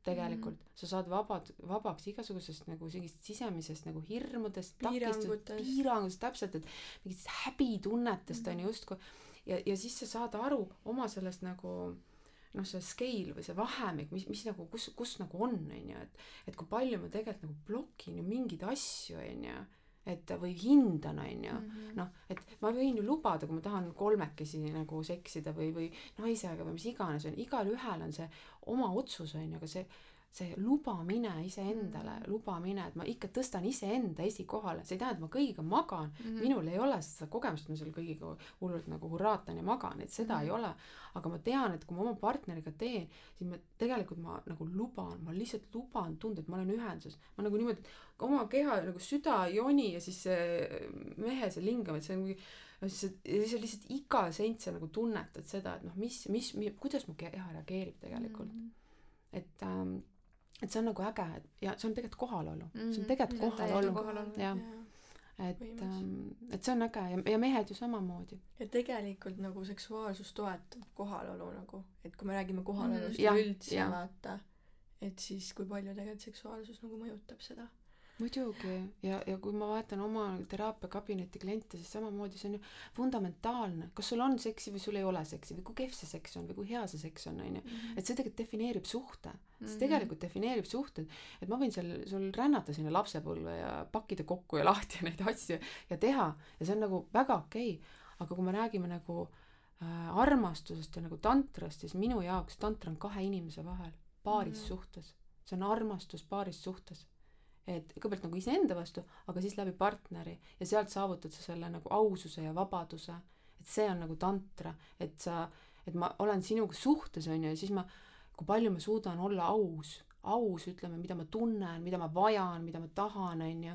tegelikult mm. sa saad vabad, vabaks igasugusest nagu sellisest sisemisest nagu hirmudest, Piirangutest. piirangutest, täpselt, et mingitest häbitunnetest Mhm. on ju justkui ja, ja siis sa saad aru oma sellest nagu noh, see scale või see vahemik, mis, mis nagu, kus, kus nagu on, on ju, et et kui palju ma tegelikult nagu blokin ju mingeid asju, on ju, et või hindan, on ju, Mhm. noh, et ma võin ju lubada, kui ma tahan kolmekesi nagu seksida või, või naisega või mis iganes on, igalühel on see oma otsus on ju, aga see see lubamine iseendale Mhm. mm., lubamine, et ma ikka tõstan iseenda esikohale, see ei tähenda, et ma kõigiga magan mm, Mhm. -hmm. minul ei ole seda kogemust, et ma seal kõigiga hullult nagu hurraatan ja magan, et seda mm Mhm. -hmm. ei ole. aga ma tean, et kui ma oma partneriga teen, siis ma tegelikult ma nagu luban, ma lihtsalt luban tunda, et ma olen ühenduses. ma nagu niimoodi oma keha nagu süda joni ja siis see mehe see lingam, et see on mingi no siis siis lihtsalt iga sent sa nagu tunnetad seda, et noh, mis, mis, mis, kuidas mu keha reageerib tegelikult mm. Mhm. -hmm. et ähm, et see on nagu äge et ja see on tegelikult kohalolu mm, -hmm. see on Mhm. tegelikult kohalolu, kohalolu. jah. et võimas. ähm, et see on äge ja, ja mehed ju samamoodi ja tegelikult nagu seksuaalsus toetab kohalolu nagu, et kui me räägime kohalolust. Jah, üleüldse jah. vaata, et siis kui palju tegelikult seksuaalsus nagu mõjutab seda. Muidugi ja, ja kui ma vaatan oma teraapiakabineti kliente, siis samamoodi see on ju fundamentaalne, kas sul on seksi või sul ei ole seksi või kui kehv see seks on või kui hea see seks on, onju. et see tegelikult defineerib suhte, see Mhm. tegelikult defineerib suhted, et ma võin seal sul rännata sinna lapsepõlve ja pakkida kokku ja lahti neid asju ja teha ja see on nagu väga okei okay., aga kui me räägime nagu äh, armastusest ja nagu tantrast, siis minu jaoks tantra on kahe inimese vahel paaris Mhm. mm. suhtes, see on armastus paaris suhtes et kõigepealt nagu iseenda vastu, aga siis läbi partneri ja sealt saavutad sa selle nagu aususe ja vabaduse, et see on nagu tantra, et sa, et ma olen sinuga suhtes on ju ja siis ma, kui palju ma suudan olla aus, aus ütleme, mida ma tunnen, mida ma vajan, mida ma tahan, on ju.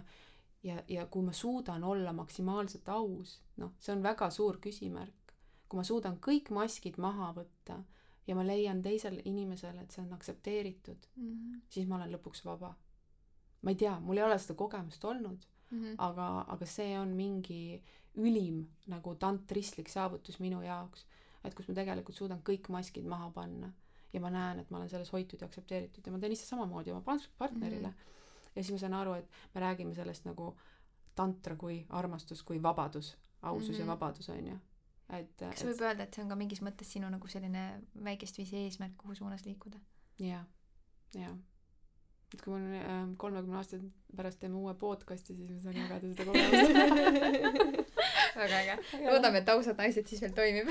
ja, ja kui ma suudan olla maksimaalselt aus, noh, see on väga suur küsimärk. kui ma suudan kõik maskid maha võtta ja ma leian teisel inimesel, et see on aktsepteeritud, Mhm. siis ma olen lõpuks vaba. Ma ei tea, mul ei ole seda kogemust olnud, Mhm. aga, aga see on mingi ülim nagu tantristlik saavutus minu jaoks, et kus ma tegelikult suudan kõik maskid maha panna ja ma näen, et ma olen selles hoitud ja aktsepteeritud ja ma teen ise samamoodi oma partnerile mm. -hmm. ja siis ma saan aru, et me räägime sellest nagu tantra kui armastus kui vabadus, ausus mm -hmm. Mhm. ja vabadus on ju, et, kas et võib öelda, et see on ka mingis mõttes sinu nagu selline väikest viisi eesmärk, kuhu suunas liikuda? jaa, jaa. Et kui ma äh, kolmekümne aasta pärast teeme uue podcast'i, siis ma saan jagada seda kogemust. väga äge. loodame, et ausad naised siis veel toimib.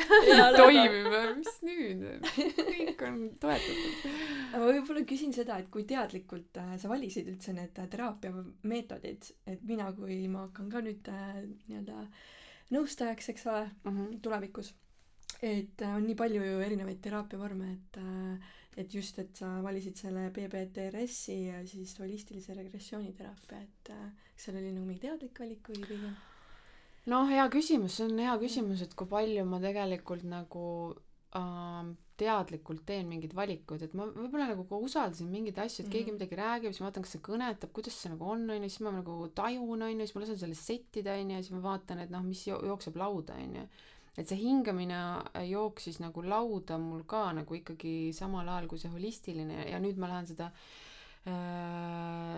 toimib, mis nüüd, kõik on toetatud. aga ma võib-olla küsin seda, et kui teadlikult äh, sa valisid üldse need äh, teraapiameetodid, et mina, kui ma hakkan ka nüüd äh, nii-öelda nõustajaks, eks ole, tulevikus, et äh, on nii palju ju erinevaid teraapiavorme, et äh, et just, et sa valisid selle PBTRS-i ja siis holistilise regressiooniteraapia, et äh, kas seal oli nagu mingi teadlik valik või pigem? noh, hea küsimus, see on hea küsimus, et kui palju ma tegelikult nagu ähm, teadlikult teen mingeid valikuid, et ma võib-olla nagu ka usaldasin mingeid asju, et keegi Mhm. midagi räägib, siis ma vaatan, kas see kõnetab, kuidas see nagu on, onju, siis ma nagu tajun, onju, siis ma lasen selle settida, onju, ja siis ma vaatan, et noh, mis jo- jookseb lauda, onju. Et see hingamine jooksis nagu lauda mul ka nagu ikkagi samal ajal kui see holistiline ja nüüd ma lähen seda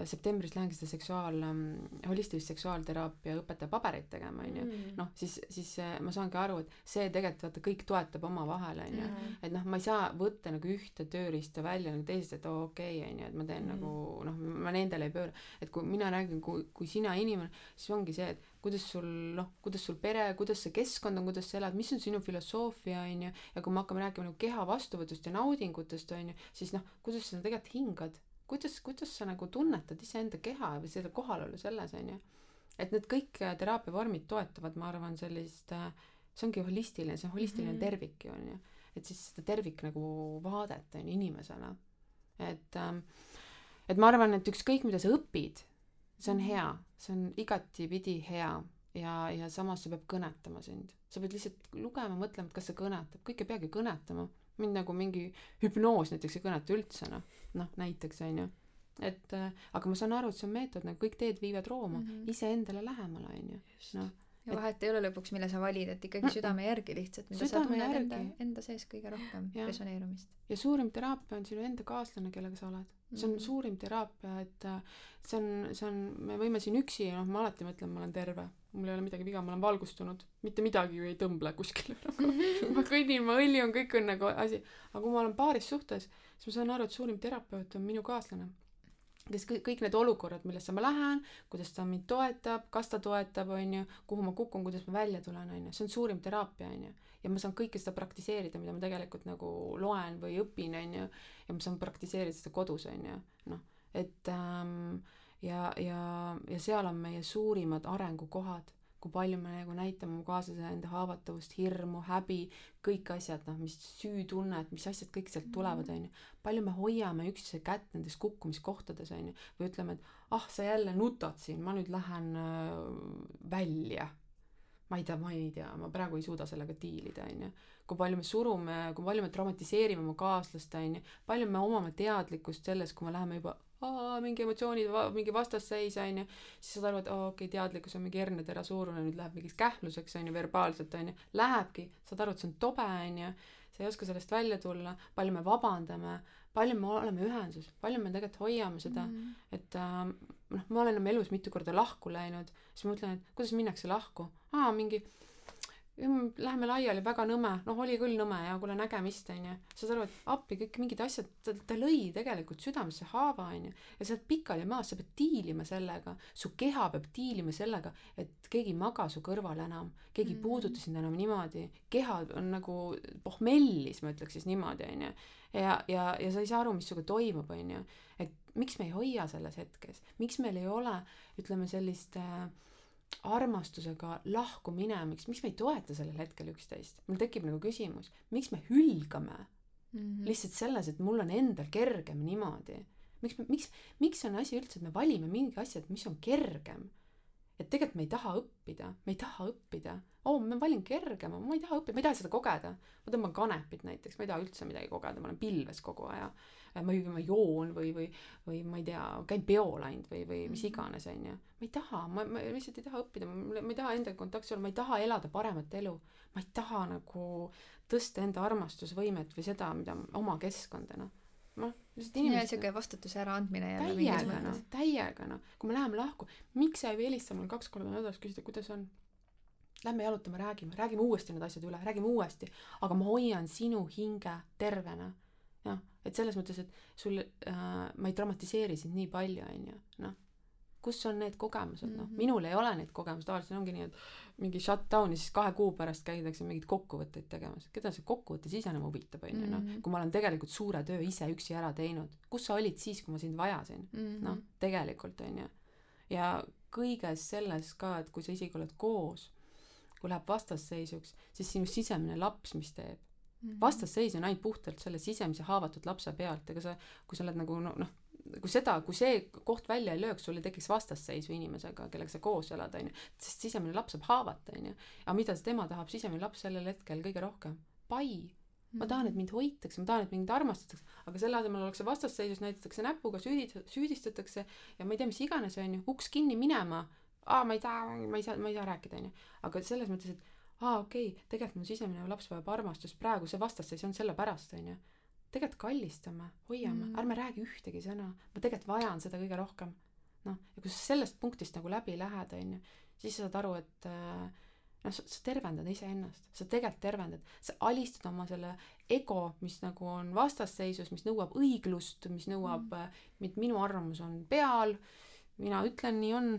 septembris lähengi seda seksuaal ähm,, holistilist seksuaalteraapia õpetaja pabereid tegema, onju. Mm. noh, siis, siis äh, ma saangi aru, et see tegelikult vaata kõik toetab omavahel, onju. et noh, ma ei saa võtta nagu ühte tööriista välja nagu teisest, et oo okei okay,, onju, et ma teen mm. nagu noh, ma nendele ei pööra. et kui mina räägin, kui, kui sina inimene, siis ongi see, et kuidas sul noh, kuidas sul pere, kuidas see keskkond on, kuidas sa elad, mis on sinu filosoofia, onju, ja kui me hakkame rääkima nagu keha vastuvõtust ja naudingutest, onju, siis noh, kuidas sa tegelikult hingad kuidas, kuidas sa nagu tunnetad iseenda keha või seda kohalolu selles, on ju. et need kõik äh, teraapiavormid toetavad, ma arvan, sellist, äh, see ongi holistiline, see on holistiline mm -hmm. tervik ju, on ju. et siis seda tervik nagu vaadet, on ju, inimesele. et, ähm, et ma arvan, et ükskõik, mida sa õpid, see on hea, see on igatipidi hea ja, ja samas see peab kõnetama sind. sa pead lihtsalt lugema, mõtlema, et kas see kõnetab, kõik ei peagi kõnetama mind nagu mingi hüpnoos näiteks ei kõneta üldse noh, noh näiteks onju. et äh, aga ma saan aru, et see on meetod, nagu kõik teed viivad Rooma mm -hmm. iseendale lähemale onju, noh. ja vahet ei ole lõpuks, mille sa valid, et ikkagi südame järgi lihtsalt, mida südame sa tunned enda, enda sees kõige rohkem ja. resoneerumist. ja suurim teraapia on sinu enda kaaslane, kellega sa oled. see on mm -hmm. suurim teraapia, et äh, see on, see on, me võime siin üksi, noh, ma alati mõtlen, ma olen terve mul ei ole midagi viga, ma olen valgustunud, mitte midagi ju ei tõmble kuskile nagu ma kõnnin, ma õljun, kõik on nagu asi, aga kui ma olen paaris suhtes, siis ma saan aru, et suurim terapeut on minu kaaslane, kes kõik, need olukorrad, millesse ma lähen, kuidas ta mind toetab, kas ta toetab, onju, kuhu ma kukun, kuidas ma välja tulen, onju, see on suurim teraapia, onju. ja ma saan kõike seda praktiseerida, mida ma tegelikult nagu loen või õpin, onju, ja ma saan praktiseerida seda kodus, onju, noh, et ähm, ja, ja, ja seal on meie suurimad arengukohad, kui palju me nagu näitame oma kaaslasele enda haavatavust, hirmu, häbi, kõik asjad, noh, mis süütunnet, mis asjad kõik sealt tulevad, Mhm. onju. palju me hoiame üksteise kätt nendes kukkumiskohtades, onju, või ütleme, et ah, sa jälle nutad siin, ma nüüd lähen äh, välja. ma ei tea, ma ei tea, ma praegu ei suuda sellega diilida, onju. kui palju me surume, kui palju me traumatiseerime oma kaaslast, onju, palju me omame teadlikkust selles, kui me läheme juba aa, mingi emotsioonid, mingi vastasseis onju, siis saad aru, et aa okei okay,, teadlikkus on mingi hernetera suurune, nüüd läheb mingiks kähmluseks onju, verbaalselt onju, lähebki, saad aru, et see on tobe onju, sa ei oska sellest välja tulla, palju me vabandame, palju me oleme ühenduses, palju me tegelikult hoiame seda. Mm, -hmm. et äh, noh, ma olen oma elus mitu korda lahku läinud, siis ma mõtlen, et kuidas minnakse lahku, aa mingi Läheme laiali, väga nõme, noh, oli küll nõme ja kuule nägemist onju. saad aru, et appi kõik mingid asjad, ta, ta lõi tegelikult südamesse haava onju. Ja sa oled pikali maas, sa pead diilima sellega, su keha peab diilima sellega, et keegi ei maga su kõrval enam, keegi ei Mhm. puuduta sind enam niimoodi, keha on nagu pohmellis, ma ütleks siis niimoodi onju. ja, ja, ja sa ei saa aru, mis sinuga toimub onju, et miks me ei hoia selles hetkes, miks meil ei ole, ütleme sellist äh, armastusega lahku minemist, miks me ei toeta sellel hetkel üksteist? mul tekib nagu küsimus, miks me hülgame Mhm. lihtsalt selles, et mul on endal kergem niimoodi. miks miks, miks on asi üldse, et me valime mingi asja, mis on kergem? Et tegelikult me ei taha õppida, me ei taha õppida. oo, ma valin kergema, ma ei taha õppida, ma ei taha seda kogeda. ma tõmban kanepit näiteks, ma ei taha üldse midagi kogeda, ma olen pilves kogu aja. ma ei, ma joon või, või, või ma ei tea, käin peol ainult või, või mis Mhm. iganes, onju. ma ei taha, ma, ma lihtsalt ei taha õppida, ma, ma ei taha endaga kontaktis olla, ma ei taha elada paremat elu. ma ei taha nagu tõsta enda armastusvõimet või seda, mida oma keskkonda, noh. Noh, lihtsalt inimesed siuke vastutuse äraandmine jälle täiega noh täiega noh, kui me läheme lahku, miks sa ei helista mulle kaks korda nädalas, küsida, kuidas on? Lähme jalutame, räägime, räägime uuesti need asjad üle, räägime uuesti, aga ma hoian sinu hinge tervena. noh, et selles mõttes, et sul äh,, ma ei dramatiseeri sind nii palju, onju, noh. Kus on need kogemused, noh, Mhm. minul ei ole neid kogemusi, tavaliselt ongi nii, et mingi shutdown'i siis kahe kuu pärast käidakse mingeid kokkuvõtteid tegemas. keda see kokkuvõttes iseenesest huvitab, onju, noh, Mhm. kui ma olen tegelikult suure töö ise üksi ära teinud. kus sa olid siis, kui ma sind vajasin? Mhm. noh, tegelikult on ju. ja kõiges selles ka, et kui sa isegi oled koos, kui läheb vastasseisuks, siis sinu sisemine laps, mis teeb? Vastasseis on ainult puhtalt selle sisemise haavatud lapse pealt, ega sa, kui sa oled nagu noh, noh, kui seda, kui see koht välja ei lööks, sul ei tekiks vastasseisu inimesega, kellega sa koos elad, onju. sest sisemine laps saab haavata, onju. aga mida tema tahab, sisemine laps sellel hetkel kõige rohkem? pai ma tahan, et mind hoitakse, ma tahan, et mind armastatakse, aga selle asemel ollakse vastasseisus, näidatakse näpuga, süüdi-, süüdistatakse ja ma ei tea, mis iganes, onju, uks kinni minema. aa, ma ei taha, ma ei saa, ma ei saa rääkida, onju. aga selles mõttes, et aa, okei okay,, tegelikult mu sisemine laps vajab armastust, praegu see vastasseis on sellepärast, onju. Tegelikult kallistame hoiame Mm. ärme räägi ühtegi sõna ma tegelikult vajan seda kõige rohkem noh ja kui sa sellest punktist nagu läbi lähed onju siis sa saad aru et äh, noh sa, sa tervendad iseennast sa tegelikult tervendad sa alistad oma selle ego mis nagu on vastasseisus mis nõuab õiglust mis nõuab mm. et minu arvamus on peal mina ütlen nii on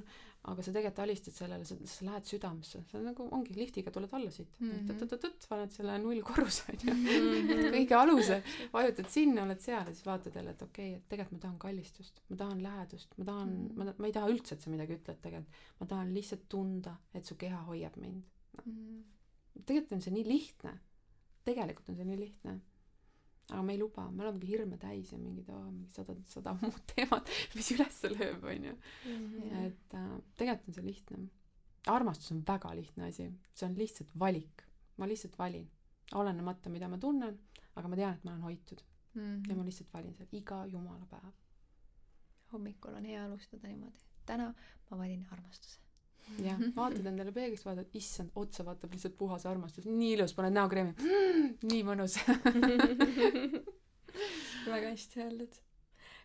aga sa tegelikult alistad sellele sa, sa lähed südamesse sa nagu ongi liftiga tuled alla siit mm. -hmm. tõtt-tõtt paned selle nullkorruse onju Mhm. kõige aluse vajutad sinna oled seal ja siis vaatad jälle et okei okay, et tegelikult ma tahan kallistust ma tahan lähedust ma tahan Mhm. ma, ma ei taha üldse et sa midagi ütled tegelikult ma tahan lihtsalt tunda et su keha hoiab mind Mm. tegelikult on see nii lihtne tegelikult on see nii lihtne aga me ei luba me olemegi hirme täis ja mingid oh, mingi sada sada muud teemat mis üles lööb onju. Jah. et äh, tegelikult on see lihtne. Armastus on väga lihtne asi. See on lihtsalt valik. Ma lihtsalt valin. Olenemata mida ma tunnen aga ma tean et ma olen hoitud. Mhm. ja ma lihtsalt valin seal iga jumala päev hommikul on hea alustada niimoodi. Täna ma valin armastuse jah. Vaatad endale peeglist vaatad issand otsa vaatab lihtsalt puhas armastus. Nii ilus paned näokreemi mm, nii mõnus. Väga hästi öeldud.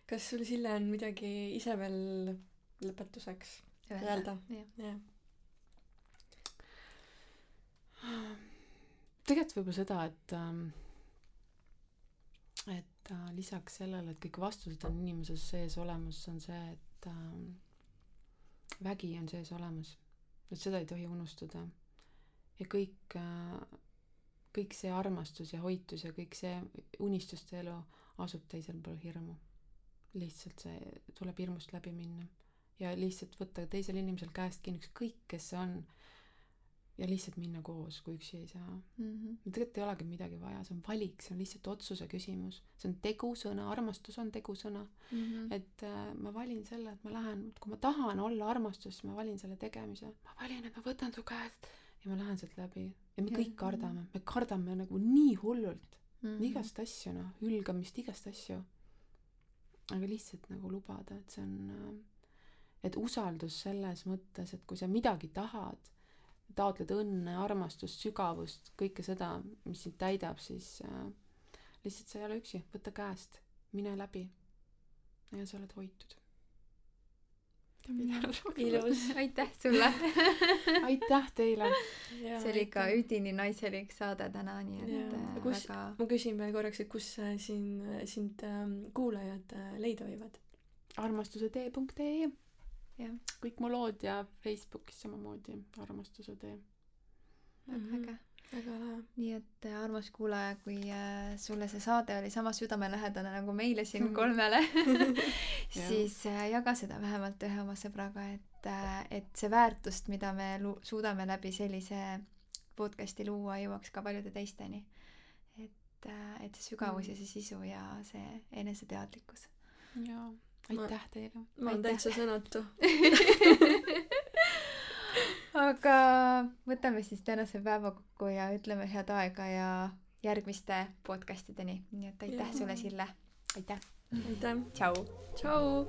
kas sul, Sille, on midagi ise veel lõpetuseks öelda? jah. Tegelikult võib-olla seda et ähm, et äh, lisaks sellele et kõik vastused on inimese sees olemas on see et ähm, vägi on sees olemas. Et seda ei tohi unustada. Ja kõik äh, kõik see armastus ja hoitus ja kõik see unistuste elu asub teisel pool hirmu. Lihtsalt see tuleb hirmust läbi minna. Ja lihtsalt võtta teisel inimesel käest kinni ükskõik kes see on ja lihtsalt minna koos kui üksi ei saa Mhm. tegelikult ei olegi midagi vaja see on valik see on lihtsalt otsuse küsimus see on tegusõna armastus on tegusõna Mhm. et äh, ma valin selle et ma lähen kui ma tahan olla armastus siis ma valin selle tegemise ma valin et ma võtan su käest ja ma lähen sealt läbi ja me Jah. kõik kardame me kardame nagu nii hullult Mhm. igast asju noh hülgamist igast asju aga lihtsalt nagu lubada et see on äh, et usaldus selles mõttes et kui sa midagi tahad taotled õnne armastust sügavust kõike seda mis sind täidab siis äh, lihtsalt sa ei ole üksi. Võta käest. Mine läbi. Ja sa oled hoitud. Ilus. aitäh sulle! Aitäh teile! See oli ikka üdini naiselik saade täna nii et äh, Kus- väga ma küsin veel korraks, et kus äh, siin, sind ähm, kuulajad äh, leida võivad? armastusetee.ee jah. Kõik mu lood ja Facebookis samamoodi armastuse tee. Väga äge. Väga lahe. nii et äh, armas kuulaja kui äh, sulle see saade oli sama südamelähedane nagu meile siin Mhm. kolmele siis äh, jaga seda vähemalt ühe oma sõbraga et et see väärtust mida me lu- suudame läbi sellise podcast'i luua jõuaks ka paljude teisteni. Et et see sügavus ja see sisu ja see eneseteadlikkus. Jaa aitäh teile ma olen täitsa sõnatu. aga võtame siis tänase päeva kokku ja ütleme head aega ja järgmiste podcastideni nii et aitäh Jaa. sulle Sille aitäh aitäh. tšau tšau.